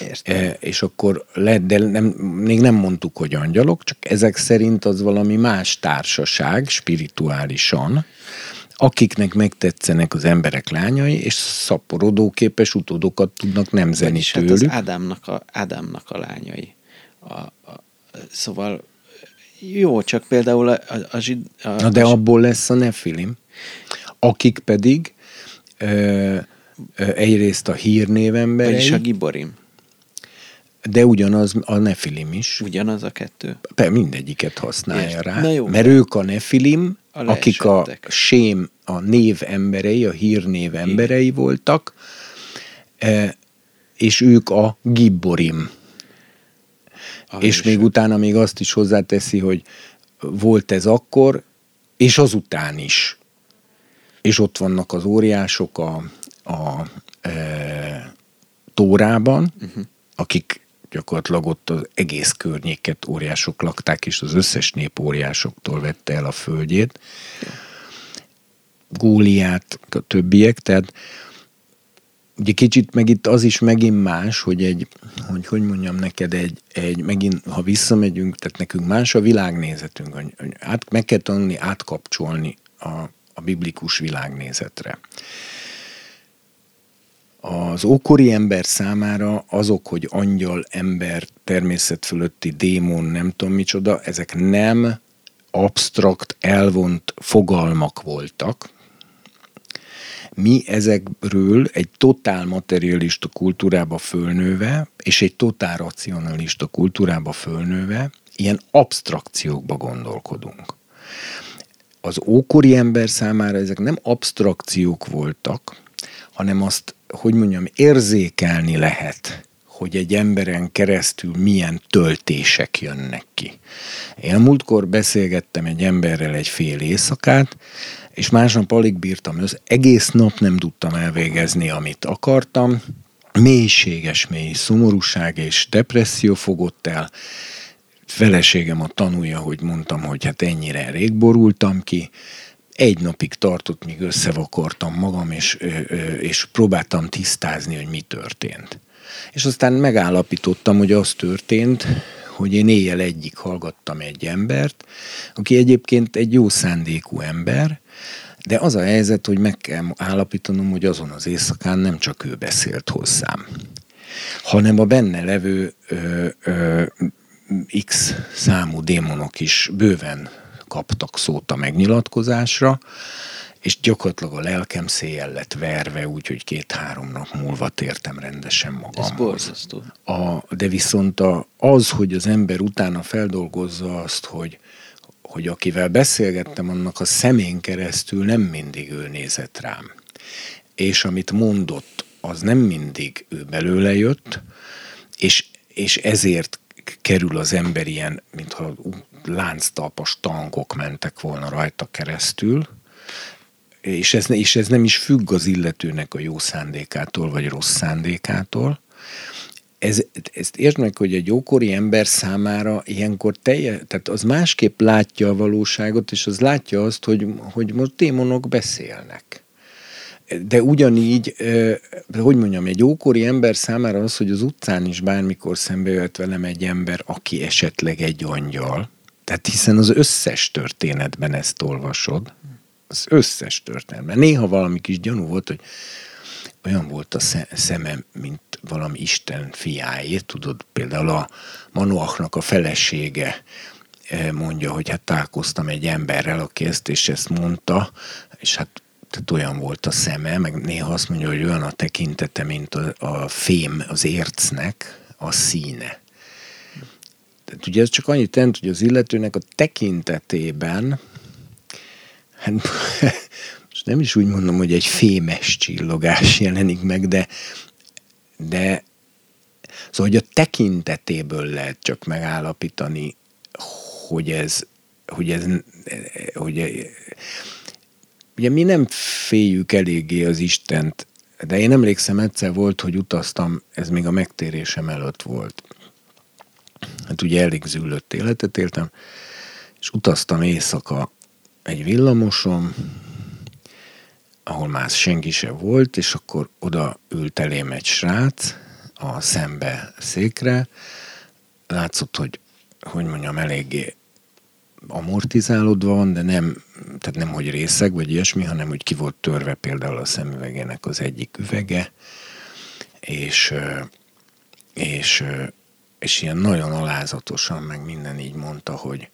Értem. E, és akkor lehet, de nem, még nem mondtuk, hogy angyalok, csak ezek szerint az valami más társaság, spirituálisan, akiknek megtetszenek az emberek lányai, és szaporodóképes utódokat tudnak nemzeni Vagyis tőlük. Hát az Ádámnak a, Ádámnak a lányai. A, a, szóval jó, csak például a, a, a, zsid, a Na de a, abból lesz a nefilim, akik pedig ö, ö, egyrészt a hírnév emberei. Vagyis a giborim. De ugyanaz a nefilim is. Ugyanaz a kettő? Pe, mindegyiket használja Ért. rá. Na jó, mert ők a nefilim, a akik a sém, a név emberei, a hírnév emberei voltak, és ők a giborim és még utána még azt is hozzáteszi, hogy volt ez akkor, és azután is. És ott vannak az óriások a, a e, Tórában, uh-huh. akik gyakorlatilag ott az egész környéket óriások lakták, és az összes nép óriásoktól vette el a földjét. Góliát, a többiek, tehát ugye kicsit meg itt az is megint más, hogy egy, hogy hogy mondjam neked, egy, egy megint, ha visszamegyünk, tehát nekünk más a világnézetünk, hogy át, meg kell tanulni átkapcsolni a, a biblikus világnézetre. Az ókori ember számára azok, hogy angyal, ember, természet fölötti démon, nem tudom micsoda, ezek nem absztrakt, elvont fogalmak voltak. Mi ezekről egy totál materialista kultúrába fölnőve, és egy totál racionalista kultúrába fölnőve, ilyen abstrakciókba gondolkodunk. Az ókori ember számára ezek nem abstrakciók voltak, hanem azt, hogy mondjam, érzékelni lehet, hogy egy emberen keresztül milyen töltések jönnek ki. Én múltkor beszélgettem egy emberrel egy fél éjszakát, és másnap alig bírtam az egész nap nem tudtam elvégezni, amit akartam, mélységes mély szomorúság és depresszió fogott el, feleségem a tanulja, hogy mondtam, hogy hát ennyire rég borultam ki, egy napig tartott, míg összevakartam magam, és, és próbáltam tisztázni, hogy mi történt. És aztán megállapítottam, hogy az történt, hogy én éjjel egyik hallgattam egy embert, aki egyébként egy jó szándékú ember, de az a helyzet, hogy meg kell állapítanom, hogy azon az éjszakán nem csak ő beszélt hozzám, hanem a benne levő ö, ö, X számú démonok is bőven kaptak szót a megnyilatkozásra, és gyakorlatilag a lelkem széjjel lett verve, úgyhogy két-három nap múlva tértem rendesen magam. Ez borzasztó. A, de viszont a, az, hogy az ember utána feldolgozza azt, hogy, hogy akivel beszélgettem, annak a szemén keresztül nem mindig ő nézett rám. És amit mondott, az nem mindig ő belőle jött, és, és ezért kerül az ember ilyen, mintha lánctalpas tankok mentek volna rajta keresztül, és ez, és ez nem is függ az illetőnek a jó szándékától, vagy rossz szándékától. Ez, ezt értsd meg, hogy egy ókori ember számára ilyenkor teljes, tehát az másképp látja a valóságot, és az látja azt, hogy, hogy most démonok beszélnek. De ugyanígy, hogy mondjam, egy ókori ember számára az, hogy az utcán is bármikor szembe jött velem egy ember, aki esetleg egy angyal, tehát hiszen az összes történetben ezt olvasod, az összes történetben. Néha valami kis gyanú volt, hogy olyan volt a szemem, mint valami Isten fiáé, tudod, például a Manoachnak a felesége eh, mondja, hogy hát találkoztam egy emberrel, aki ezt és ezt mondta, és hát tehát olyan volt a szeme, meg néha azt mondja, hogy olyan a tekintete, mint a, a fém az ércnek a színe. Tehát ugye ez csak annyit jelent, hogy az illetőnek a tekintetében, hát most nem is úgy mondom, hogy egy fémes csillogás jelenik meg, de, de szóval, hogy a tekintetéből lehet csak megállapítani, hogy ez, hogy ez, hogy ugye mi nem féljük eléggé az Istent, de én emlékszem egyszer volt, hogy utaztam, ez még a megtérésem előtt volt hát ugye elég zűlött életet éltem, és utaztam éjszaka egy villamosom, ahol már senki se volt, és akkor oda ült elém egy srác a szembe székre, látszott, hogy hogy mondjam, eléggé amortizálódva van, de nem, tehát nem, hogy részeg, vagy ilyesmi, hanem, hogy ki volt törve például a szemüvegének az egyik üvege, és, és és ilyen nagyon alázatosan, meg minden így mondta, hogy,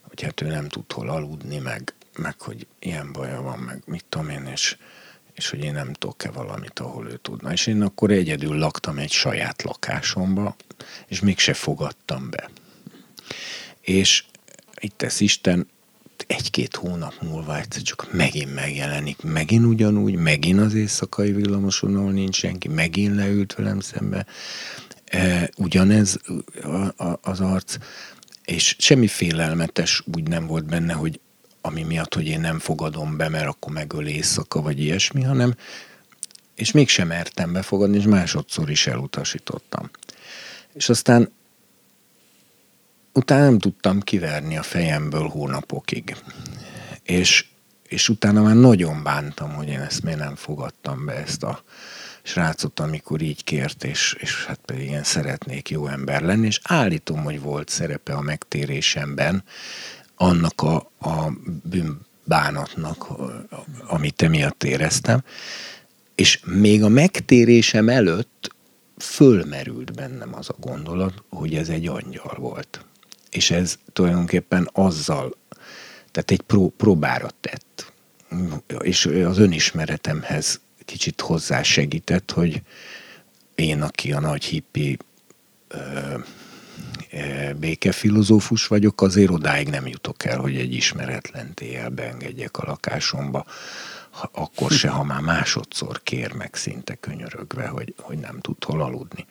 hogy hát ő nem tud hol aludni, meg, meg hogy ilyen baja van, meg mit tudom én, és, és hogy én nem tudok-e valamit, ahol ő tudna. És én akkor egyedül laktam egy saját lakásomba, és mégse fogadtam be. És itt ez Isten egy-két hónap múlva egyszer csak megint megjelenik, megint ugyanúgy, megint az éjszakai villamoson, ahol nincs senki, megint leült velem szembe, ugyanez a, a, az arc, és semmi félelmetes úgy nem volt benne, hogy ami miatt, hogy én nem fogadom be, mert akkor megöl éjszaka, vagy ilyesmi, hanem és mégsem mertem befogadni, és másodszor is elutasítottam. És aztán utána nem tudtam kiverni a fejemből hónapokig. És, és utána már nagyon bántam, hogy én ezt miért nem fogadtam be, ezt a, srácot, amikor így kért, és, és hát pedig én szeretnék jó ember lenni, és állítom, hogy volt szerepe a megtérésemben annak a, a bűn bánatnak, amit emiatt éreztem. És még a megtérésem előtt fölmerült bennem az a gondolat, hogy ez egy angyal volt. És ez tulajdonképpen azzal, tehát egy pró, próbára tett. És az önismeretemhez kicsit hozzá segített, hogy én, aki a nagy hippi ö, ö, békefilozófus vagyok, azért odáig nem jutok el, hogy egy ismeretlen téjjel beengedjek a lakásomba, akkor se, ha már másodszor kér meg szinte könyörögve, hogy, hogy nem tud hol aludni.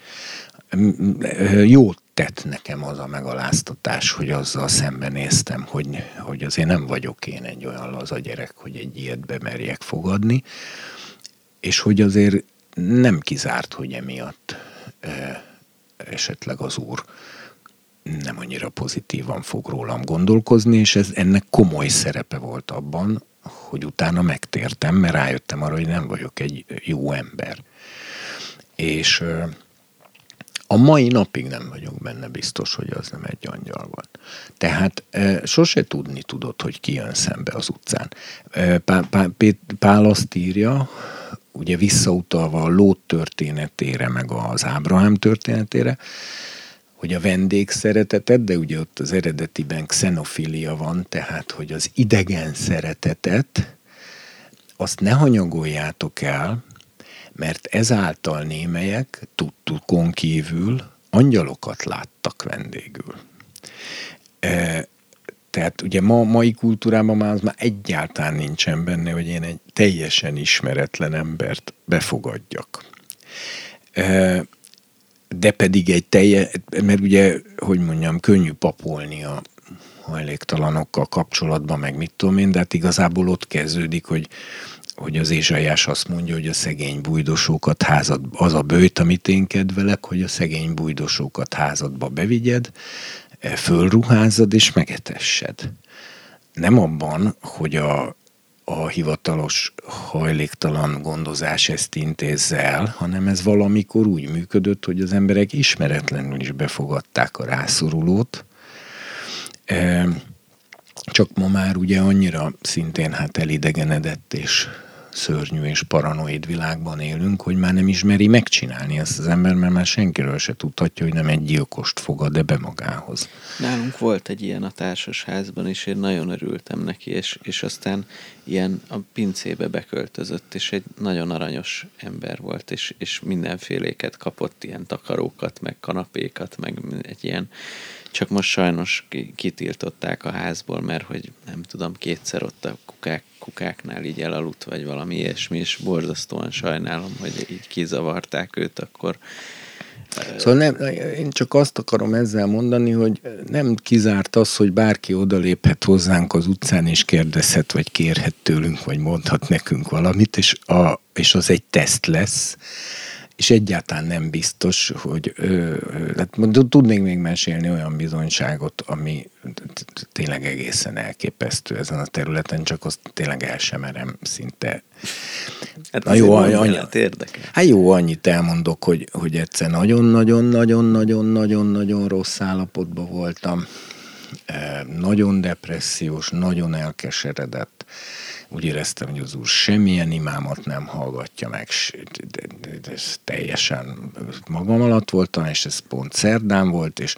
Jót tett nekem az a megaláztatás, hogy azzal szembenéztem, hogy, hogy azért nem vagyok én egy olyan laza gyerek, hogy egy ilyet bemerjek fogadni, és hogy azért nem kizárt, hogy emiatt esetleg az úr nem annyira pozitívan fog rólam gondolkozni, és ez ennek komoly szerepe volt abban, hogy utána megtértem, mert rájöttem arra, hogy nem vagyok egy jó ember. És a mai napig nem vagyok benne biztos, hogy az nem egy angyal volt. Tehát e, sose tudni tudod, hogy ki jön szembe az utcán. E, Pál, Pál, Pál azt írja, ugye visszautalva a Lót történetére, meg az Ábrahám történetére, hogy a vendég szeretetet, de ugye ott az eredetiben xenofilia van, tehát hogy az idegen szeretetet, azt ne hanyagoljátok el, mert ezáltal némelyek tudtukon kívül angyalokat láttak vendégül. E, tehát ugye ma, mai kultúrában már az már egyáltalán nincsen benne, hogy én egy teljesen ismeretlen embert befogadjak. De pedig egy telje, mert ugye, hogy mondjam, könnyű papolni a hajléktalanokkal kapcsolatban, meg mit tudom én, de hát igazából ott kezdődik, hogy hogy az Ézsaiás azt mondja, hogy a szegény bujdosókat házad, az a bőjt, amit én kedvelek, hogy a szegény bujdosókat házadba bevigyed, fölruházad és megetessed. Nem abban, hogy a, a hivatalos hajléktalan gondozás ezt intézze el, hanem ez valamikor úgy működött, hogy az emberek ismeretlenül is befogadták a rászorulót, e, csak ma már ugye annyira szintén hát elidegenedett és szörnyű és paranoid világban élünk, hogy már nem ismeri megcsinálni ezt az ember, mert már senkiről se tudhatja, hogy nem egy gyilkost fogad-e be magához. Nálunk volt egy ilyen a társasházban, és én nagyon örültem neki, és, és aztán ilyen a pincébe beköltözött, és egy nagyon aranyos ember volt, és, és mindenféléket kapott, ilyen takarókat, meg kanapékat, meg egy ilyen csak most sajnos kitiltották a házból, mert hogy nem tudom, kétszer ott a kukák, kukáknál így elaludt, vagy valami ilyesmi, és borzasztóan sajnálom, hogy így kizavarták őt, akkor Szóval nem, én csak azt akarom ezzel mondani, hogy nem kizárt az, hogy bárki odaléphet hozzánk az utcán, és kérdezhet, vagy kérhet tőlünk, vagy mondhat nekünk valamit, és, a, és az egy teszt lesz, és egyáltalán nem biztos, hogy ö, hát tudnék még mesélni olyan bizonyságot, ami tényleg egészen elképesztő ezen a területen, csak azt tényleg el sem merem szinte. Hát Na jó, annyi. Hát jó, annyit elmondok, hogy, hogy egyszer nagyon-nagyon-nagyon-nagyon-nagyon-nagyon rossz állapotban voltam. Nagyon depressziós, nagyon elkeseredett úgy éreztem, hogy az úr semmilyen imámat nem hallgatja meg, ez teljesen magam alatt voltam, és ez pont szerdán volt, és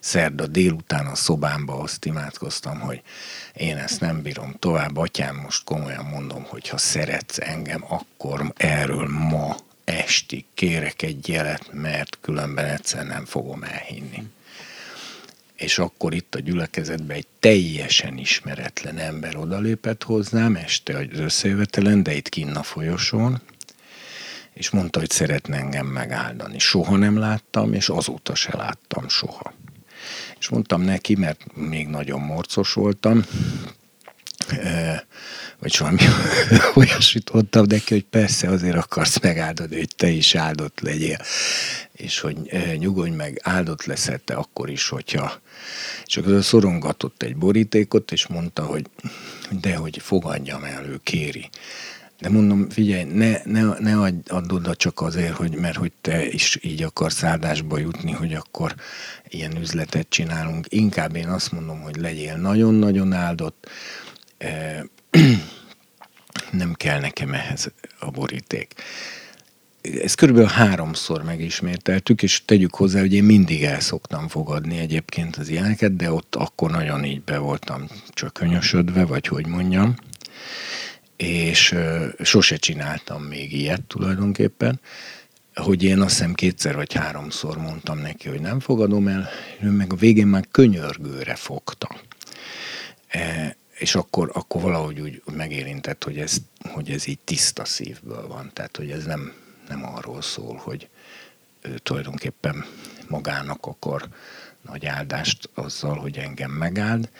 szerda délután a szobámba azt imádkoztam, hogy én ezt nem bírom tovább, atyám, most komolyan mondom, hogy ha szeretsz engem, akkor erről ma estig kérek egy jelet, mert különben egyszer nem fogom elhinni és akkor itt a gyülekezetben egy teljesen ismeretlen ember odalépett hozzám este az összejövetelen, de itt kinn a folyosón, és mondta, hogy szeretne engem megáldani. Soha nem láttam, és azóta se láttam soha. És mondtam neki, mert még nagyon morcos voltam, vagy valami olyasmit mondtam neki, hogy persze azért akarsz megáldani, hogy te is áldott legyél, és hogy nyugodj meg, áldott leszel te akkor is, hogyha csak az szorongatott egy borítékot, és mondta, hogy de hogy fogadjam el, ő kéri. De mondom, figyelj, ne, ne, ne add oda csak azért, hogy, mert hogy te is így akarsz áldásba jutni, hogy akkor ilyen üzletet csinálunk. Inkább én azt mondom, hogy legyél nagyon-nagyon áldott, nem kell nekem ehhez a boríték. Ezt körülbelül háromszor megismételtük, és tegyük hozzá, hogy én mindig el szoktam fogadni egyébként az ilyeneket, de ott akkor nagyon így be voltam csökönyösödve, vagy hogy mondjam, és sose csináltam még ilyet tulajdonképpen, hogy én azt hiszem kétszer vagy háromszor mondtam neki, hogy nem fogadom el, ő meg a végén már könyörgőre fogta. És akkor, akkor valahogy úgy megérintett, hogy ez, hogy ez így tiszta szívből van. Tehát, hogy ez nem, nem arról szól, hogy ő tulajdonképpen magának akar nagy áldást azzal, hogy engem megáld.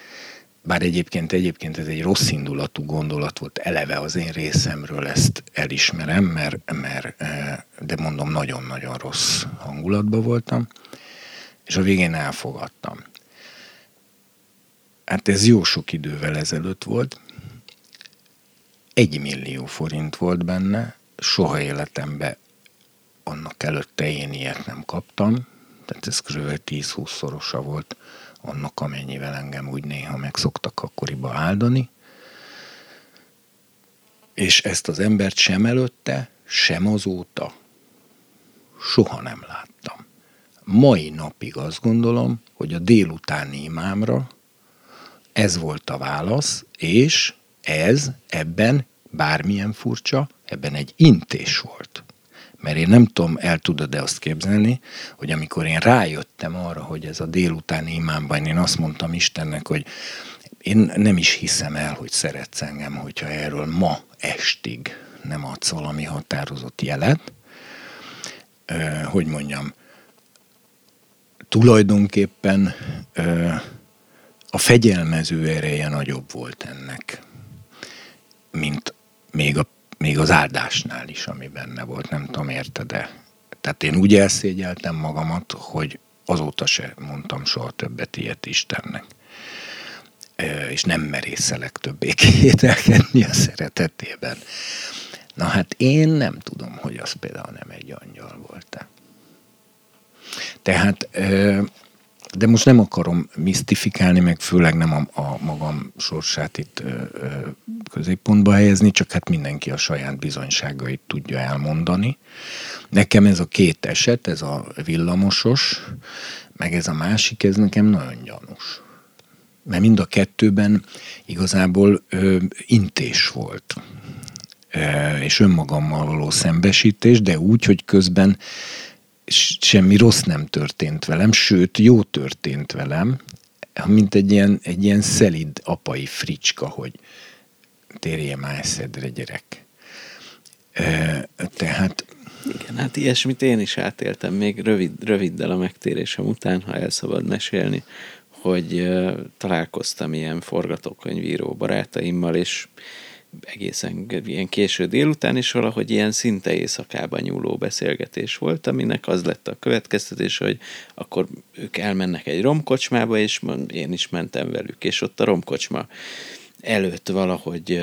Bár egyébként, egyébként ez egy rossz indulatú gondolat volt eleve az én részemről, ezt elismerem, mert, mert e, de mondom, nagyon-nagyon rossz hangulatban voltam, és a végén elfogadtam. Hát ez jó sok idővel ezelőtt volt. Egy millió forint volt benne, soha életemben annak előtte én ilyet nem kaptam, tehát ez kb. 10-20 szorosa volt annak, amennyivel engem úgy néha meg szoktak akkoriba áldani. És ezt az embert sem előtte, sem azóta soha nem láttam. Mai napig azt gondolom, hogy a délutáni imámra ez volt a válasz, és ez ebben bármilyen furcsa, ebben egy intés volt. Mert én nem tudom, el tudod-e azt képzelni, hogy amikor én rájöttem arra, hogy ez a délutáni imámban, én azt mondtam Istennek, hogy én nem is hiszem el, hogy szeretsz engem, hogyha erről ma estig nem adsz valami határozott jelet. Hogy mondjam, tulajdonképpen a fegyelmező ereje nagyobb volt ennek, mint még, a, még az áldásnál is, ami benne volt. Nem tudom, érted de Tehát én úgy elszégyeltem magamat, hogy azóta se mondtam soha többet ilyet Istennek. És nem merészelek többé kételkedni a szeretetében. Na hát én nem tudom, hogy az például nem egy angyal volt-e. Tehát de most nem akarom misztifikálni, meg főleg nem a, a magam sorsát itt ö, ö, középpontba helyezni, csak hát mindenki a saját bizonyságait tudja elmondani. Nekem ez a két eset, ez a villamosos, meg ez a másik, ez nekem nagyon gyanús. Mert mind a kettőben igazából ö, intés volt és önmagammal való szembesítés, de úgy, hogy közben semmi rossz nem történt velem, sőt, jó történt velem, mint egy ilyen, egy ilyen szelid apai fricska, hogy térje már eszedre, gyerek. Tehát... Igen, hát ilyesmit én is átéltem, még rövid, röviddel a megtérésem után, ha el szabad mesélni, hogy találkoztam ilyen forgatókönyvíró barátaimmal, és egészen ilyen késő délután, is valahogy ilyen szinte éjszakában nyúló beszélgetés volt, aminek az lett a következtetés, hogy akkor ők elmennek egy romkocsmába, és én is mentem velük, és ott a romkocsma előtt valahogy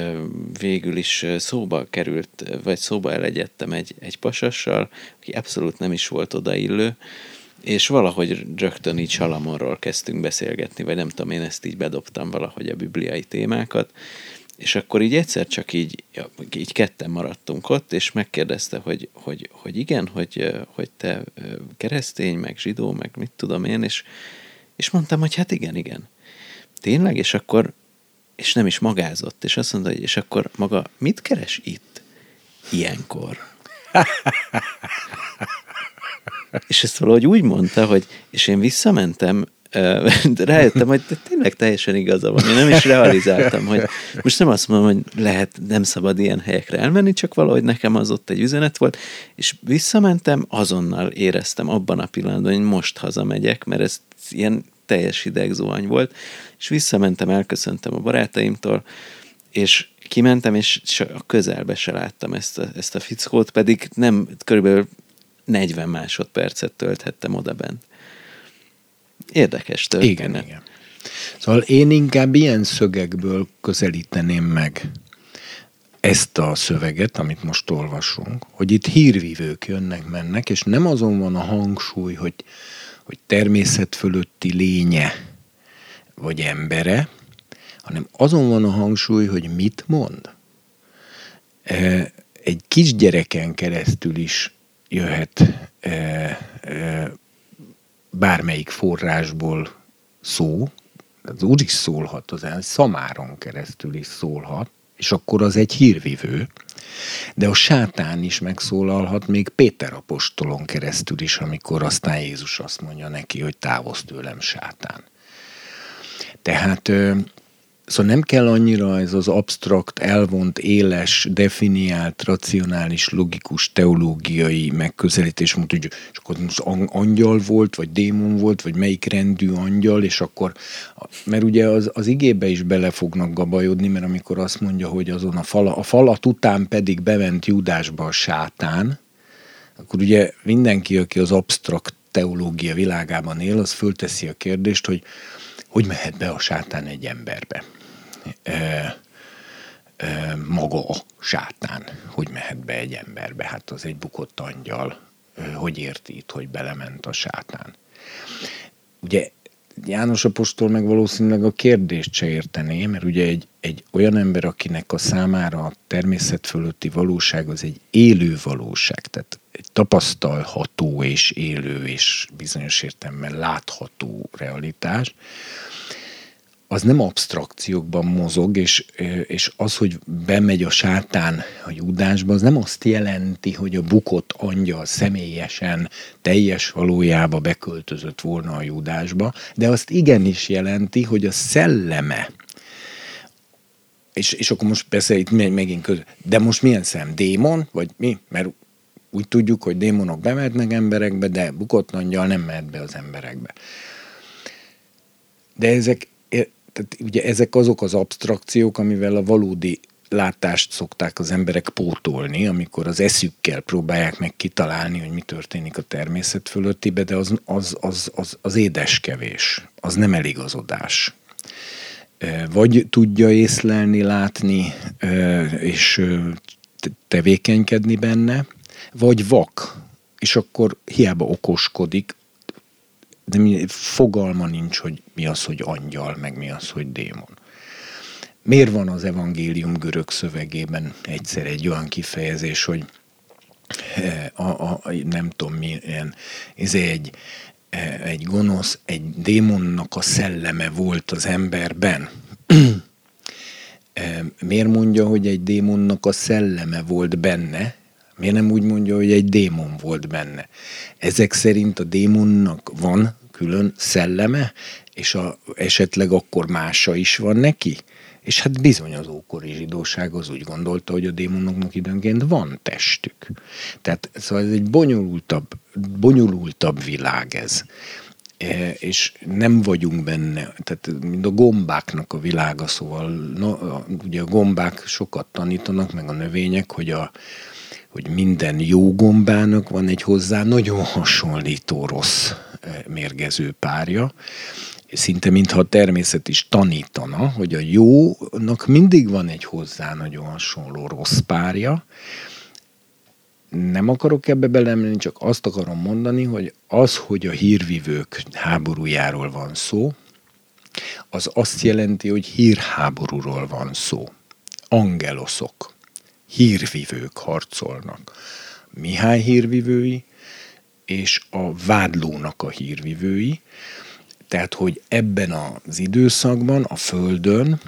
végül is szóba került, vagy szóba elegyedtem egy, egy pasassal, aki abszolút nem is volt odaillő, és valahogy rögtön így Salamonról kezdtünk beszélgetni, vagy nem tudom, én ezt így bedobtam valahogy a bibliai témákat, és akkor így egyszer csak így, így ketten maradtunk ott, és megkérdezte, hogy, hogy, hogy igen, hogy, hogy te keresztény, meg zsidó, meg mit tudom én, és, és mondtam, hogy hát igen, igen. Tényleg? És akkor, és nem is magázott, és azt mondta, hogy és akkor maga mit keres itt ilyenkor? és ezt valahogy úgy mondta, hogy, és én visszamentem rájöttem, hogy tényleg teljesen igaza van. Én nem is realizáltam, hogy most nem azt mondom, hogy lehet, nem szabad ilyen helyekre elmenni, csak valahogy nekem az ott egy üzenet volt, és visszamentem, azonnal éreztem abban a pillanatban, hogy most hazamegyek, mert ez ilyen teljes hidegzuhany volt, és visszamentem, elköszöntem a barátaimtól, és kimentem, és a közelbe se láttam ezt a, ezt a fickót, pedig nem körülbelül 40 másodpercet tölthettem oda bent. Érdekes történet. Igen, igen. Szóval én inkább ilyen szögekből közelíteném meg ezt a szöveget, amit most olvasunk, hogy itt hírvívők jönnek, mennek, és nem azon van a hangsúly, hogy, hogy természet fölötti lénye vagy embere, hanem azon van a hangsúly, hogy mit mond. Egy kisgyereken keresztül is jöhet bármelyik forrásból szó, az úgy is szólhat, az szamáron keresztül is szólhat, és akkor az egy hírvivő. De a sátán is megszólalhat még Péter apostolon keresztül is, amikor aztán Jézus azt mondja neki, hogy távozz tőlem sátán. Tehát Szóval nem kell annyira ez az absztrakt, elvont, éles, definiált, racionális, logikus, teológiai megközelítés, mondta, hogy és akkor most angyal volt, vagy démon volt, vagy melyik rendű angyal, és akkor, mert ugye az, az igébe is bele fognak gabajodni, mert amikor azt mondja, hogy azon a, fala, a falat után pedig bement Judásba a sátán, akkor ugye mindenki, aki az absztrakt teológia világában él, az fölteszi a kérdést, hogy hogy mehet be a sátán egy emberbe maga a sátán, hogy mehet be egy emberbe. Hát az egy bukott angyal, hogy érti itt, hogy belement a sátán. Ugye János Apostol meg valószínűleg a kérdést se értené, mert ugye egy, egy olyan ember, akinek a számára a természet fölötti valóság az egy élő valóság, tehát egy tapasztalható és élő és bizonyos értelemben látható realitás, az nem abstrakciókban mozog, és, és az, hogy bemegy a sátán a judásba, az nem azt jelenti, hogy a bukott angyal személyesen teljes valójába beköltözött volna a judásba, de azt igenis jelenti, hogy a szelleme, és, és akkor most persze itt megint közül, de most milyen szem? Démon? Vagy mi? Mert úgy tudjuk, hogy démonok bemehetnek emberekbe, de bukott angyal nem mehet be az emberekbe. De ezek tehát ugye ezek azok az abstrakciók, amivel a valódi látást szokták az emberek pótolni, amikor az eszükkel próbálják meg kitalálni, hogy mi történik a természet fölöttibe, de az, az, az, az, az édeskevés, az nem eligazodás. Vagy tudja észlelni, látni és tevékenykedni benne, vagy vak, és akkor hiába okoskodik, de mi, fogalma nincs, hogy mi az, hogy angyal, meg mi az, hogy démon. Miért van az evangélium görög szövegében egyszer egy olyan kifejezés, hogy eh, a, a, nem tudom milyen, ez egy, eh, egy gonosz, egy démonnak a szelleme volt az emberben. Eh, miért mondja, hogy egy démonnak a szelleme volt benne? Miért nem úgy mondja, hogy egy démon volt benne? Ezek szerint a démonnak van külön szelleme, és a, esetleg akkor mása is van neki? És hát bizony az ókori zsidóság az úgy gondolta, hogy a démonoknak időnként van testük. Tehát szóval ez egy bonyolultabb, bonyolultabb világ ez. E, és nem vagyunk benne, tehát mint a gombáknak a világa, szóval na, ugye a gombák sokat tanítanak, meg a növények, hogy a, hogy minden jó gombának van egy hozzá nagyon hasonlító rossz e, mérgező párja, szinte mintha a természet is tanítana, hogy a jónak mindig van egy hozzá nagyon hasonló rossz párja. Nem akarok ebbe belemenni, csak azt akarom mondani, hogy az, hogy a hírvivők háborújáról van szó, az azt jelenti, hogy hírháborúról van szó. Angeloszok hírvivők harcolnak. Mihály hírvivői és a vádlónak a hírvivői. Tehát, hogy ebben az időszakban a Földön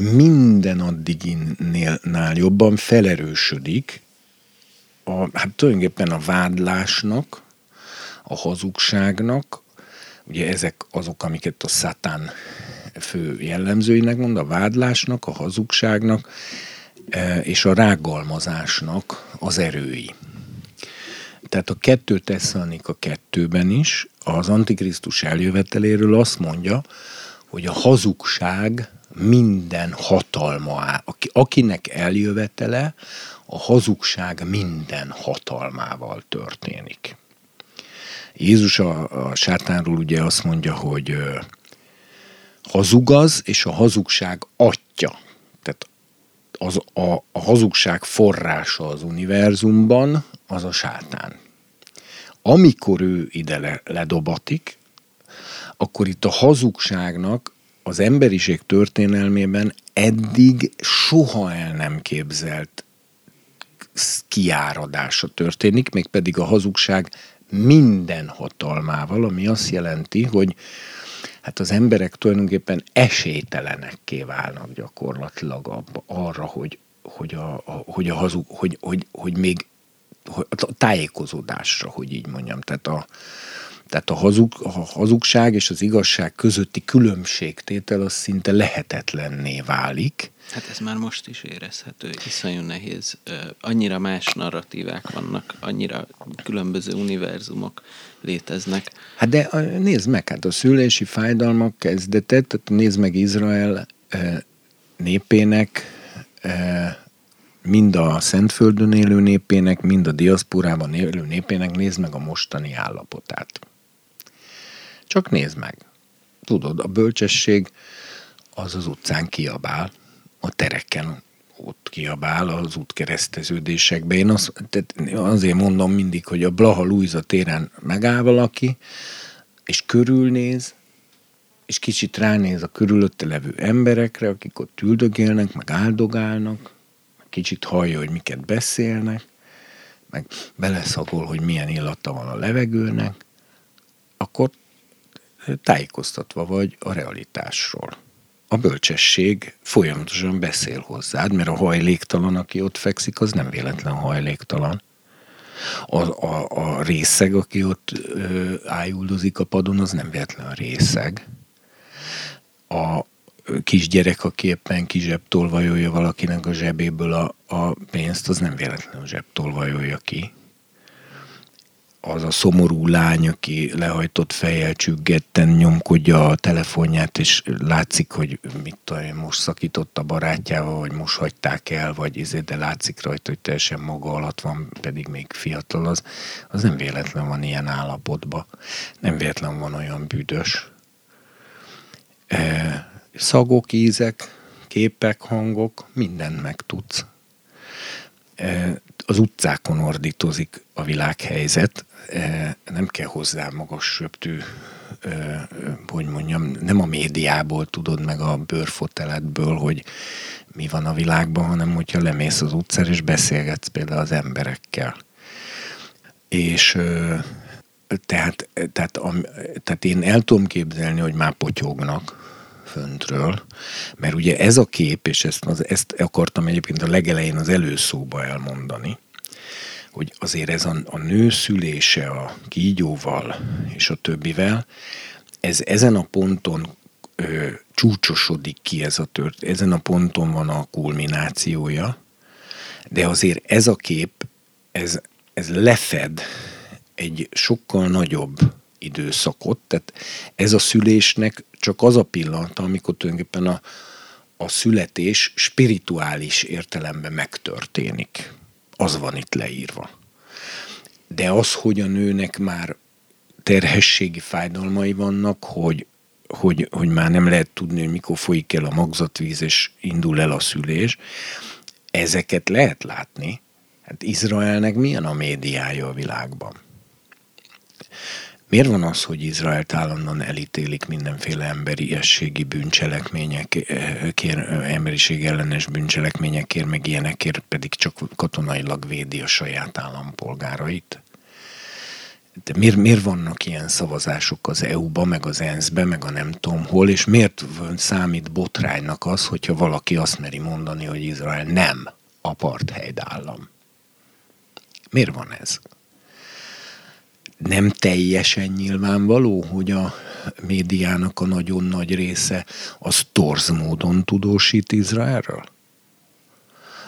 minden addiginnál jobban felerősödik a, hát tulajdonképpen a vádlásnak, a hazugságnak, ugye ezek azok, amiket a szatán fő jellemzőinek mond, a vádlásnak, a hazugságnak, és a rágalmazásnak az erői. Tehát a kettő Tesszalonika kettőben is az Antikrisztus eljöveteléről azt mondja, hogy a hazugság minden hatalma, akinek eljövetele, a hazugság minden hatalmával történik. Jézus a, a sátánról ugye azt mondja, hogy hazugaz, és a hazugság atya az a, a hazugság forrása az univerzumban, az a sátán. Amikor ő ide le, ledobatik, akkor itt a hazugságnak az emberiség történelmében eddig soha el nem képzelt kiáradása történik, mégpedig a hazugság minden hatalmával, ami azt jelenti, hogy hát az emberek tulajdonképpen esélytelenekké válnak gyakorlatilag abba, arra, hogy, hogy, a, a, hogy, a hazug, hogy, hogy, hogy még a tájékozódásra, hogy így mondjam. Tehát a, tehát a, hazug, a hazugság és az igazság közötti különbségtétel az szinte lehetetlenné válik. Hát ez már most is érezhető, iszonyú nehéz. Annyira más narratívák vannak, annyira különböző univerzumok léteznek. Hát de nézd meg, hát a szülési fájdalmak kezdetet, tehát nézd meg Izrael népének, mind a Szentföldön élő népének, mind a diaszporában élő népének, nézd meg a mostani állapotát. Csak nézd meg. Tudod, a bölcsesség az az utcán kiabál, a tereken ott kiabál az útkereszteződésekbe. Én az, tehát azért mondom mindig, hogy a Blaha Luisa téren megáll valaki, és körülnéz, és kicsit ránéz a körülötte levő emberekre, akik ott üldögélnek, meg áldogálnak, kicsit hallja, hogy miket beszélnek, meg beleszagol, hogy milyen illata van a levegőnek, akkor tájékoztatva vagy a realitásról. A bölcsesség folyamatosan beszél hozzád, mert a hajléktalan, aki ott fekszik, az nem véletlen hajléktalan. A, a, a részeg, aki ott ö, ájuldozik a padon, az nem véletlen részeg. A kisgyerek, aki éppen kizsebtolvajolja valakinek a zsebéből a, a pénzt, az nem véletlenül zsebtolvajolja ki az a szomorú lány, aki lehajtott fejjel csüggetten nyomkodja a telefonját, és látszik, hogy mit tudom, most szakított a barátjával, vagy most hagyták el, vagy izé, de látszik rajta, hogy teljesen maga alatt van, pedig még fiatal, az, az nem véletlen van ilyen állapotban. Nem véletlen van olyan büdös. E, szagok, ízek, képek, hangok, mindent megtudsz. E, az utcákon ordítozik a világhelyzet, nem kell hozzá magas söptű, e, hogy mondjam, nem a médiából tudod meg a bőrfoteletből, hogy mi van a világban, hanem hogyha lemész az utcára és beszélgetsz például az emberekkel. És e, tehát, tehát, tehát én el tudom képzelni, hogy már potyognak, föntről, mert ugye ez a kép, és ezt, ezt akartam egyébként a legelején az előszóba elmondani, hogy azért ez a, a nő szülése a kígyóval és a többivel, ez ezen a ponton ö, csúcsosodik ki ez a tört, ezen a ponton van a kulminációja, de azért ez a kép, ez, ez lefed egy sokkal nagyobb időszakot, tehát ez a szülésnek csak az a pillanat, amikor tulajdonképpen a, a születés spirituális értelemben megtörténik. Az van itt leírva. De az, hogy a nőnek már terhességi fájdalmai vannak, hogy, hogy, hogy már nem lehet tudni, hogy mikor folyik el a magzatvíz, és indul el a szülés, ezeket lehet látni. Hát Izraelnek milyen a médiája a világban? Miért van az, hogy Izraelt állandóan elítélik mindenféle emberiességi bűncselekményekért, emberiség ellenes bűncselekményekért, meg ilyenekért, pedig csak katonailag védi a saját állampolgárait? De miért, miért vannak ilyen szavazások az EU-ba, meg az ENSZ-be, meg a nem tudom hol, és miért számít botránynak az, hogyha valaki azt meri mondani, hogy Izrael nem apartheid állam? Miért van ez? Nem teljesen nyilvánvaló, hogy a médiának a nagyon nagy része az torz módon tudósít Izraelről?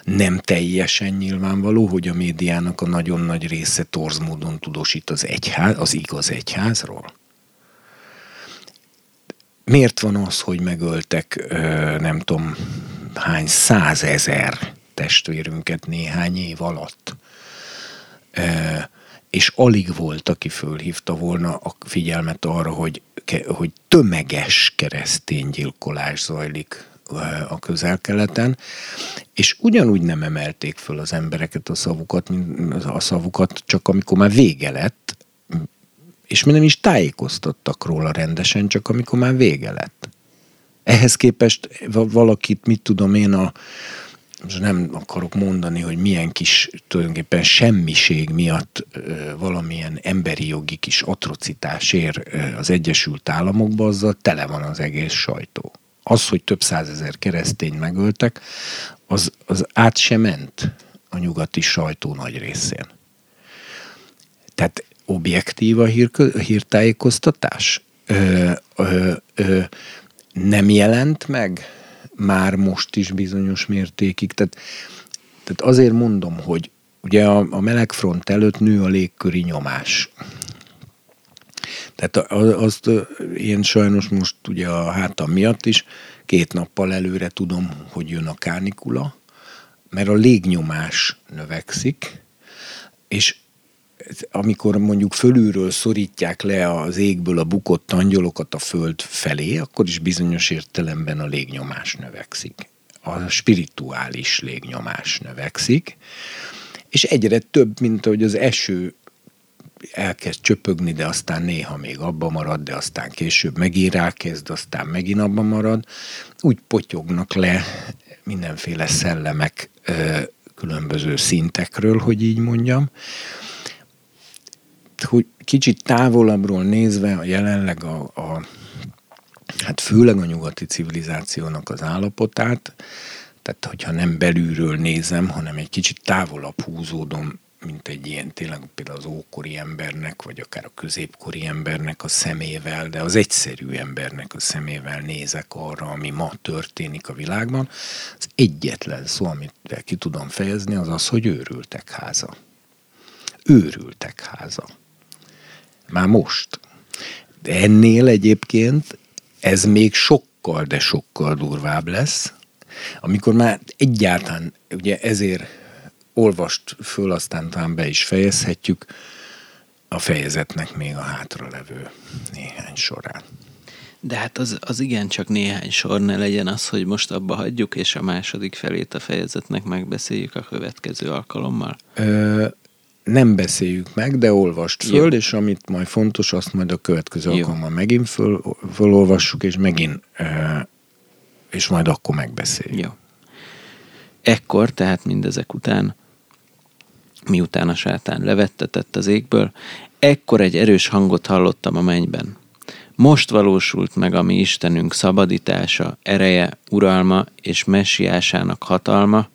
Nem teljesen nyilvánvaló, hogy a médiának a nagyon nagy része torz módon tudósít az, egyház, az igaz egyházról? Miért van az, hogy megöltek nem tudom hány százezer testvérünket néhány év alatt? És alig volt, aki fölhívta volna a figyelmet arra, hogy, hogy tömeges keresztény gyilkolás zajlik a közel-keleten, és ugyanúgy nem emelték föl az embereket a szavukat, mint a szavukat, csak amikor már vége lett, és mi nem is tájékoztattak róla rendesen, csak amikor már vége lett. Ehhez képest valakit, mit tudom én, a, most nem akarok mondani, hogy milyen kis tulajdonképpen semmiség miatt valamilyen emberi jogi kis atrocitás ér az Egyesült Államokba, azzal tele van az egész sajtó. Az, hogy több százezer keresztény megöltek, az, az át sem ment a nyugati sajtó nagy részén. Tehát objektív a hír, hírtájékoztatás? Ö, ö, ö, nem jelent meg már most is bizonyos mértékig. Tehát, tehát azért mondom, hogy ugye a, a melegfront előtt nő a légköri nyomás. Tehát azt én sajnos most ugye a hátam miatt is két nappal előre tudom, hogy jön a kánikula, mert a légnyomás növekszik, és amikor mondjuk fölülről szorítják le az égből a bukott angyalokat a föld felé, akkor is bizonyos értelemben a légnyomás növekszik. A spirituális légnyomás növekszik, és egyre több, mint ahogy az eső elkezd csöpögni, de aztán néha még abba marad, de aztán később megint rákezd, aztán megint abba marad. Úgy potyognak le mindenféle szellemek különböző szintekről, hogy így mondjam hogy kicsit távolabbról nézve a jelenleg a, a hát főleg a nyugati civilizációnak az állapotát, tehát hogyha nem belülről nézem, hanem egy kicsit távolabb húzódom, mint egy ilyen tényleg például az ókori embernek, vagy akár a középkori embernek a szemével, de az egyszerű embernek a szemével nézek arra, ami ma történik a világban. Az egyetlen szó, amit ki tudom fejezni, az az, hogy őrültek háza. Őrültek háza. Már most. De ennél egyébként ez még sokkal, de sokkal durvább lesz, amikor már egyáltalán, ugye ezért olvast föl, aztán talán be is fejezhetjük a fejezetnek még a hátra levő néhány során. De hát az, az igen csak néhány sor, ne legyen az, hogy most abba hagyjuk, és a második felét a fejezetnek megbeszéljük a következő alkalommal. Ö, nem beszéljük meg, de olvast föl, Jó. és amit majd fontos, azt majd a következő Jó. alkalommal megint föl, fölolvassuk, és megint, és majd akkor megbeszéljük. Jó. Ekkor, tehát mindezek után, miután a sátán levettetett az égből, ekkor egy erős hangot hallottam a mennyben. Most valósult meg a mi Istenünk szabadítása, ereje, uralma és messiásának hatalma,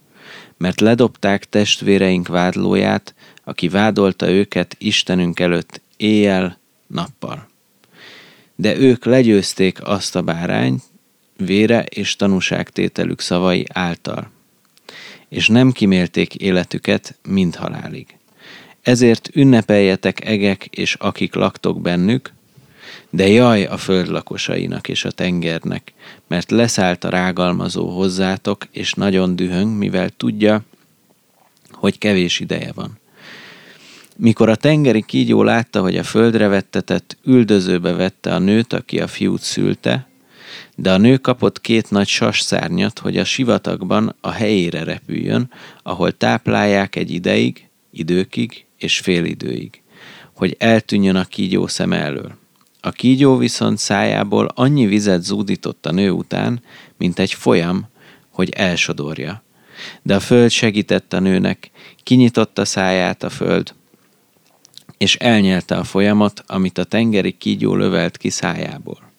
mert ledobták testvéreink vádlóját, aki vádolta őket Istenünk előtt éjjel, nappal. De ők legyőzték azt a bárányt, vére és tanúságtételük szavai által, és nem kimélték életüket mind halálig. Ezért ünnepeljetek egek és akik laktok bennük, de jaj a föld lakosainak és a tengernek, mert leszállt a rágalmazó hozzátok, és nagyon dühöng, mivel tudja, hogy kevés ideje van. Mikor a tengeri kígyó látta, hogy a földre vettetett, üldözőbe vette a nőt, aki a fiút szülte, de a nő kapott két nagy sasszárnyat, hogy a sivatagban a helyére repüljön, ahol táplálják egy ideig, időkig és fél időig, hogy eltűnjön a kígyó szem elől. A kígyó viszont szájából annyi vizet zúdított a nő után, mint egy folyam, hogy elsodorja. De a föld segített a nőnek, kinyitotta száját a föld, és elnyelte a folyamat, amit a tengeri kígyó lövelt ki szájából.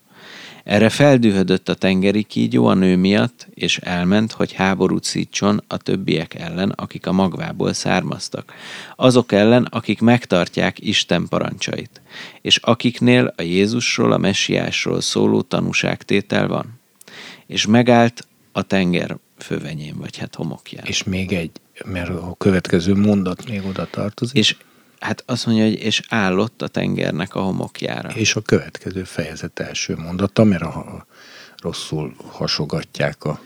Erre feldühödött a tengeri kígyó a nő miatt, és elment, hogy háborút szítson a többiek ellen, akik a magvából származtak, azok ellen, akik megtartják Isten parancsait, és akiknél a Jézusról, a messiásról szóló tanúságtétel van. És megállt a tenger fővenyén, vagy hát homokján. És még egy, mert a következő mondat még oda tartozik. És Hát azt mondja, hogy és állott a tengernek a homokjára. És a következő fejezet első mondata, mert a, rosszul hasogatják a...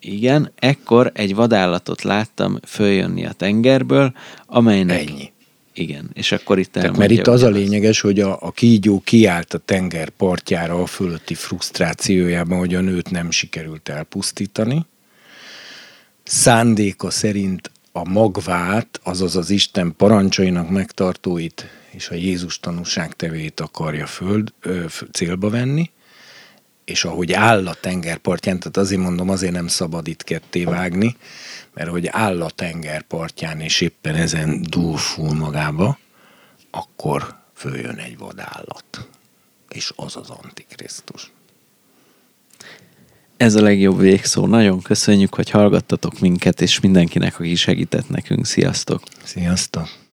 Igen, ekkor egy vadállatot láttam följönni a tengerből, amelynek... Ennyi. Igen, és akkor itt Tehát, Mert itt az a lényeges, hogy a, a kígyó kiállt a tenger partjára a fölötti frusztrációjában, hogy a nőt nem sikerült elpusztítani. Szándéka szerint a magvát, azaz az Isten parancsainak megtartóit és a Jézus tanúságtevét akarja föld, ö, célba venni, és ahogy áll a tengerpartján, tehát azért mondom, azért nem szabad itt ketté vágni, mert hogy áll a tengerpartján, és éppen ezen dúlful magába, akkor följön egy vadállat. És az az Antikrisztus. Ez a legjobb végszó. Nagyon köszönjük, hogy hallgattatok minket, és mindenkinek, aki segített nekünk. Sziasztok! Sziasztok!